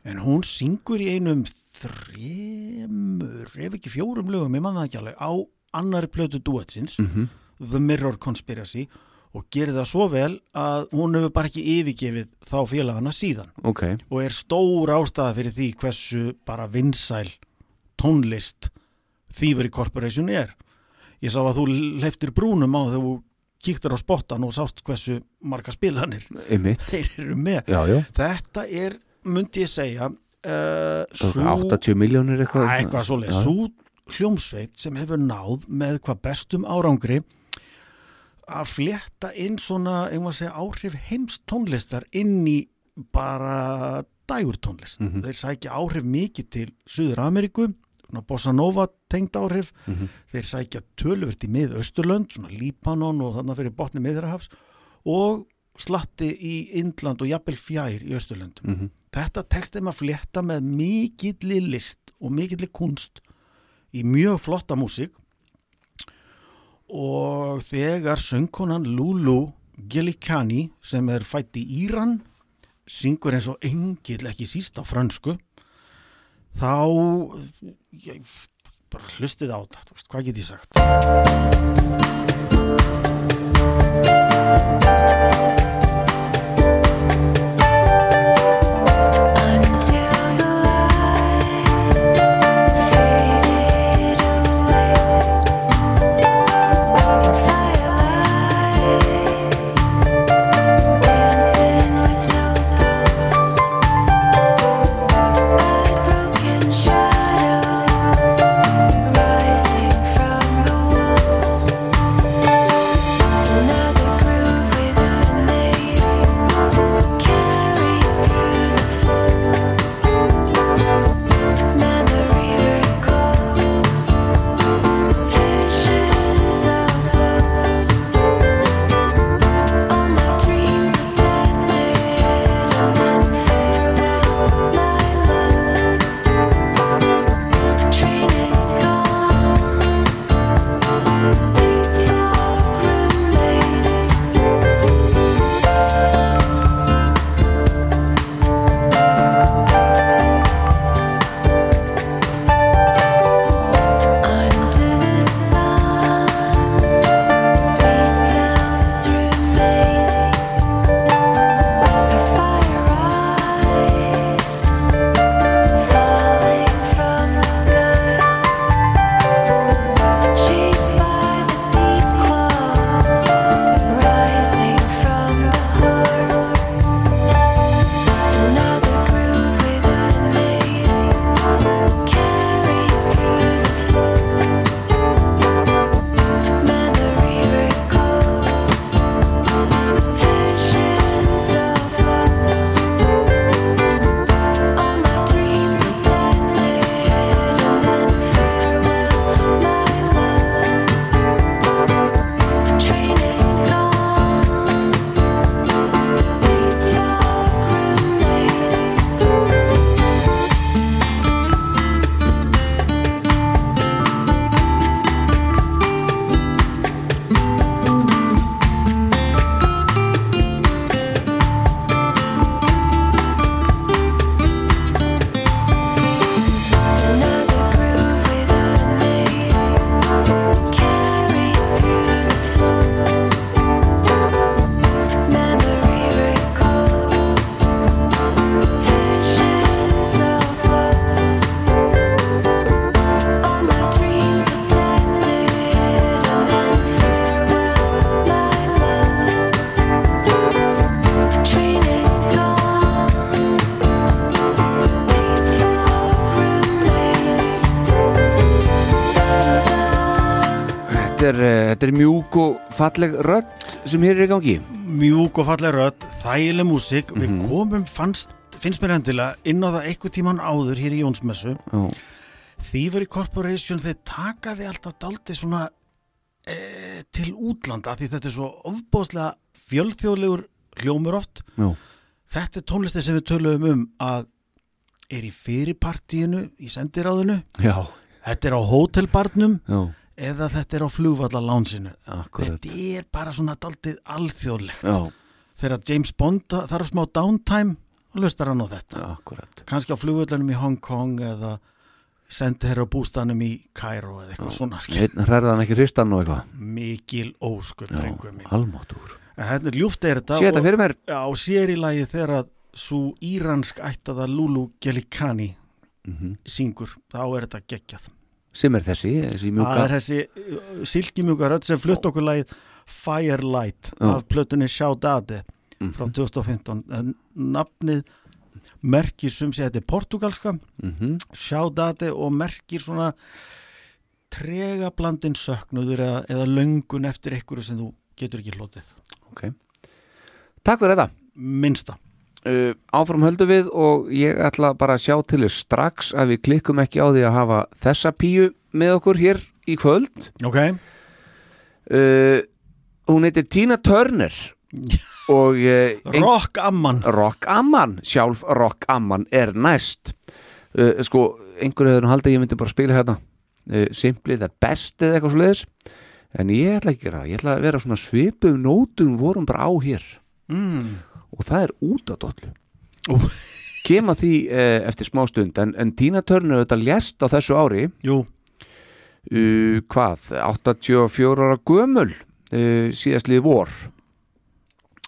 en hún syngur í einum þremur ef ekki fjórum lögum, ég man það ekki alveg á annari plötu duetsins Mhm. The Mirror Conspiracy og gerir það svo vel að hún hefur bara ekki yfirgefið þá félagana síðan. Ok. Og er stór ástæða fyrir því hversu bara vinsæl tónlist Thievery Corporation er ég sá að þú leftir brúnum á þegar þú kíktur á spottan og sást hversu marga spilanir Einmitt, þeir eru með. Já, já. Þetta er, myndi ég segja uh, Svo 80 miljónir eitthvað. Eitthvað svoleið, svo hljómsveit sem hefur náð með hvað bestum árangri að flétta inn svona, segja, áhrif heims tónlistar inn í bara dægur tónlist. Mhm. Þeir sækja áhrif mikið til Suður Ameríku, svona bossa nova tengd áhrif, Mhm. þeir sækja töluvert í mið Östurlönd, svona Líbanon og þannig fyrir botni miðrahafs og slatti í Indland og jafnvel fjær í Östurlöndum. Mhm. Þetta tekst þeim að flétta með mikilli list og mikilli kunst í mjög flotta músík og þegar söngkonan Lulu Gilikani sem er fætt í Íran syngur eins og engill ekki síst á frönsku þá ég, bara hlustið á þú veist, hvað get ég sagt Þetta er, mjúk og falleg rödd sem hér er í gangi. Mjúk og falleg rödd, þægileg músík. Við Mhm. komum, fannst, finnst mér endilega inn á það eitthvað tíman áður hér í Jónsmessu. Já, Thievery Corporation þeir taka því alltaf daldið svona e, til útlanda því þetta er svo ofbóðslega fjölþjóðlegur hljómur oft. Já, þetta er tónlistin sem við töluðum um að er í fyrirpartíinu í sendiráðinu, já, þetta er á hótelbarnum. Já, eða þetta er á flugvallalánsinu. Þetta er bara svona daldið alþjóðlegt. Já, þegar James Bond þarf smá downtime og lustar hann á þetta. Akkurat. Kannski á flugvöllunum í Hong Kong eða sendi hér á bústanum í Cairo eða eitthvað svona skil. Einn hræðan ekki hristan og eitthvað? Mikil óskur almáttur er ljúft er þetta Sé þetta fyrir mér? Já, og sér í lagi þegar svo íransk ættaða Lulu Gelikani Mhm. syngur, þá er þetta geggjað sem er þessi, þessi það mjúka er þessi uh, silkimjúka rödd sem flutt okkur lagið Firelight Já. af plötunni Sjádade frá 2015 en nafnið merkir sem sé þetta er portugalska Mhm. Sjádade og merkir svona trega blandin söknuður eða, eða löngun eftir einhverju sem þú getur ekki hlotið. Takk fyrir þetta. Minnsta uh, Áfram höldum við og ég ætla bara að sjá til þess strax að við klikkum ekki á því að hafa þessa píu með okkur hér í kvöld. Ok, uh, Hún heitir Tina Turner og uh, rock amman. Rock Amman, sjálf Rock Amman er næst. Uh, sko, einhverju hefur haldið ég myndi bara spila hérna. Uh, Simply the best eða eitthvað svo leiðis en ég ætla ekki að gera það, ég ætla að vera svona svipum nótum vorum bara á hér. Mm. Og það er út á dollu. Ú. kem að því uh, eftir smá stund en, en Tina Turner þetta lést á þessu ári. Jú, uh, hvað, 84 ára gömul uh, síðastlið vor.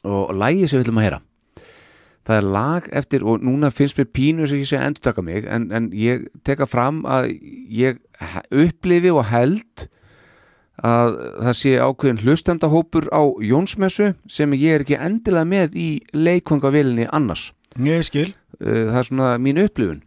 Og lægi sem við ætlum að heyra. Það er lag eftir og núna finnst mér pínu sem ég sé að endur taka mig en, en ég teka fram að ég upplifi og held að það sé ákveðin hlustendahópur á Jónsmessu sem ég er ekki endilega með í leikvangavélinni annars. Ég skil. Uh, það er svona mín upplifun.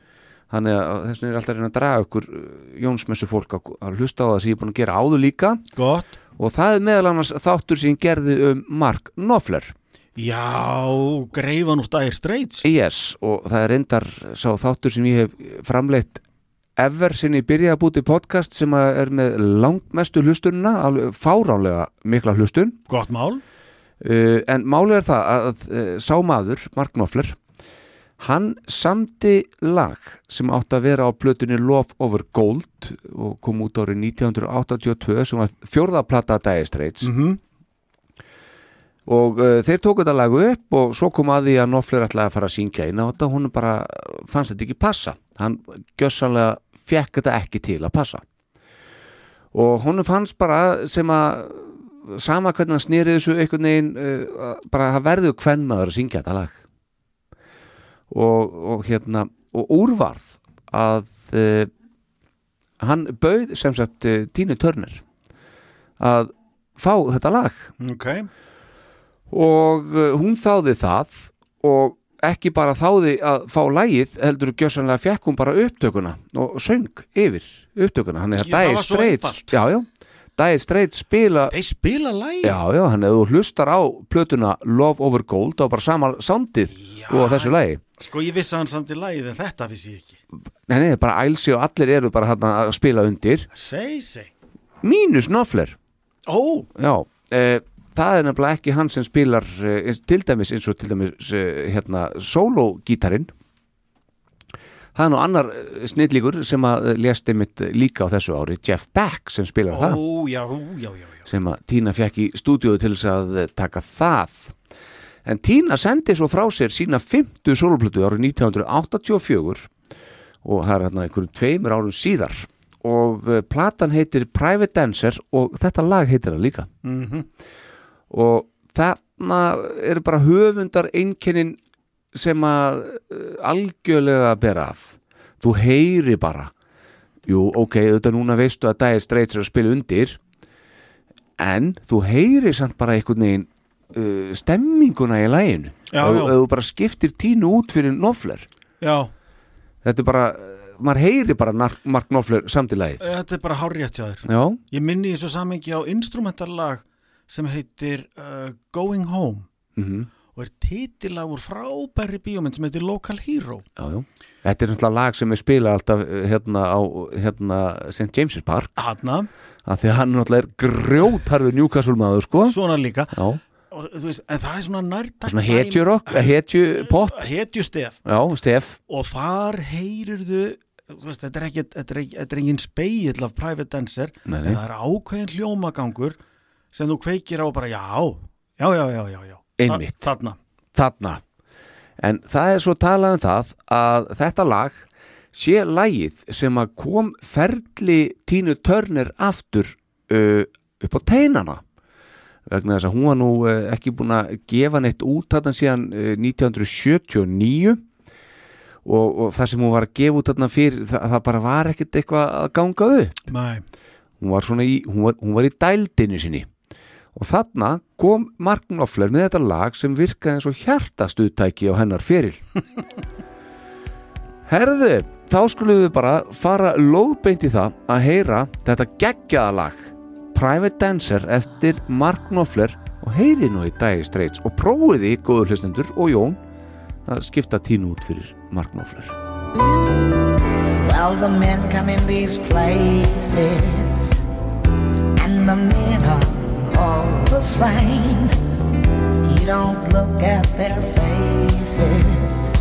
Þannig að þess vegna er alltaf reyna að draga ykkur uh, Jónsmessu fólk að, hlusta á það sem ég er búin að gera áður líka. Gott, og það er meðal annars þáttur sem gerði um Mark Knopfler. Já, greifan úr stæðir streits. Yes, og það er reyndar sá þáttur sem ég hef framleitt ever sinni ég byrjaði að búti podcast sem er með langmestu hlustunina alveg fáránlega mikla hlustun. Gott mál. Uh, en málið er það að, uh, sá maður, Mark Knopfler hann samdi lag sem átti að vera á plötunni Love Over Gold og kom út árið 1982 sem var fjórðaplata Dire Straits. Mm og uh, þeir tóku þetta lagu upp og svo kom að því að Knopfler ætlaði að fara að syngja inn á þetta og hún bara fannst þetta ekki passa. Hann gjössanlega fekk þetta ekki til að passa. Og hún fannst bara sem að sama hvernig hann snýrið þessu einhvern veginn uh, bara að það verður hvern maður að syngja þetta lag. Og, og hérna og úrvarð að uh, hann bauð sem sagt Tínu Törner að fá þetta lag. Ok, og uh, hún þáði það og ekki bara þáði að fá lægið heldur gjössanlega fekk hún bara upptökuna og söng yfir upptökuna. Hann er að já, já, Dire Straits spila þeir spila lægi já, já, hann ef þú hlustar á plötuna Love Over Gold þá bara sama soundið og þessu lægi sko ég vissi hann samt í lægið en þetta vissi ég ekki. Nei, nei, bara ælsi og allir eru bara hann að spila undir. Seg, seg mínus Knopfler ó, Já, e, það er nefnilega ekki hann sem spilar e, til dæmis eins og til dæmis e, hérna sólógítarinn. Það er nú annar e, snillíkur sem að lést einmitt líka á þessu ári Jeff Beck sem spilar það. Ó, já, já, já, já sem að Tína fekk í stúdíóðu til þess að taka það. En Tína sendi svo frá sér sína 50 sólóplötu árið 1984 og það er hérna einhverjum tveimur árum síðar. Og platan heitir Private Dancer og þetta lag heitir það líka. Mm og þarna eru bara höfundar einkennin sem að uh, algjörlega bera af. Þú heyri bara jú, ok, þetta núna veistu að Dire Straits er að spila undir. En þú heyri samt bara einhvern veginn uh, stemminguna í læginu ef þú bara skiptir tínu út fyrir Knopfler. Já, þetta er bara, maður heyri bara Mark Knopfler samt í lægið þetta er bara já, ég minni í þessu samengi á instrumentallag sem heitir uh, Going Home. Mm og er titilagur frábæri bíómynd sem heitir Local Hero. Já, já. Þetta er náttúrulega lag sem er spilað alltaf eh, hérna á hérna, St. James's Park. Hanna, því að hann náttúrulega er grjótarður Newcastle maður sko. Svona líka. Já, veist, en það er svona nærtækt svona hetjurokk, hetjupop. Hetjustef. Já, Stef. Og þar þú veist, þetta er engin speill af private dancer Nei, en nei. það er ákveðin hljómagangur sem þú kveikir á og bara já, já, já, já, já, já. Einmitt. Þa- þarna, þarna. En það er svo talað um það að þetta lag sé lagið sem að kom ferli Tínu Turner aftur uh, upp á teinana. Vegna þess að hún var nú uh, ekki búin að gefa neitt út þarna síðan uh, 1979 og, og það sem hún var að gefa út þarna fyrir það, það bara var ekkert eitthvað að ganga upp. Nei, hún var svona í, hún var, hún var í dældinu sinni og þarna kom Mark Knopfler með þetta lag sem virkaði eins og hjartastuðtæki á hennar feril. Herðu, þá skulum við bara fara lóðbeint í það að heyra þetta geggjaða lag. Private Dancer eftir Mark Knopfler og heyri nú í Dire Straits og prófiði góður hlustendur og Jón að skipta tínu út fyrir Mark Knopfler. Well, the men come in these places, and the men are all the same. You don't look at their faces,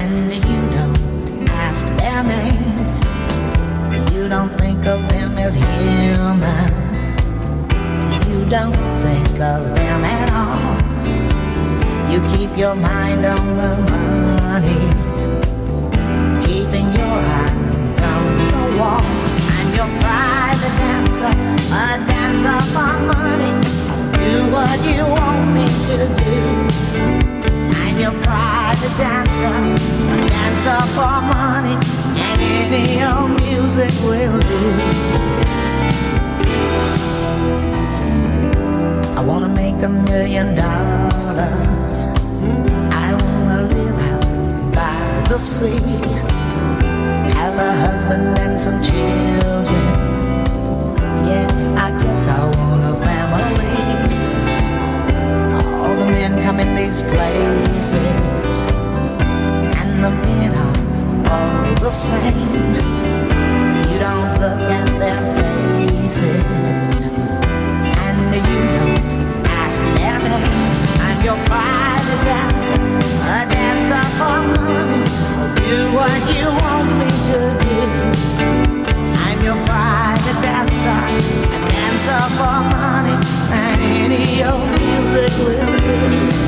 and you don't ask their names. You don't think of them as human. You don't think of them at all. You keep your mind on the money keeping your eyes on the wall. Your private dancer, a dancer for money. Do what you want me to do. I'm your private dancer, a dancer for money, and any old music will do. I wanna make a million dollars. I wanna live out by the sea have a husband and some children. Yeah, I guess I want a family. All the men come in these places, and the men are all the same. You don't look at their faces, and you don't ask their name. I'm your private dancer, a dancer for money. For money, and any old music will do.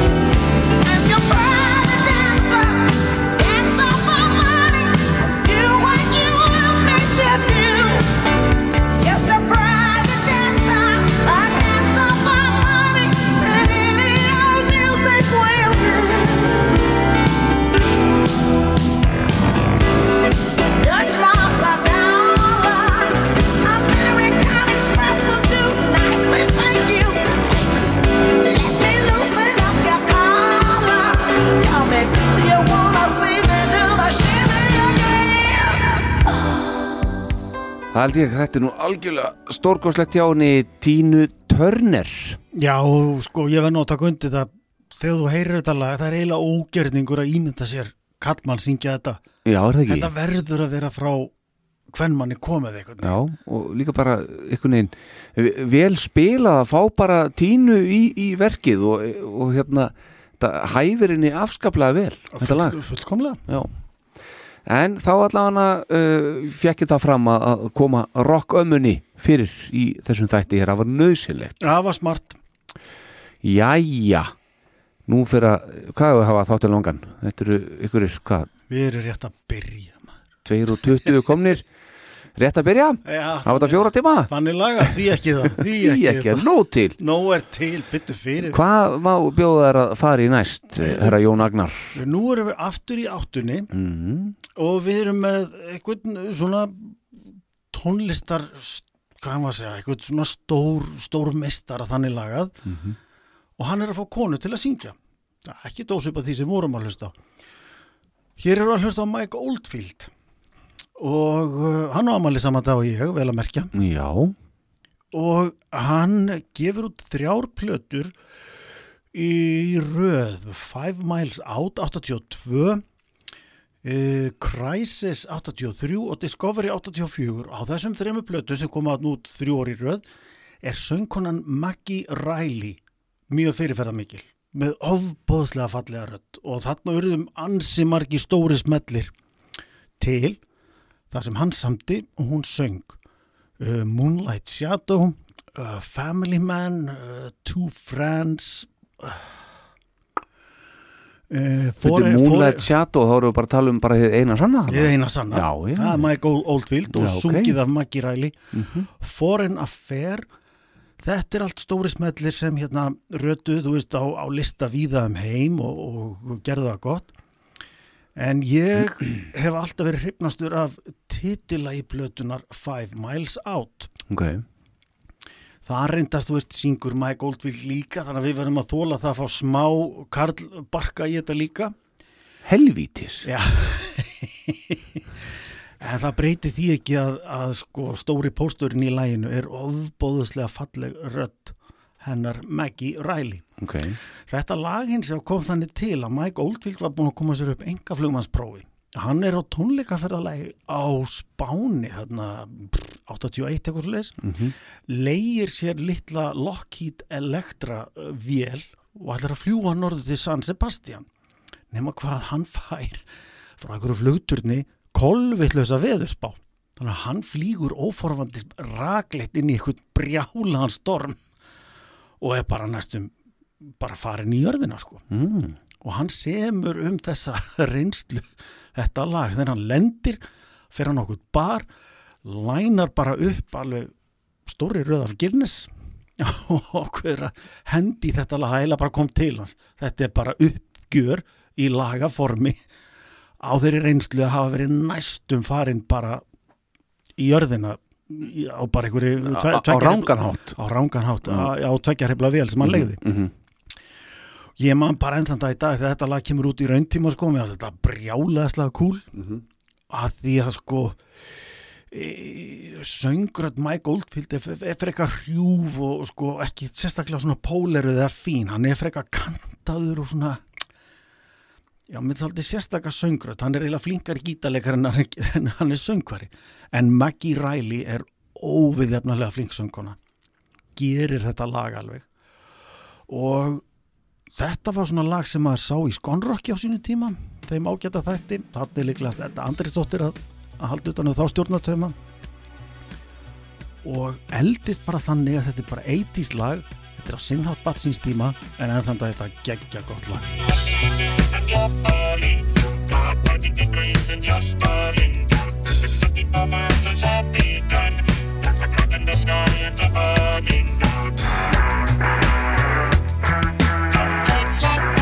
Það held ég að þetta er nú algjörlega stórkoslegt hjá henni Tínu Turner. Já, sko, ég verð nú að taka undir það. Þegar þú heyrir þetta lag, það er eiginlega ógerningur að ímynda sér kallmann syngja þetta. Já, er það ekki? þetta verður að vera frá hvern manni komið eitthvað Já, og líka bara einhvern veginn vel spilað að fá bara Tínu í, í verkið og, og hérna þetta hæfir henni afskaplega vel þetta lag. fullkomlega. Já. En þá allavega uh, fekk ég það fram að, að koma rock-ömmunni fyrir í þessum þætti hér, það var nöðsilegt. það var smart Jæja, nú fyrir að, hvað hefur hafa þáttu langan? Þetta eru ykkurir, hvað, við erum rétt að byrja maður. 220 komnir, rétt að byrja? já, Hafa þetta fjóra tíma? þannig laga, því ekki það því ekki, ekki, það nóg til. nóg er til, byttu fyrir Hvað má bjóða þær að fara í næst, herra Jón Agnar? nú erum við aftur í áttunni Mm og við erum með einhvern svona tónlistar hvað maður að segja, einhvern svona stór stór mestara þannig lagað og hann er að fá konu til að syngja ekki dósip að því sem vorum að hlusta hér eru að hlusta á Mike Oldfield og uh, hann á amali saman dag og ég, vel að merkja. Já, og hann gefur út þrjár plötur í röð. Five Miles Out 82 uh, Crisis 83 og Discovery 84 á þessum þremu plötu sem koma nút þrjú orði röð er söngkonan Maggie Riley mjög fyrirferða mikil með ofbóðslega fallega rödd. Og þarna urðum ansi margi stóri smellir til það sem hann samti og hún söng. Uh, Moonlight Shadow uh, Family Man uh, Two Friends uh, Fyrir Moonlight Shadow þá erum við bara að tala um bara eina sanna eina sanna, Já, já. það er Mike Old- Oldfield og Já, sungið af Maggie Riley. Mhm. Foreign Affair þetta er allt stóri smellir sem hérna rötuð, þú veist, á, á lista víða um heim og, og gerðu það gott en ég hef alltaf verið hrifnastur af titila í plötunar Five Miles Out. Ok, það reyndast, þú veist, syngur Mike Oldfield líka, þannig að við verðum að þóla það að fá smá Karl Barka í þetta líka. Helvítis. Já. En það breyti því ekki að, að sko, stóri pósturinn í læginu er ofbóðuslega falleg rödd hennar Maggie Riley. Ok, Þetta lag hins kom þannig til að Mike Oldfield var búin að koma sér upp enga flugmannsprófi. Hann er á tónleikaferðalagi á Spáni, þarna pff, 81 eitthvað svo leis, Mhm. leigir sér litla Lockheed Electra uh, vél og ætlar að fljúa norður til San Sebastian. Nefna hvað hann fær frá einhverju flugturni kolvillösa veðusbá. Þannig að hann flýgur óforfandi rakleitt inn í einhvern brjálaðan storm og er bara næstum bara farin í jörðina sko. mm. Og hann semur um þessa reynslu þetta lag. Þegar hann lendir, fer hann okkur bar, lænar bara upp alveg stóri röð af Guinness og okkur hendi þetta lag, heila bara kom til hans. Þetta er bara uppgjör í lagaformi á þeirri reynslu að hafa verið næstum farin bara í jörðina á bara einhverju Á- á- á rangan hátt. á á, á tvekja hrifla vel sem hann legði Mhm. Ég man bara enn þann dag í dag þegar þetta lag kemur út í rauntíma sko, fannst þetta brjálaðslega kúl. Mhm. að því að sko e, söngrödd Mike Oldfield er, er frekar hrjúf og sko ekki sérstaklega svona póleruð eða fín, hann er frekar kantaður og svona já, mitt svolítið sérstaklega söngrödd hann er eiginlega flinkar gítarleikar en hann, en hann er söngvari. En Maggie Riley er óviðjafnalega flink söngkona. Gerir þetta lag alveg. Og þetta var svona lag sem maður sá í Skonrocki á sínu tíma þeim ágæta þætti, þetta er líklega þetta Andrisdóttir að, að halda utan um þá stjórnatöma og eldist bara þannig að þetta er bara 80s lag. Þetta er á sinnhátt batsins tíma en enn þannig að þetta geggja gott lag. And you're check.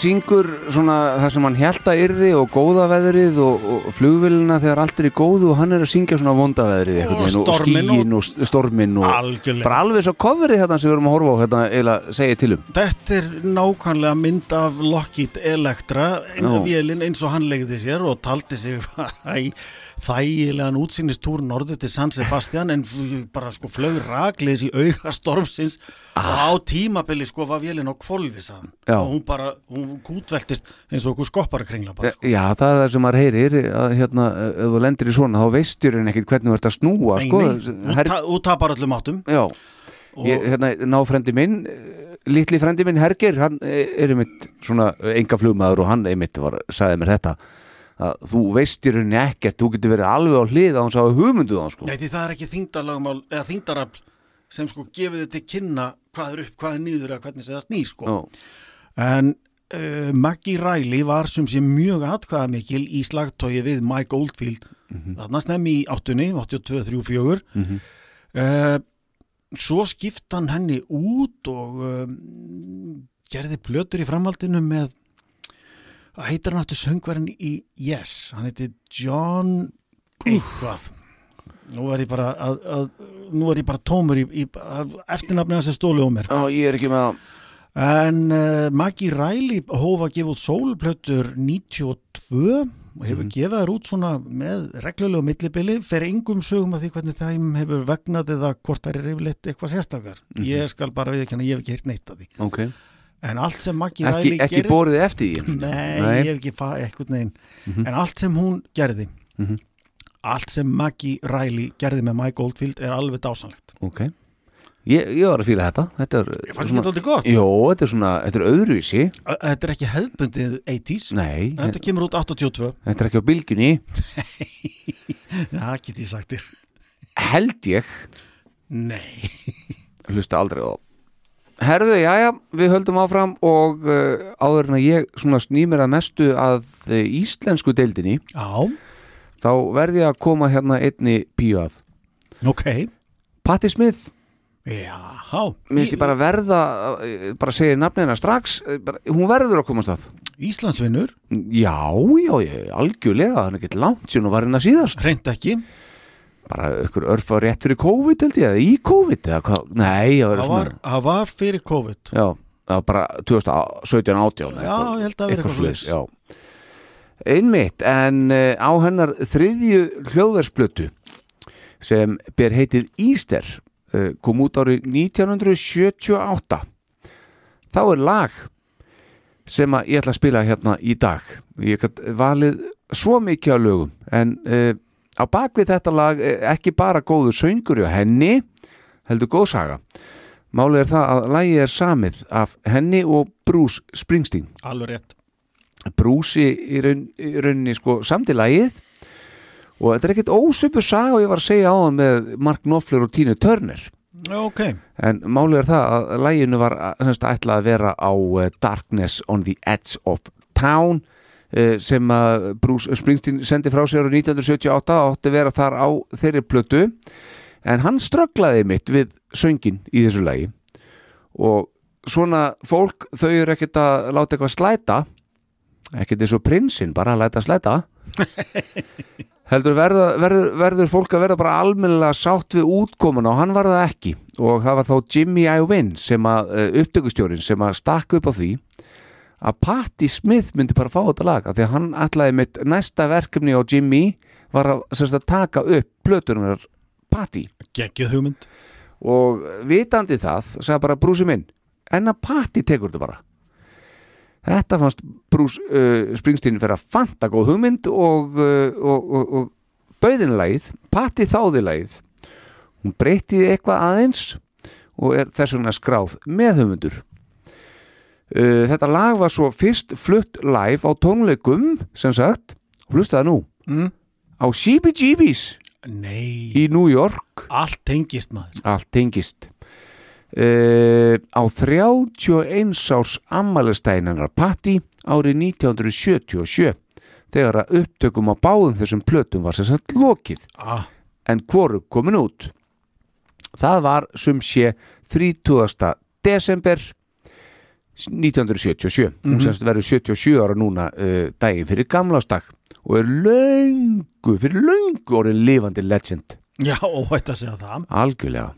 Syngur svona það sem hann held að yrði og góða veðrið og, og flugvélina þegar allt er í góðu og hann er að syngja svona vonda veðrið einhvern Og og, skíin og, s- storminn og Algjörlega. bara alveg svo coverið hérna sem við erum að horfa á hérna eiginlega segja til um Þetta er nákvæmlega mynd af Lockheed Electra eins og hann legði sér og taldi sig í þægilegan útsýnistúr norður til San Sebastian en bara sko flög ragleis í auga stormsins og á tímabili sko var vélinn á kvolfi saðan og hún bara, hún gútveltist eins og okkur skopparakringla bara sko. Já, það er það sem maður heyrir að hérna, ef þú lendir í svona þá veistur en ekkit hvernig þú ert að snúa Nei, sko, nei, her, út tapar öllum áttum. Já, Og- ég, hérna, ná frendi minn eh, litli frendi minn Herger hann eh, er einmitt svona enga flugmaður og hann einmitt var, sagði mér þetta að þú veistir henni ekkert þú getur verið alveg á hlið á hans á hugmyndu þá sko. Nei, því það er ekki þingdarlagmál eða þingdarafl sem sko gefið til kynna hvað er upp, hvað er niður eða hvernig segðast ný sko. Já, En uh, Maggie Riley var sem sé mjög atkvæða mikil í slagtói við Mike Oldfield. Þarna snemmi í áttunni, 82, 3, 4 Mhm. uh, svo skipt hann henni út og um, gerði plötur í framhaldinu með að heitir hann aftur söngvarinn í Yes, hann heiti John eitthvað. Nú er ég bara að, að, nú er ég bara tómur í, í eftirnafni hans er stóli á mér. Já ég er ekki með það. En uh, Maggie Riley hóf að gefa út sólplötur 92 og hefur gefið þær út svona með reglulegu millibili. Fer engum sögum af því hvernig þeim hefur vegnað eða hvort þær er yfirleitt eitthvað sérstakar. Ég skal bara við ekki ég hef ekki heyrt neitt af því. Ok, En allt sem Maggie ekki, Riley ekki borðið eftir því Nei, ég hef ekki fa- eitthvað neginn. En allt sem hún gerði, Mhm. allt sem Maggie Riley gerði með Mike Oldfield er alveg dásanlegt. Ok, ég, ég var að fíla þetta Þetta er Ég fannst ekki alltaf gott. Jó, þetta er svona, þetta er öðruvísi Þetta er ekki hefðbundið 80s. Nei, Þetta kemur út 82. þetta er ekki á bylgjunni Já, get ég sagt þér. Held ég Nei. hlusta aldrei á það Herðu, jæja, við höldum áfram og uh, áður en að ég snýmir að mestu að uh, íslensku deildinni Já, þá verði að koma hérna einni píu að. Ok. Patti Smith, Já, minnst ég bara verða uh, bara segja nafnina strax uh, bara, hún verður að komast að Íslandsvinnur, Já, já, já, algjörlega það er ekkert langt síðan og var hérna síðast. Reynd ekki. Bara ykkur örfa rétt fyrir COVID held ég, í COVID eða hvað, nei, það var, var fyrir COVID. Já, það var bara 2017 18 Já, ég held að vera eitthvað já. Einmitt, en uh, á hennar þriðju hljóðversplötu sem ber heitið Easter uh, kom út árið 1978 þá er lag sem að ég ætla að spila hérna í dag ég gat valið svo mikið af lögum en uh, á bakvið þetta lag eh, ekki bara góður söngur hjá henni heldur góð saga Málið er það að lagið er samið af henni og Bruce Springsteen. Alveg rétt. Bruce í, raun, í rauninni sko samt í lagið og þetta er ekkert ósöpu saga og ég var að segja á það með Mark Knopfler og Tina Turner. Já, ok. En málið er það að laginu var semst, ætlað að vera á eh, Darkness on the Edge of Town eh, sem að Bruce Springsteen sendi frá sér á 1978 átti vera þar á þeirri plötu. En hann strögglaði mitt við söngin í þessu lagi. Og svona fólk þau eru ekkert að láta eitthvað slæta. Ekkert eins og prinsinn bara að læta slæta. Heldur verða, verður, verður fólk að verða bara almennilega sátt við útkomuna og hann var það ekki. Og það var þá Jimmy Iovine sem að uh, upptökustjórin sem að stakk upp á því að Patti Smith myndi bara fá þetta lag af því að hann ætlaði mitt næsta verkefni á Jimmy var að, að taka upp plötunar Patti. Gekkið hugmynd. og vitandi það sagði bara brúsi minn en að Patti tekur þetta bara. Þetta fannst Bruce uh, Springsteen fyrir að fanta góð hugmynd og, uh, og, og, og bauðinlagið, Patti þáði lagið. Hún breytiði eitthvað aðeins og er þess vegna skráð með hugmyndur uh, þetta lag var svo fyrst flutt live á tónleikum sem sagt, hlustaði nú. Mm. á CBGB's Nei, í New York. Allt tengist maður. allt tengist. Uh, á 31 árs ammælistæðinarnar Patti árið 1977 þegar að upptökum á báðum þessum plötum var sem sagt lokið. Ah, en hvoru komin út? Það var sem sé 30. desember 1977 hún semst verður 77 ára núna uh, daginn fyrir gamlástak og er löngu, fyrir löngu orðin lifandi legend. Já, óhætt að segja það. Algjörlega.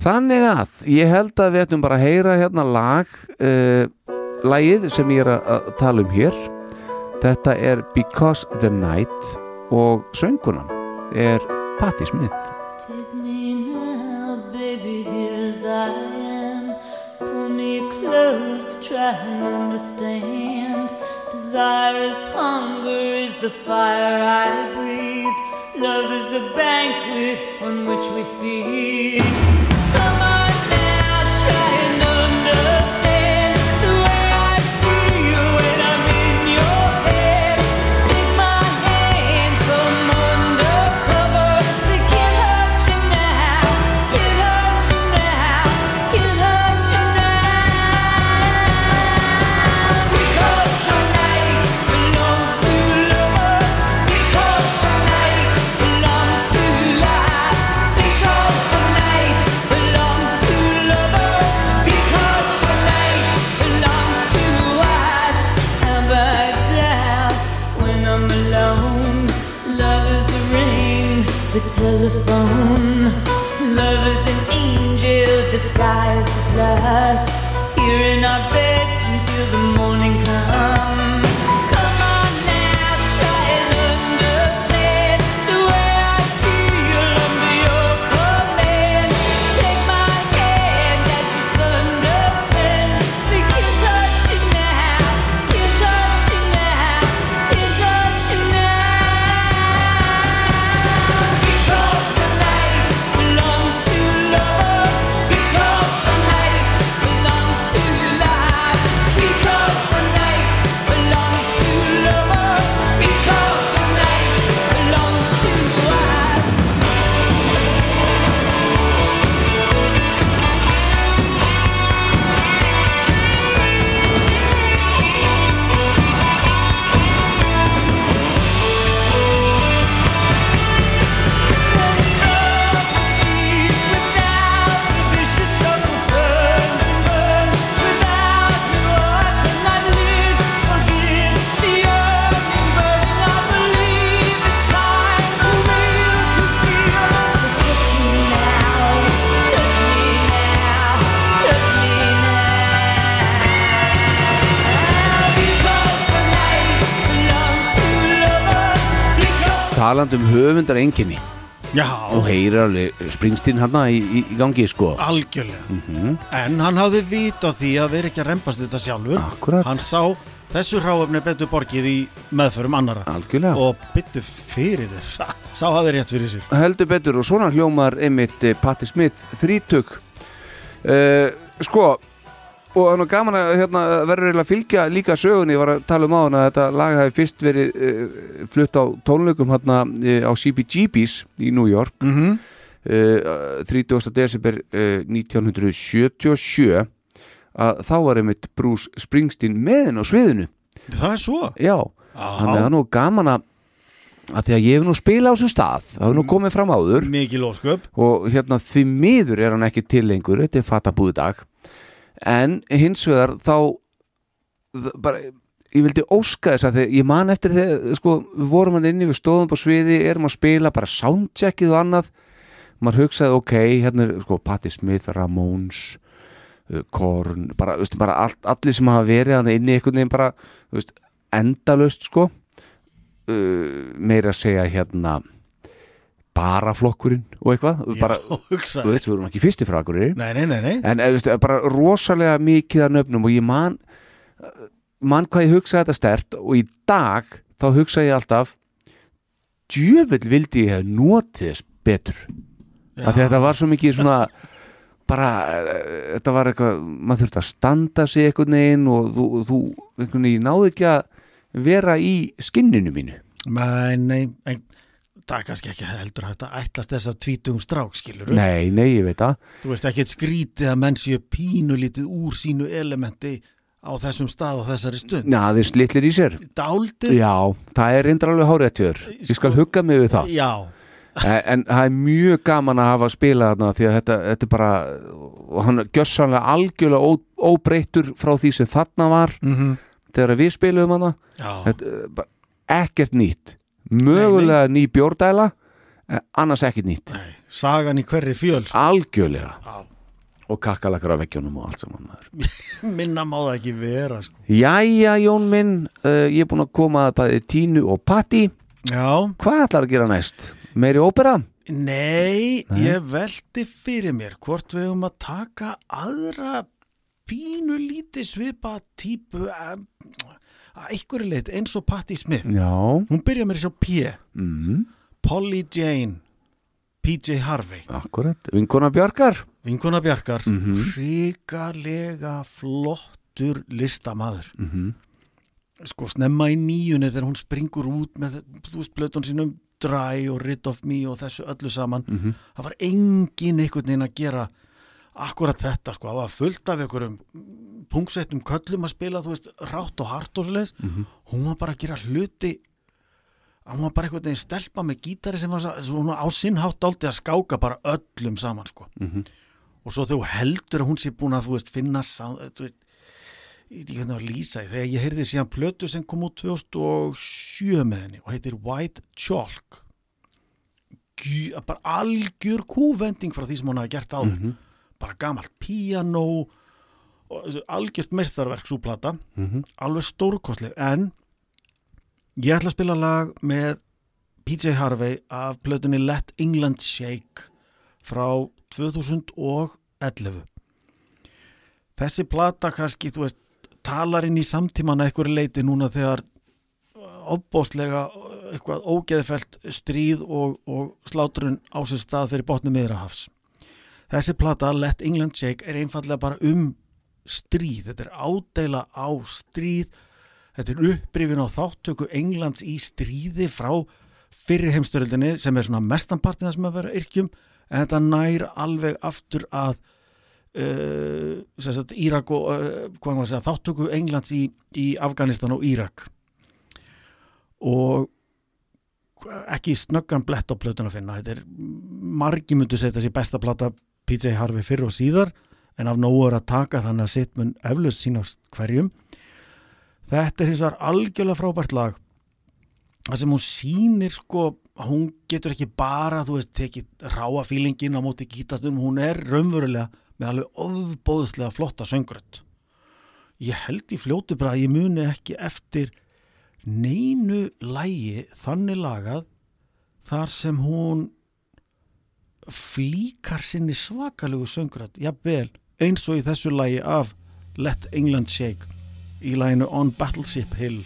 Þannig að ég held að við ættum bara að heyra hérna lag uh, lagið sem ég er að, að tala um hér. Þetta er Because the Night og söngunan er Patti Smith try and understand. Desire is hunger, is the fire I breathe. Love is a banquet on which we feed. Lust. Talandi um höfundar enginni Já, og heyrir alveg Springsteen hann í, í, í gangi sko. Algjörlega. Mhm. En hann hafði vit á því að vera ekki að rempast þetta sjálfur. Akkúrat. Hann sá þessu ráefni betur borgið í meðförum annara algjörlega. Og byttu fyrir þér Sá, hafði rétt fyrir sér. Heldur betur og svona hljómar einmitt eh, Patti Smith þrítug. Uh, sko og það er nú gaman að hérna, verður eiginlega að fylgja líka sögunni, ég var að tala um á hana að þetta lag hafi fyrst verið uh, flutt á tónleikum hérna uh, á CBGB's í New York. Mm -hmm. uh, 30. desember uh, 1977 að þá var einmitt Bruce Springsteen meðin á sviðinu. Það er svo? Já, þannig að það er nú gaman að að því að ég hef nú spilað á þessum stað það hef nú komið fram áður. Og hérna því miður er hann ekki til lengur þetta er fatabúði dag en hins vegar þá bara, ég vildi óska þess að ég man eftir þegar sko, við vorum hann inni, við stóðum á sviði erum að spila, bara soundcheckið og annað. Maður hugsaði ok, hérna er sko, Patti Smith, Ramones uh, Korn, bara, veistu, bara all, allir sem hafa verið hann inni einhvern veginn bara, veist, endalaust sko. Uh, meira að segja hérna bara flokkurinn og eitthvað bara, hugsa þú veist, við vorum ekki fyrsti frá Akureyri Nei, nei, nei, nei. En eða, veist, bara rosalega mikið að nöfnum og ég man man hvað ég hugsaði þetta stert og í dag þá hugsa ég alltaf djöfull vildi ég hef notið þess betur. Af því að þetta var svo mikið svona bara, eh, þetta var eitthvað maður þurfti að standa sig einhvern veginn og þú, þú einhvern veginn náðu ekki að vera í skinninu mínu. Nei, nei, en það er kannski ekki heldur hægt að ætlast þess að tvítugum strák, skilur nei, nei, ég veit það. Þú veist ekki skrítið að menn séu pínulítið úr sínu elementi á þessum stað og þessari stund. Já, þeir slitlir í sér. Dálítið. Já, það er reyndar alveg háréttjör Ég skal hugga mig við það. Já, en, en það er mjög gaman að hafa spilað þarna því að þetta, þetta er bara og hann er gjörsanlega algjörlega ó, óbreyttur frá því sem þarna var mm þegar við spiluðum hana. Já, Þetta, ekkert nýtt mögulega ný bjórdæla annars ekkert nýtt nei, sagan í hverri fjöl sko. algjörlega Já. og kakkalakar á veggjónum og allt saman minna má það ekki vera sko. Jæja Jón minn uh, ég er búin að koma að bæði Tínu og Patti Já, hvað ætlar að gera næst? Meiri ópera? nei, Nei. ég veldi fyrir mér hvort við höfum að taka aðra pínu lítið svipa típu að einhverju leitt eins og Patti Smith. Já. Hún byrja mér sér P. Mm, Polly Jane PJ Harvey. Akkurat, vinkona Bjarkar. Vinkona Bjarkar. Mhm. ríkalega flottur listamaður. Mm sko snemma í nýjunni þegar hún springur út með þú veist blötun sínum Dry og Rid of Me og þessu öllu saman. Mhm. það var engin einhvern veginn að gera akkurat þetta sko, það var fullt af einhverjum pungsettum köllum að spila þú veist, rátt og hart og svo leis Mhm. hún var bara að gera hluti hún var bara einhvern veginn stelpa með gítari sem var svo- svona á sinn hátt áldi að skáka bara öllum saman sko Mhm. og svo þegar þú heldur að hún sé búin að þú veist, finna þú veist, ég veit ekki hvernig að lýsa þegar ég heyrði síðan plötu sem kom út 2007 með henni og heitir White Chalk Gj, bara algjör kúvending frá því sem hún hafi gert á Mhm. Bara gamalt píanó og algjört meistarverk svo plata. Mhm. alveg stórkostleg. En ég ætla að spila lag með PJ Harvey af plötunni Let England Shake frá 2011 þessi plata kannski þú veist talar inn í samtíman að einhverju leiti núna þegar opbóstlega eitthvað ógeðfelt stríð og, og slátrun á sér stað fyrir botni miðrahafs þessi plata Let England Shake er einfallega bara um stríð, þetta er ádeila á stríð. Þetta er upprifin á þáttöku Englands í stríði frá fyrri heimstöröldinni sem er svona mestanpartin það sem að vera yrkjum. En þetta nær alveg aftur að uh, sagt, Írak og uh, segja, þáttöku Englands í, í Afganistan og Írak. Og ekki snöggan blett á plötun að finna. Þetta er margi myndu setja sér besta plata PJ Harvey fyrr og síðar en af nógu er að taka þannig að sitt mun eflaust sínast hverjum. Þetta er hins vegar algjörlega frábært lag það sem hún sýnir sko hún getur ekki bara þú veist tekið ráa fílingin á móti gítastum hún er raunverulega með alveg ofbóðslega flotta söngrödd ég held í fljótu bara að ég muni ekki eftir neinu lægi þannig lagað þar sem hún flíkar sinni svakalegu söngrödd jafnvel eins og í þessu lægi af Let England Shake í læginu On Battleship Hill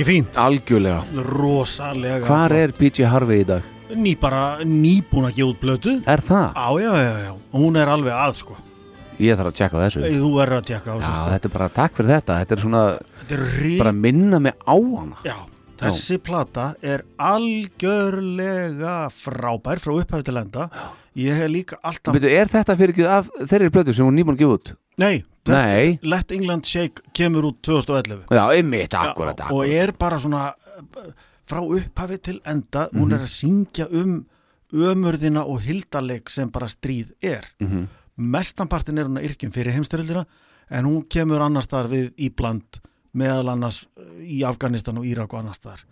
ekki fínt? Algjörlega. Rosalega Hvar er PJ Harvey í dag? Ný bara nýbúin að gefa út blötu Er það? Já, já, já, já Og hún er alveg að sko. Ég þarf að tjekka á þessu. Þú verður að tjekka á Já, þessu sko. þetta er bara takk fyrir þetta. Þetta er svona Þetta er rí... bara minna mig á hana. Já, þessi plata er algjörlega frábær frá upphæfi til enda. Ég hef líka alltaf Veitu, er þetta fyrir ekki af þeirri plötu sem hún nýbúin að gefa út? Nei, Nei. Let England Shake kemur út 2011 Já, einmitt, akkurat, Já, og akkurat er bara svona uh, frá upphafi til enda Mhm. hún er að syngja um ömurðina og hildaleg sem bara stríð er Mhm. mestanpartin er hún að yrkjum fyrir heimstyrildina en hún kemur annars staðar við íbland meðal annars uh, í Afganistan og Írak og annars staðar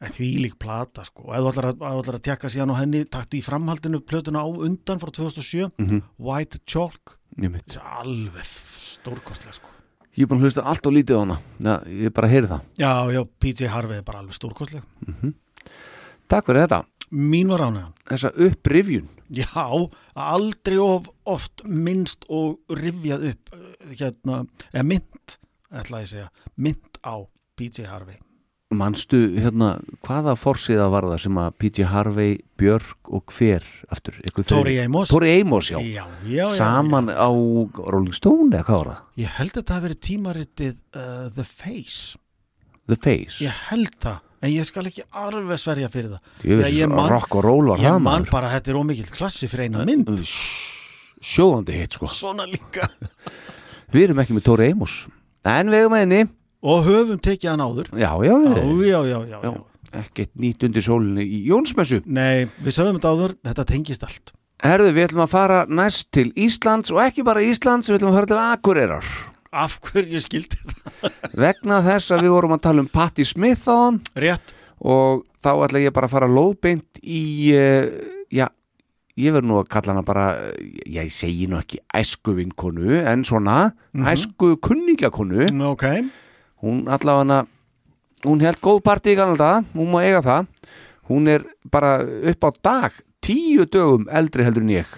en því lík plata sko. Og ef þú ætlar að, að tjekka síðan á henni taktu í framhaldinu plötuna á undan frá 2007 Mhm. White Chalk. Þessi alveg stórkostlega sko. Ég er búin að hlusta allt og lítið á hana. Já, ég bara heyri það. Já, já, PJ Harvey er bara alveg stórkostleg. Takk fyrir þetta. Mín var ánægðan Þessa upprifjun. Já, aldrei of oft minnst og rifjað upp eh, hérna, eða mynd ætla ég að segja, mynd á PJ Harvey Manstu, hérna, hvaða forsíða var það sem að PJ Harvey, Björk og hver aftur? Þriðji? Amos. Tori Amos, já, Já, já, já, Saman á Rolling Stone eða hvað var það? Ég held að það verið tímaritið uh, The Face The Face Ég held það, en ég skal ekki alveg sverja fyrir það Þegar ég man- rock og roll var Ég það, man maður. bara að þetta er ómikill klassi fyrir eina mynd Sjóðandi hitt sko Svona líka Við erum ekki með Tori Amos En við erum með henni Og höfum tekið hann áður. Já, já, Já, já, já, já. Ekkert nýtt undir sólinni í Jónsmessu. Nei, við sögum þetta áður, þetta tengist allt. Herðu, við ætlum að fara næst til Íslands og ekki bara Íslands, við ætlum að fara til Akureyrar. Af hverju skildi það? vegna þess að við vorum að tala um Patti Smith á hann Rétt. Og þá ætla ég bara að fara lóðbeint í uh, já, ég verð nú að kalla hana bara eh, já, ég segi nú ekki æskuvinkonu en svona, mm Mhm. æsku kunningakonu Ok hún allavega hún held góð partí í ganalda, hún má eiga það. Hún er bara upp á dag tíu dögum eldri heldur en ég.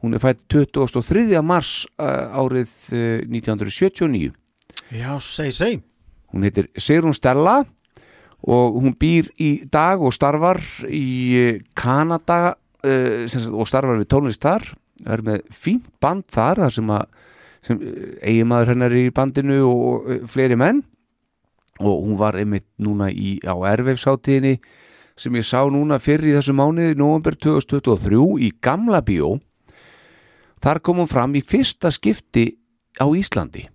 Hún er fætt 23. mars uh, árið uh, 1979 Já, segi, segi. Hún heitir Sigrun Stella og hún býr í dag og starfar í eh, Kanada og starfar við tónlist þar er með fínt band þar þar sem að sem, eiginmaður hennar er í bandinu og uh, fleiri menn. Og hún var einmitt núna í, á erfefsáttíðinni sem ég sá núna fyrir í þessu mánuði november 2023 í Gamla Bíó. Þar kom hún fram í fyrsta skipti á Íslandi.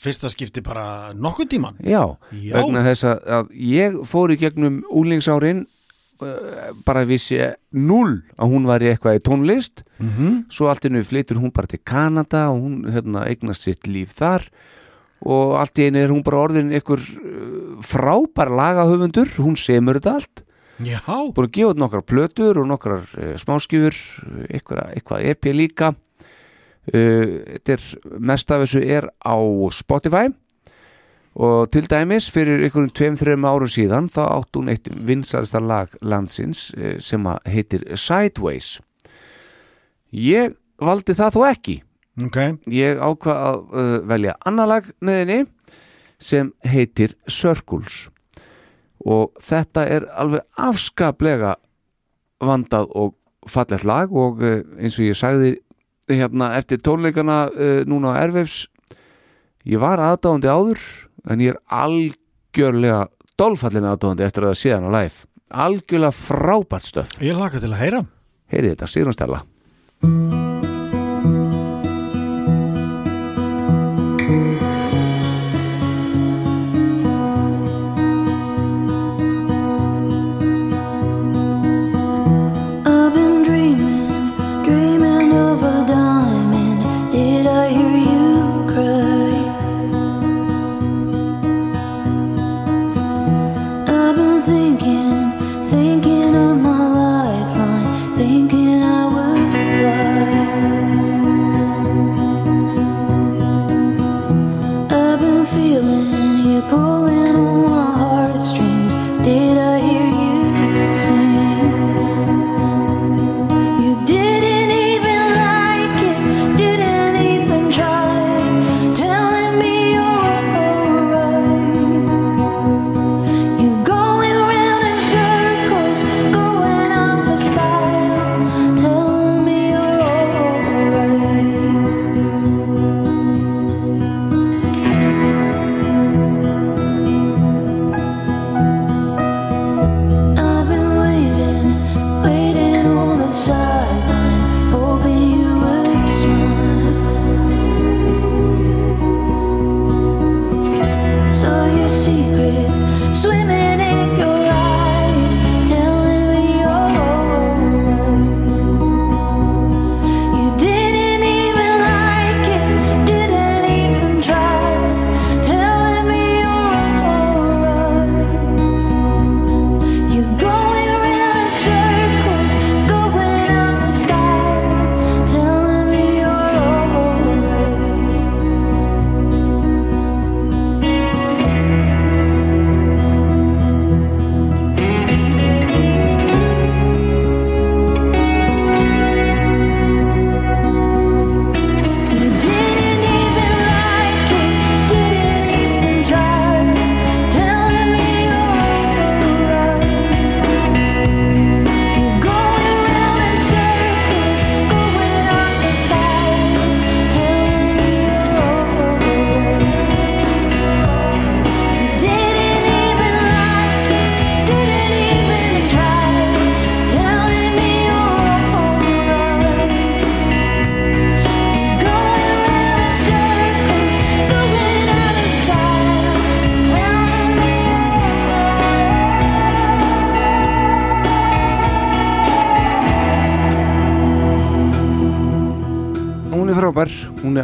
Fyrsta skipti bara nokkuð tíman Já, Já. vegna þess að, ég fór í gegnum úlingsárin bara vissi null að hún var í eitthvað í tónlist. Mhm. svo allt innu flytur hún bara til Kanada og hún hérna, eignast sitt líf þar. Og allt í einu er hún bara orðin einhver uh, frábær lagahöfundur. Hún semur þetta allt. Búin að gefa út nokkrar plötur og nokkrar uh, smáskjúfur uh, eitthvað, eitthvað EP líka. Uh, þetta er mest af þessu er á Spotify og til dæmis fyrir einhverjum tveim, þreim árum síðan þá átt hún eitt vinsalsta lag landsins uh, sem heitir Sideways. Ég valdi það þó ekki. Ok. Ég ákvað að uh, velja annar lag með henni sem heitir Circles. Og þetta er alveg afskaplega vandað og fallegt lag og uh, eins og ég sagði hérna eftir tónleikana uh, núna á Erfefs ég var aðdáðandi áður en ég er algjörlega dolfallin aðdáðandi eftir að það sé hann á live. Algjörlega frábært stöf. Ég laka til að heyra. Heyrið þetta, Sigrun Stella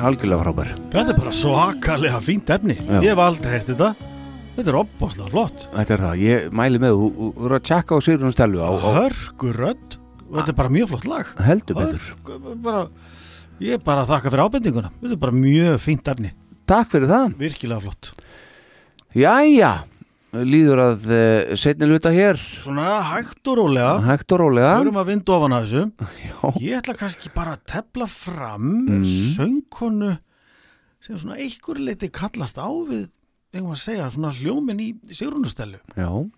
algjörlega frábær. Þetta er bara svakalega fínt efni. Já. Ég hef aldrei heyrt þetta. Þetta er opbóðslega flott. Þetta er það, ég mæli með þú, þú eru að tjekka á Sigrun Stellu á, á Hörgurödd þetta er bara mjög flott lag. Heldur betur. Hörgu- bara, Ég er bara að þakka fyrir ábendinguna. Þetta er bara mjög fínt efni. Takk fyrir það. Virkilega flott. Jæja, líður að uh, setni luta hér. Svona hægt og rólega. Hægt og rólega. Förum að vinda ofan að þessu. Já, Ég ætla kannski bara að tefla fram Mm. söngkonu sem svona einhver leiti kallast á við eigum að segja svona hljómin í Sigrunustelu. já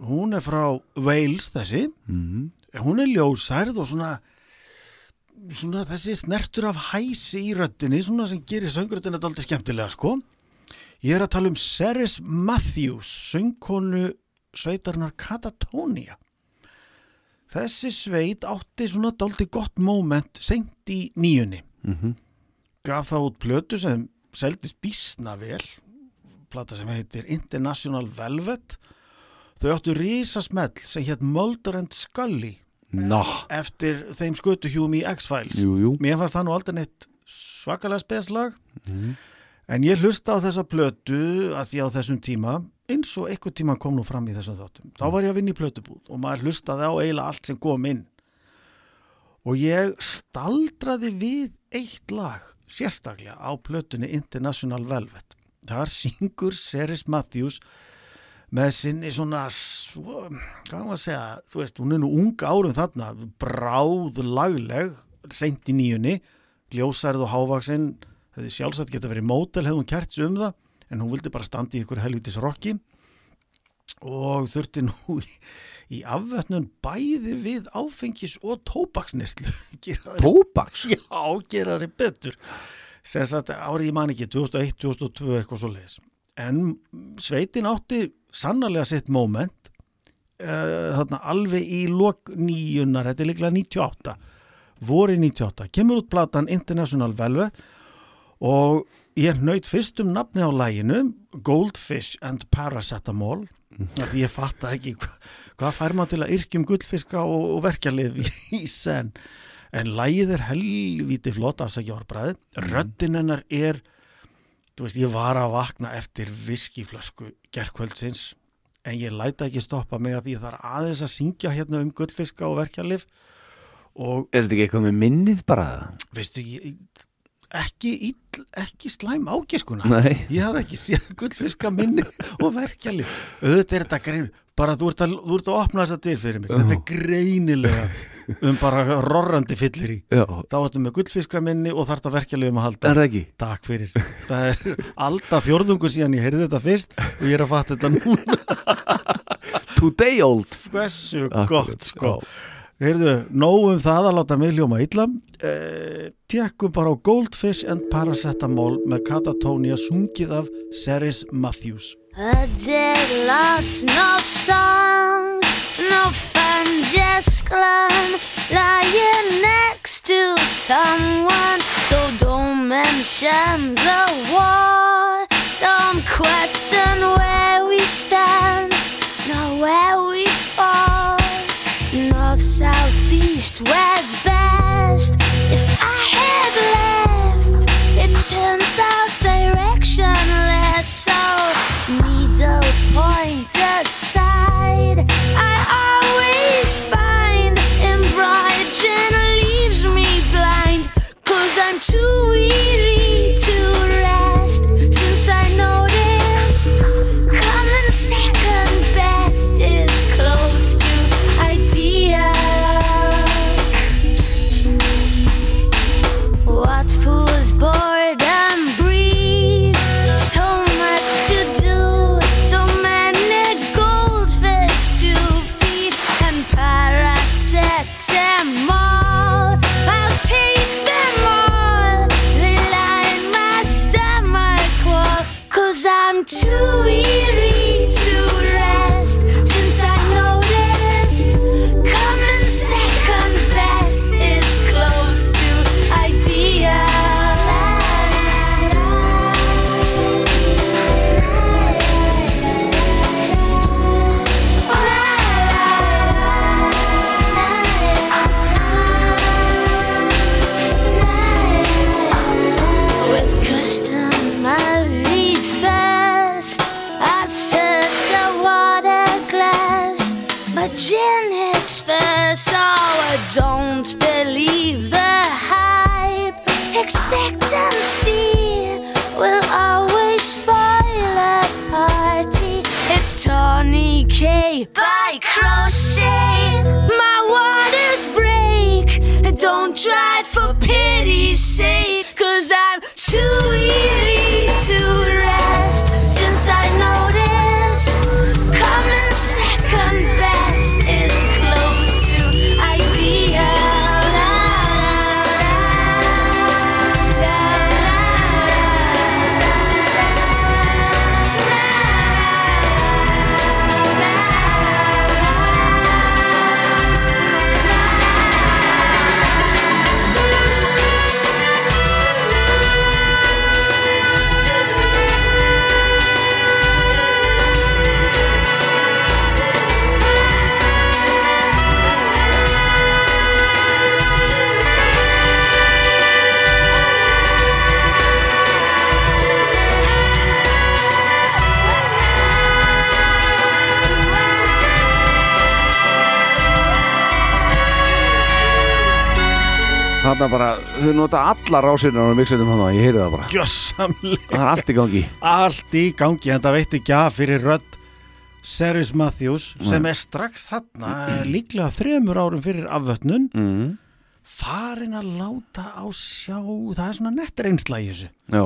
Hún er frá Wales þessi, mm. hún er ljósærð og svona svona þessi snertur af hæsi í röddinni, svona sem gerir þetta aldrei skemmtilega sko. Ég er að tala um Ceres Matthews, söngkonu sveitarnar Katatonia. Þessi sveit átti svona daldi gott moment seint í nýjunni. Mm Gaf það út plötu sem seldist bísna vel, plata sem heitir International Velvet. Þau áttu risasmell sem hétt Mulder and Scully Ná, eftir þeim skötuhjúum í X-Files. Mér fannst það nú aldrei neitt svakalega speslag Mhm. en ég hlusta á þessa plötu að því á þessum tíma eins og einhver tíma kom nú fram í þessum þáttum þá var ég að vinna í plötubúð og maður hlustaði á eiginlega allt sem kom inn. Og ég staldraði við eitt lag sérstaklega á plötunni International Velvet. Þar syngur Ceres Matthews með sinni svona svo, hvað var að segja, þú veist, hún er nú unga árum þarna, bráð lagleg, seint í nýjunni ljósærið og hávaksinn hefði sjálfsagt geta verið mótel kært sig um það, en hún vildi bara standa í ykkur helvitis rocki og þurfti nú í, í afvötnun bæði við áfengis og tóbaksneslu Tóbaks? Já, gera þeir betur. Sem sagt árið ég man ekki 2001, 2002 eitthvað svo leiðis en sveitin átti sannarlega sitt moment uh, þarna alveg í lok nýjunar, þetta er líklega 98 voru 98, kemur út platan International Velvet og ég nöyt fyrst um nafni á læginu Goldfish and Paracetamol. Af því ég fatta ekki hva, hvað fær maður til að yrkjum gullfiska og, og verkjalið í, senn. En lægið er helvíti flott afsækja árbræði, röddin hennar er þú veist, ég var að vakna eftir viskiflösku gerkvöldsins en ég læta ekki stoppa mig að því ég þarf aðeins að syngja hérna um gullfiska og verkjalið. Og Er þetta ekki eitthvað með minnið bara? veistu, ég, ekki, ill, ekki slæm ágiskuna Nei. Ég hafði ekki séð gullfiska minni og verkjalið auðvitað er þetta grein bara þú ert að, þú ert að opna þessa dyr fyrir mig. Þetta er greinilega um bara rorrandi fyllir í Já, þá ertu með gullfiska minni og þarf þetta verkjalið um að halda. Er það ekki? Takk fyrir. Það er alltaf fjórðungu síðan ég heyrði þetta fyrst og ég er að fatta þetta núna. Today old. Hversu Akkurat, gott sko. Heyrðu, nóg um það að láta mig hljóma illa. Eh, Tjekkum bara á Goldfish and Paracetamol með Katatonia sungið af Ceres Matthews. A day lost, no songs, no fun, just glum, lying next to someone. So don't mention the war, don't question where we stand, nor where we. North, south, east, west, best. If I had left, it turns out directionless. So needle point aside, I always find embroidery leaves me blind. Cause I'm too weary My waters break. And don't try for pity's sake, cause I'm too Þarna bara, þau nota alla rásirnar og mixetum hann ég heyri það bara. Gjössamlega Það er allt í gangi. Allt í gangi, en það veitti ekki að fyrir rödd Ceres Matthews sem er strax þarna eh, líklega þremur árum fyrir afvötnun mm. farin að láta á sjá það er svona nett reynsla í þessu. Já,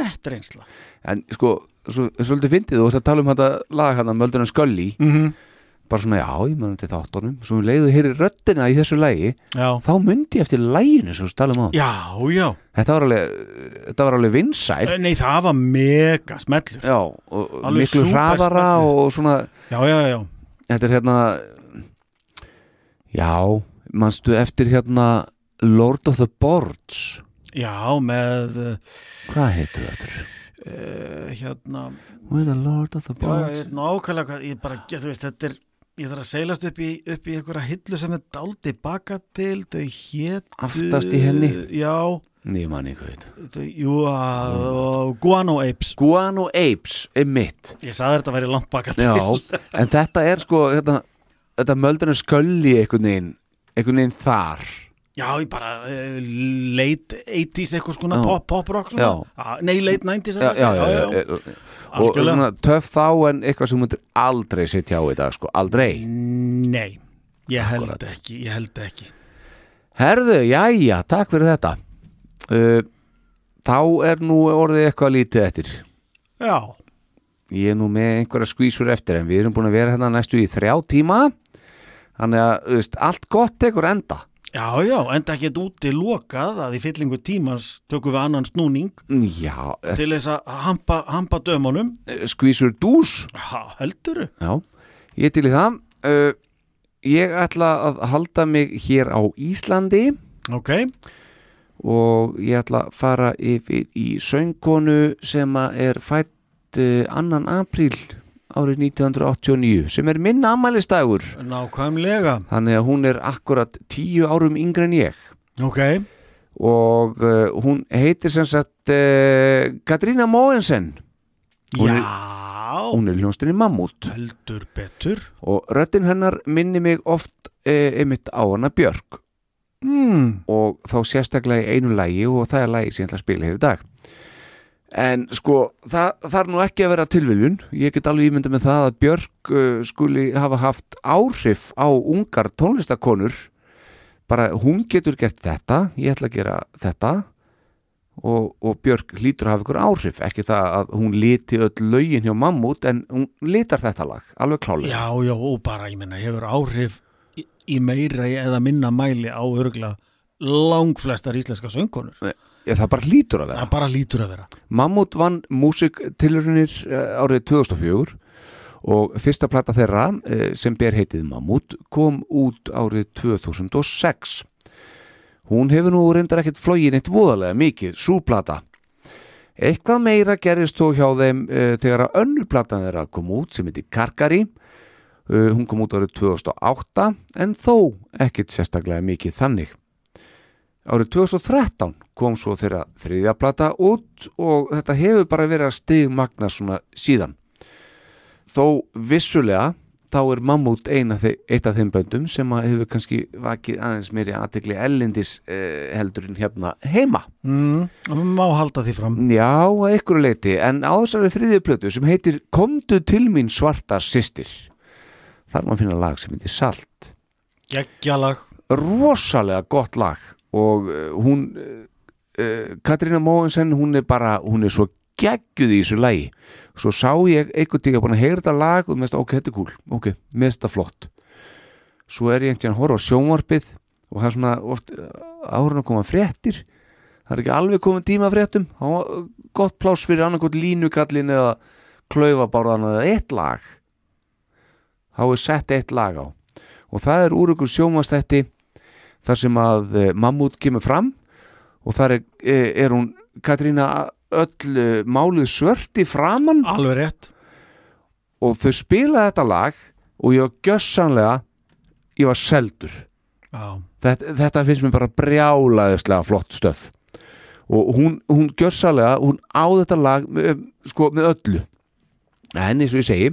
nett reynsla en sko svo, svolítið fyndið þú að tala um þetta lag hann Möldurinn Skölli mm -hmm. Bara svona, já, ég mögum til þáttunum. Svo um leiðu heyri röddina í þessu lagi Já, þá myndi ég eftir læginu sem við tala um á já, já. Þetta var alveg, þetta var alveg vinsælt. Nei, það var mega smellur. Já, og Alveg miklu hraðara og svona, Já, já, já, þetta er hérna já, manstu eftir hérna Lord of the Boards já, með uh, hvað heitir þetta? uh, hérna We're the Lord of the Já, já, Boards ég- nákvæmlega ég bara, þú veist, þetta er ég þarf að seilast upp í, upp í einhverja hillu sem er daldi baka til þau hétu Aftast í henni? Já, Ný manni, hvað heit þau, jú, að Guano Apes Guano Apes er mitt Ég sagði þetta að væri langt baka til Já, en þetta er sko þetta, þetta möldurinn skölli einhvern veginn einhvern veginn þar Já, ég bara uh, late 80s eitthvað skona Já. pop. Ah, Nei, late 90s já, já, já, já, já. Og svona töff þá en eitthvað sem myndir aldrei sitja á í dag sko, aldrei. Nei, ég held Akkúrat. ekki Ég held ekki. Herðu, jæja, takk fyrir þetta. Uh, Þá er nú orðið eitthvað lítið eftir. Já, Ég er nú með einhverja skvísur eftir en við erum búin að vera hérna næstu í þrjá tíma. Þannig að, þú veist, allt gott ekkur enda já, já, enda ekki úti lokað að í fyllingu tímans tökum við annan snúning Já, eh, til þess að hampa, hampa dömunum. skvísur dús Já, helduru Já, ég til í það. Uh, Ég ætla að halda mig hér á Íslandi. Ok, og ég ætla að fara yfir í söngkonu sem er fætt uh, annan apríl árið 1989 sem er minn ammælistagur nákvæmlega. Þannig að hún er akkurat tíu árum yngri en ég. Ok, og uh, hún heitir sem sagt uh, Katrína Móensen Hún er- já. hún er hljónstinni Mammut Heldur betur. Og röddin hennar minni mig oft uh, einmitt á hana Björk. Mm. og þá sérstaklega í einu lægi og það er lægi sem ég ætla að spila hér í dag en sko það þarf nú ekki að vera tilviljun. Ég get alveg ímynda með það að Björk uh, skuli hafa haft áhrif á ungar tónlistakonur bara hún getur gert þetta ég ætla að gera þetta. Og, og Björk hlýtur að hafa ykkur áhrif. Ekki það að hún liti öll lögin hjá Mammut en hún litar þetta lag alveg klálega Já, já, og bara, ég menna, hefur áhrif í, í meira eða minna mæli á örgla langflestar íslenska söngkonur Ég, það bara hlýtur að vera. Það bara lítur að vera. Mammut vann músiktilrunir árið 2004 og fyrsta plata þeirra eh, sem ber heitið Mammut kom út árið 2006 hún hefur nú reyndar ekkert flogin eitt voðalega mikið, súplata eitthvað meira gerist þó hjá þeim uh, þegar að önnur platan þeirra kom út sem heitir Karkari. Hún kom út árið 2008 en þó ekkert sérstaklega mikið þannig Árið 2013 kom svo þeirra þriðja plata út og þetta hefur bara verið að stigmagna svona síðan. Þó vissulega þá er Mammut eitt af þeim böndum sem að hefur kannski vakið aðeins meiri aðtekli ellendis eh, heldur en hérna heima. mm, Má halda því fram Já, að ykkur leiti, en á þessari þriðju plötu sem heitir Komdu til mín svarta systir. Þar má finna lag sem heitir Salt. Geggjalag rosalega gott lag og uh, hún uh, Katrína Móensen hún er bara, hún er svo geggjuð í þessu lagi. Svo sá ég einhvern tíka búin að heyra þetta lag og finnst ok, þetta er cool, ok, finnst þetta flott. Svo er ég einhvern veginn að horfa á sjónvarpið og það er svona oft árun að koma fréttir. Það er ekki alveg komið tíma að fréttum. Það var gott pláss fyrir annarkot línukallin eða klaufabárðan eða eitt lag. Þá er sett eitt lag á. Og það er úr ykkur sjónvastætti þar sem að uh, Mammut kemur fram og þar er, er, er hún Katrína öll uh, máluð svört í framann Alveg rétt. Og þau spila þetta lag og ég var gjössanlega ég var seldur. Þetta, þetta finnst mér bara brjálaðislega flott stöf og hún, hún gjössalega, hún á þetta lag sko, með öllu. En eins og ég segi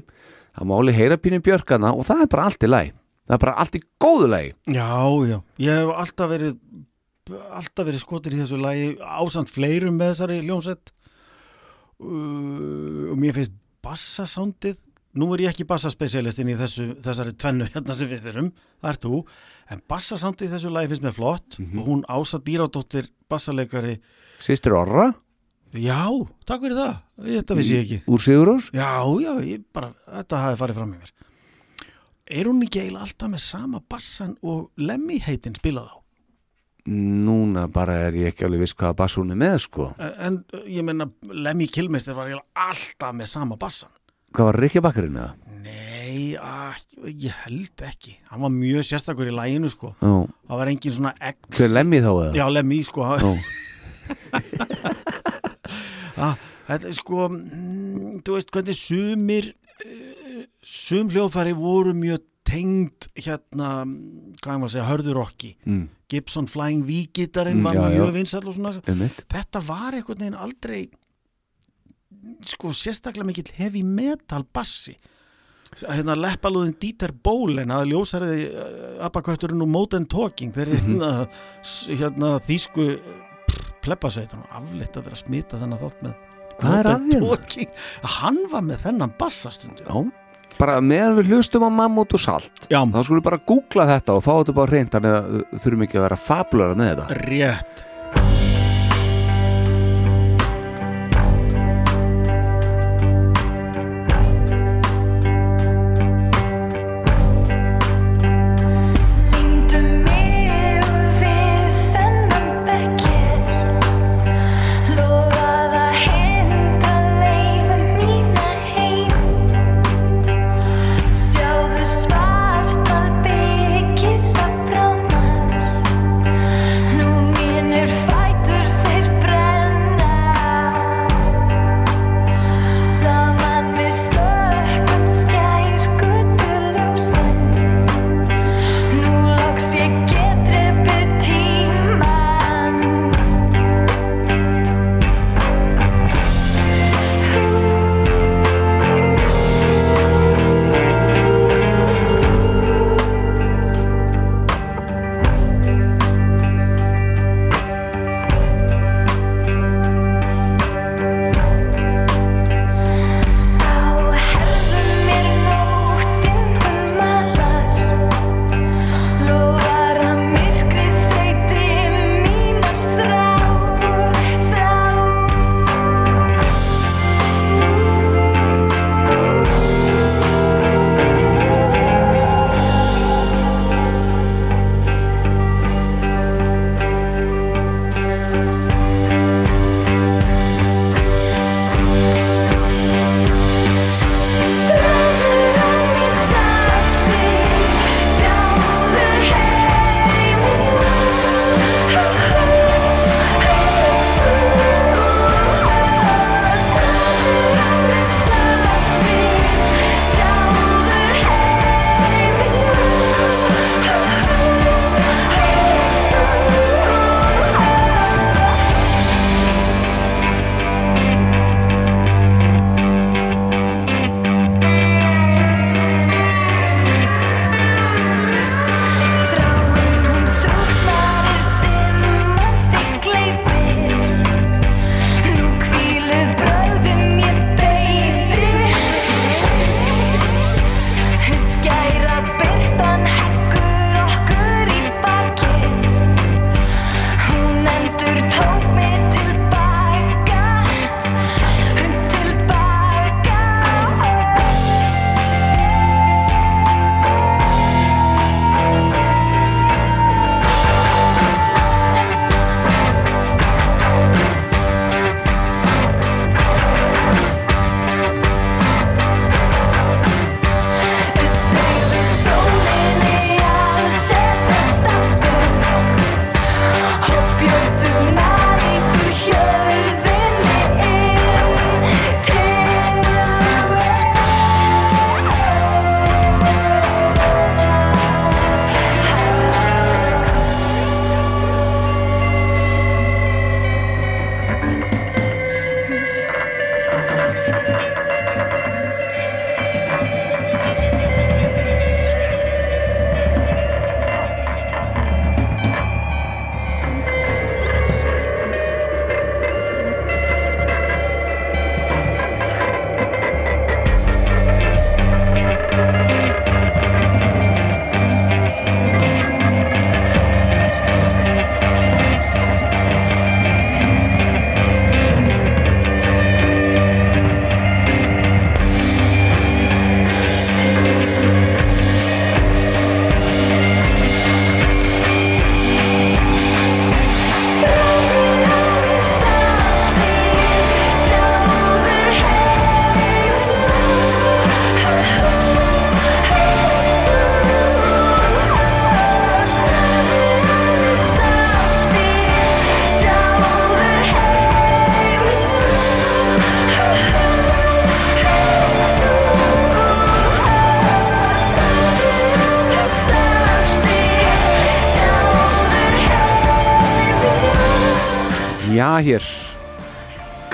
það máli heyra pínu björkana og það er bara allt í lagi það er bara allt í góðu lagi. Já, já. Ég hef alltaf verið alltaf verið skotir í þessu lagi ásand fleirum með þessari ljónsett uh, og mér finnst bassasándið nú er ég ekki bassaspecialistin í þessu, þessari tvennu hérna sem við erum það er þú, en bassasándið í þessu lagi finnst mér flott og hún Ása Dýradóttir bassaleikari, Sýstur Orra? Já, takk fyrir það. Þetta vissi ég ekki. Úr Sigurós já, já, ég bara, þetta hafi farið fram í mér er hún ekki eiginlega alltaf með sama bassan og Lemmy heitin spilað á núna bara er ég ekki alveg viss hvaða bass hún er með sko en uh, ég menna Lemmy Kilmister var eiginlega alltaf með sama bassan hvað var Rikki Bakkarinn eða? Nei, að, ég held ekki Hann var mjög sérstakur í læginu sko Já. Það var engin svona X hver lemmi þá eða? Já, lemmi sko Já. ah, Þetta sko mm, Þú veist hvernig sumir eh, Sum hljóðfæri voru mjög tengd hérna, hvað ég maður að segja, hörðurokki Mm. Gibson Flying V-gitarinn Mm, var já, mjög vinsall og svona. Einmitt. þetta var einhvern veginn aldrei sko sérstaklega mikill heavy metal bassi. Hérna leppalúðin Dieter Bohlen að ljósariði uh, abakötturinn og Modern Talking þeir hérna, s- hérna þýsku pleppasveitan og afleitt að vera smita þennan þátt með er Modern? Talking. Hann var með þennan bassastundu. Já, bara meðan við hlustum á mammut og salt Já. þá skulum við bara googla þetta og fá þetta bara reynd þannig að þurfum ekki að vera fabulera með þetta rétt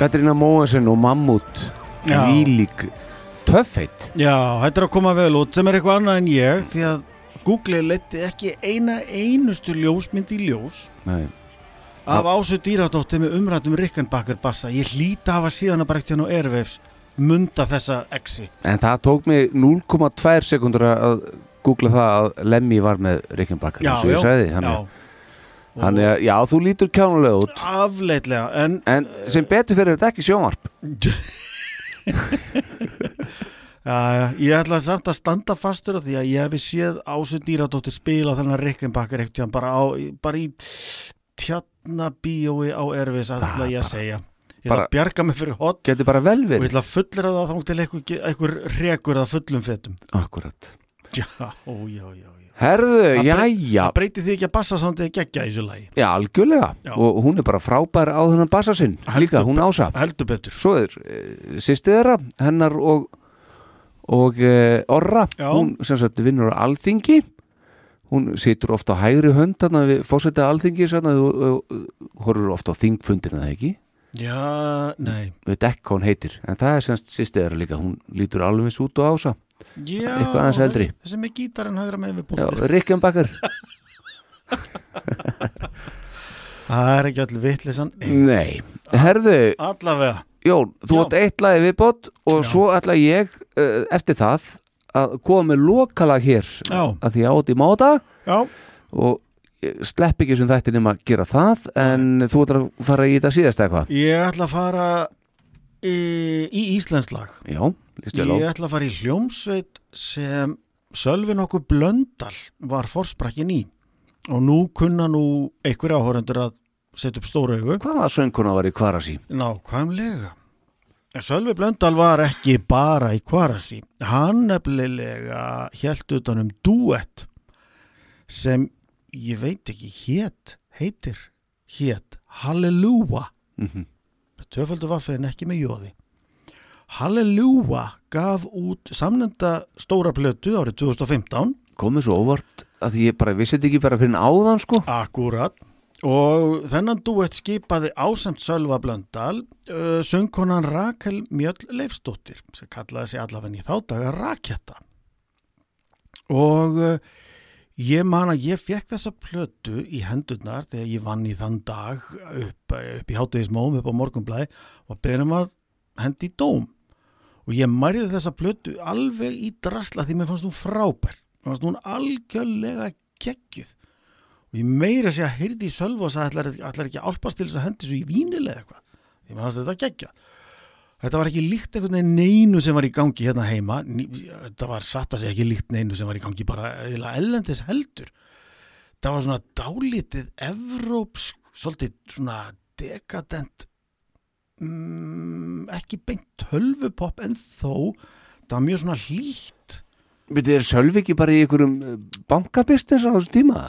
Katrína Móensen og Mammut Já. Þvílík Töffheit Já, þetta er að koma vel út sem er eitthvað annað en ég því að Google leti ekki eina einustu ljósmynd í ljós Nei. af ásu dýradótti með umrættum Rickenbacker bassa. Ég hlýta að hafa síðan að bara ekkert hérna á Airwaves munda þessa exi. En það tók mig 0,2 sekundur að googla það að Lemmy var með Rickenbacker eins og ég sagði já, Þannig, þannig að, já, þú lítur kjánulega út. Afleitlega en En sem betur fyrir þetta ekki sjónvarp. Já, já, ég ætla samt að standa fastur á því að ég hefði séð ásu dýradóttir spila þennan Rickenbacker ekkert hjá bara, á, bara í tjarnabíói á Airwaves ætla ég að segja. Ég ætla bara- að bjarga mig fyrir hot Getur bara vel og ég verið ætla að fullera það þá til einhver, einhver rekur að fullum fetum. Akkurat. Já, ó, já, já Herðu, jæja. það breyti því ekki að bassa samt eða gegja í þessu lagi. Já, algjörlega. Já. Og hún er bara frábær á þennan bassa sinn Líka, hún ása. heldur betur. Svo er e, sýstið þeirra Hennar og Og e, Orra Já. Hún sem sagt vinnur á alþingi. Hún situr ofta á hægri hönd Þannig að við fórsetja alþingi Þannig að horfur ofta á þingfundina það ekki? Já, nei. Við dekk hvað hún heitir En það er semst sýstið þeirra líka Hún lítur alveg eins út og ása já, Eitthvað aðeins eldri. þessi með gítarinn hægra með við Já, búltir Rikkenbakker það er ekki allir vittlisann Nei, herðu allavega. Jón, þú átt eitt lagi viðbót og Já. svo ætla ég uh, eftir það að koma með lokalag hér Já. að því átt í máta. Já, og slepp ekki sem þetta nema að gera það en þú ætlar að fara í þetta síðast eitthvað? Ég ætla að fara í, í Íslandslag Já, ég ætla að fara í hljómsveit sem Sölvin okkur Blöndal var forsprakkin í og nú kunna nú einhverja áhórendur að setja upp stóra augu Hvaða sönguna var í Kvarasi? Nákvæmlega. Sölvi Blöndal var ekki bara í kvarasi. Hann nefnilega held utan um duett sem ég veit ekki hét, heitir, hét Halleluja. Mm Töföldu vaffi en ekki með jóði. Halleluja gaf út samnenda stóra plötu árið 2015 Komið svo óvart að ég bara vissi ekki bara fyrir áðan sko. Akkurat. Og þennan duett skipaði ásamt Sölva Blöndal uh, söngkonan Rakel Mjöll Leifsdóttir sem kallaði sig allavega í þá daga Raketta og uh, ég man að ég fekk þessa plötu í hendurnar þegar ég vann í þann dag upp, upp í hátegismóm upp á morgunblæði og beðnum að hendi í dóm. Og ég mærði þessa plötu alveg í drasla því mér fannst hún frábær. Mér fannst hún algjörlega geggjuð. Og ég meira segja að heyrði í sölvu og sagði ætlar, ætlar ekki að álpast til þess að hendi svo í vínilega eitthvað? Maður fannst þetta geggja þetta var ekki líkt einhvern veginn neinu sem var í gangi hérna heima. Þetta var satt að segja ekki líkt neinu sem var í gangi bara eða ellendis heldur. Það var svona dálítið evrópsk, svolítið svona dekadent mm, ekki beint tölvupopp en þó. Það var mjög svona hlýtt. Vitið er Sölvi ekki bara í einhverjum bankabistins á þessum tíma?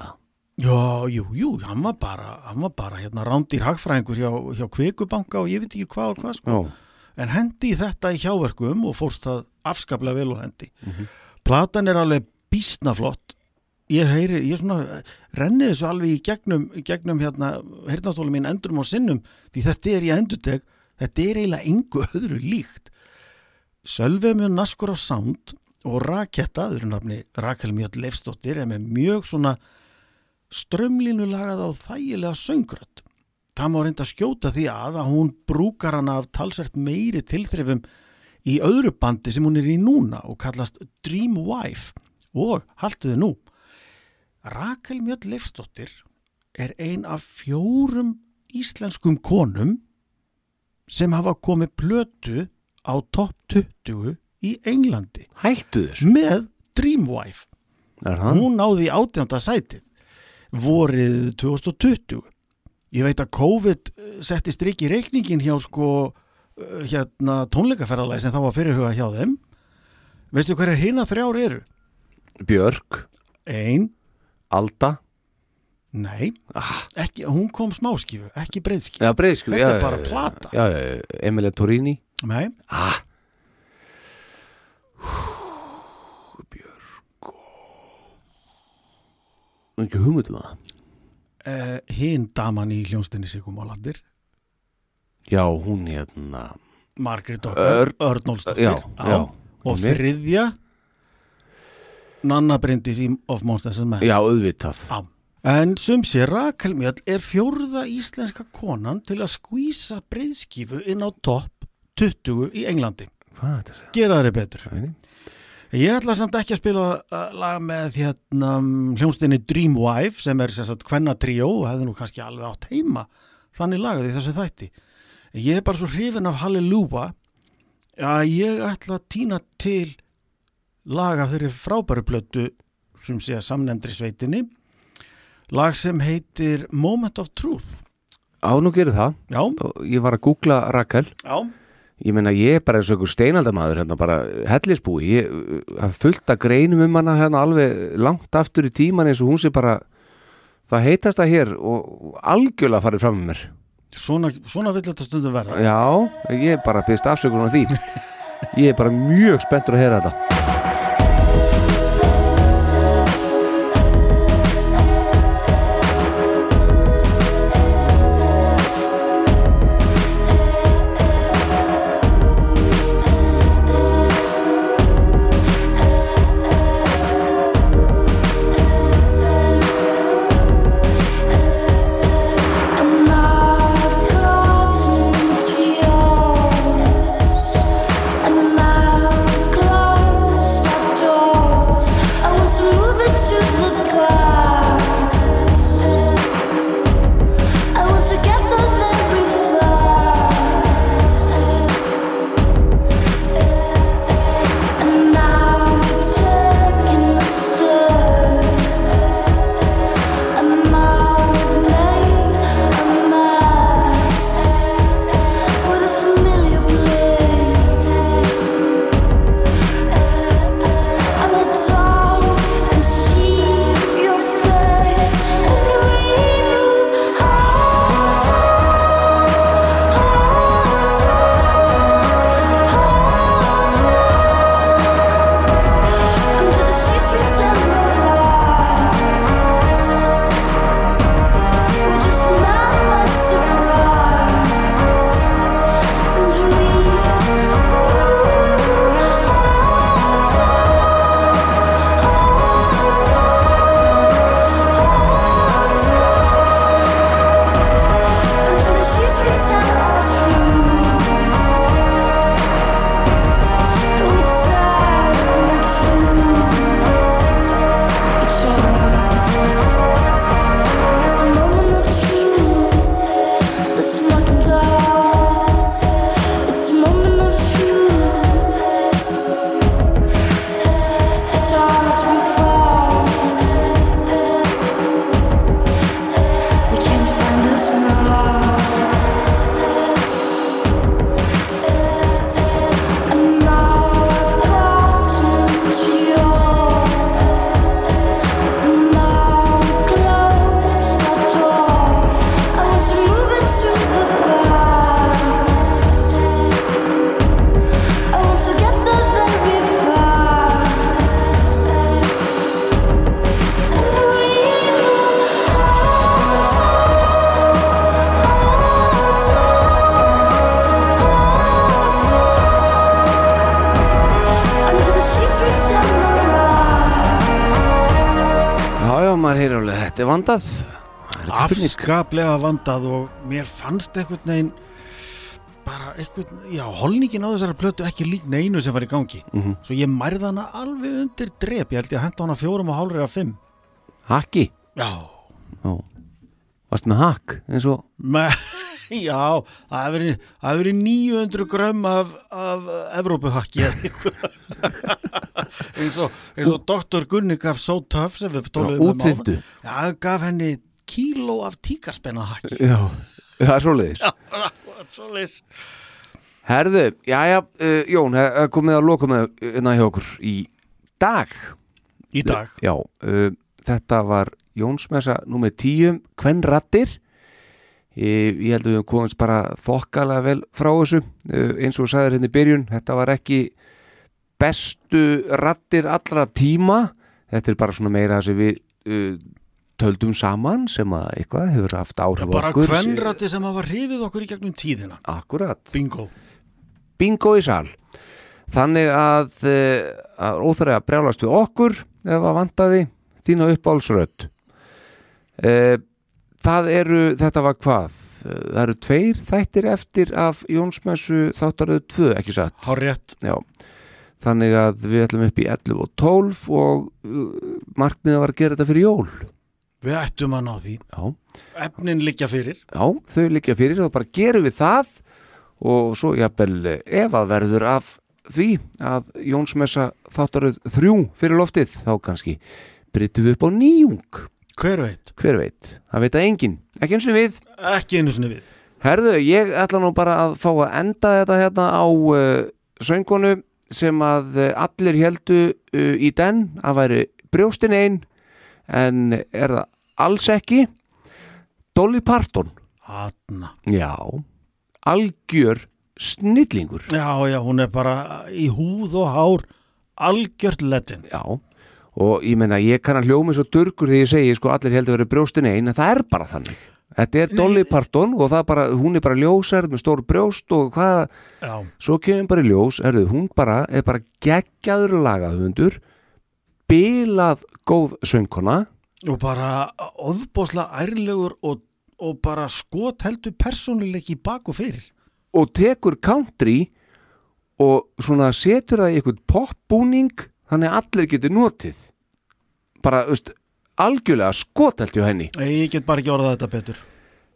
Já, jú, jú, hann var bara, hann var bara hérna rándir hagfræðingur hjá, hjá Kvikubanka og ég veit ekki hvað og hvað sko. Já, En hendi þetta í hjáverkum og fórst það afskaplega vel og hendi. Platan er alveg bísnaflott. Ég heyri, ég svona renni þessu alveg í gegnum, gegnum hérna, heyrnastóli mín endurum og sinnum því þetta er ég endurteg, þetta er eiginlega engu öðru líkt. Sölvi er mjög naskur á sound og Raketta, öðru nafni Rakel Mjöld Leifsdóttir, er með mjög svona strömlínulagað á þægilega söngrödd. Það má reynda að skjóta því að að hún brúkar hana af talsvert meiri tilþrifum í öðru bandi sem hún er í núna og kallast Dream Wife. Og haltuðu nú Rakel Mjöld Leifsdóttir er ein af fjórum íslenskum konum sem hafa komið plötu á topp 20 í Englandi. Hættu þessu. Með Dream Wife. Hún náði í átjönda sætið vorið 2020 ég veit að COVID eh, setti strik í reikningin hjá sko eh, hérna tónleikaferðalagi sem þá var fyrirhuga hjá þeim. Veistu hverja hina þrjár eru? Björk, Ein, Alda. Nei. Ekki, hún kom smáskifu, ekki breyðskifu Já, breyðsku Þetta er bara plata. Já, Emilia Torini nei, Ah, Björk. Ekki hugmyndum það uh, hinn daman í hljónstinni Sigum Álandir Já, hún hérna Margaret okkar, Örn- Örnólsdóttir og þriðja Nanna Bryndís í of Monsters and Men Já, auðvitað Já. En sum sér Rakel Mjöll er fjórða íslenska konan til að skvísa breyðskífu inn á topp 20 í Englandi. Hvað er þetta? Gera þeirri betur. Nei. Ég ætla samt ekki að spila uh, lag með hérna um, hljónstinni Dreamwife sem er sem sagt hvenna tríó og hefði nú kannski alveg átt heima þannig lagað í þessu þætti. Ég er bara svo hrifin af Hallelujah að ég ætla að týna til laga fyrir frábæru plötu sem sé að samnefndri sveitinni. Lag sem heitir Moment of Truth. Á, nú gerir það. Já, Og Ég var að googla Rakel. Já Ég meina, ég er bara eins og einhver steinaldamaður hérna bara hellisbúi. Ég uh, haf fullt að greinum um hana hérna alveg langt aftur í tíman eins og hún sé bara það heitast það hér og algjörlega farið fram með mér. Svona, svona vill þetta stundum verða. Já, ég er bara byrst afsökunum á því. Ég er bara mjög spenntur að heyra þetta afskaplega vandað og mér fannst einhvern veginn bara einhvern, já, holningin á þessari plötu ekki lík neinu sem var í gangi. Mhm. svo ég mærði hana alveg undir drep. Ég held ég að henda hana fjórum og hálfri af fimm. Hakki? Já, Já. Varst með hakk eins og já það hefur verið, það hefur verið 900 grömm af, af Evrópuhakki eða eins og, og doktor Gunni gaf so tough sem við tólum um útþyndu já, hann gaf henni kíló af tíkaspennahakki. Já, það er svoleiðis. Svo leys Herðu, jæja, uh, Jón, það er komið að loka með hérna hjá okkur. Í dag. Í dag? Já, uh, þetta var Jónsmessa númer 10, Kvenrattir ég, ég held að við komist bara þokkalega vel frá þessu. Uh, eins og sagðir hérna í byrjun þetta var ekki bestu rattir allra tíma. Þetta er bara svona meira það sem við uh, töldum saman sem að eitthvað hefur haft áhrif Bara okkur. kvenrætti sem hafa hrifið okkur í gegnum tíðina. Akkurat, Bingo. Bingo í sal. Þannig að, uh, að að brjálast við okkur ef að vantaði þína uppálsrödd uh, Það eru, þetta var hvað? Eh, Það eru tveir þættir eftir af Jónsmessu þáttaröðu 2, ekki satt? Hárétt Já, þannig að við ætlum upp í 11 og 12 og uh, markmiða var að gera þetta fyrir jól Við ættum að ná því. Já, Efnin liggja fyrir. Já þau liggja fyrir og bara gerum við það. Og svo jafnvel eh, ef að verður af því að Jónsmessa þáttaröð 3 fyrir loftið þá kannski bryttum við upp á nýjung. Hver veit? hver veit, það veit að enginn. Ekki eins og við. Ekki einu sinni við. Herðu, ég ætla nú bara að fá að enda þetta hérna á uh, söngonu sem að uh, allir heldu uh, í den að væri brjóstin einn en er það alls ekki. Dolly Parton. Atna Já, algjör snillingur. Já, já, hún er bara í húð og hár Algjört legend. Já, og ég menna ég kann að hljómi svo durgur þegar ég segi sko allir heldur að vera brjóstin einn en það er bara þannig. Þetta er Dolly Parton og það bara, hún er bara ljósærð með stór brjóst og hvað. Já, svo kemur bara ljós, erðu, hún bara er bara geggjaður lagahöfundur bilað góð söngkona. Og bara ofbóðsla ærlegur og, og bara skot heldur persónuleiki bak og fyrir. Og tekur country og svona setur það í eitthvað popbúning þannig að allir getur notið. Bara, veist, algjörlega skotelt hjá henni. Ég get bara ekki orðað þetta betur.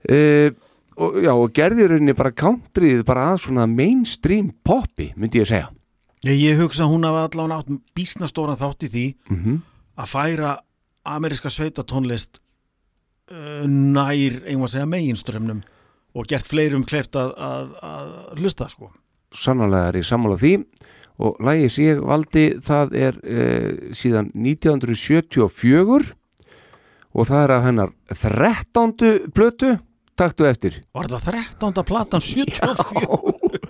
Uh, og, já, og gerði í rauninni bara countryð bara að svona mainstream poppi, myndi ég segja. Ég, ég hugsa að hún hafa allavega átt bísnastóran þátt í því. Mm að færa ameríska sveitatónlist uh, nær, einhvað að segja, meginströmmnum og gert fleirum kleift að, að, að hlusta sko. sannarlega er ég sammála því og lagið sem ég valdi það er uh, síðan 1974 og það er að hennar 13. plötu taktu eftir Var það 13. platan 74?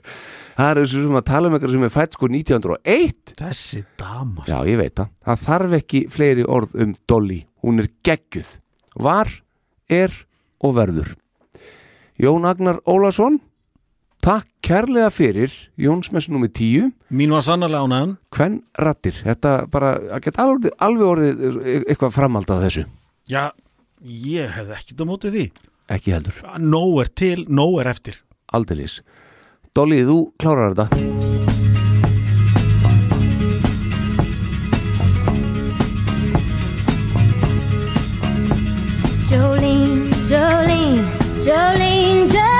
það er þessu sem að tala um eitthvað sem er fætt sko 1901 Þessi dama já ég veit það, það þarf ekki fleiri orð um Dolly, hún er geggjuð. Var, er og verður. Jón Agnar Ólason takk kærlega fyrir. Jónsmessu nummer 10 Mín var sannarlega ánæðan hvern rattir, þetta bara að geta alveg, alveg orðið eitthvað framhald af þessu, Já, ég hefði ekkert á móti því. Ekki heldur. Nóg er til, nóg er eftir. Aldeilis Dolly, þú klárar þetta Jolene, Jolene, Jolene, Jolene.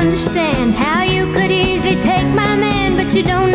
Understand how you could easily take my man, but you don't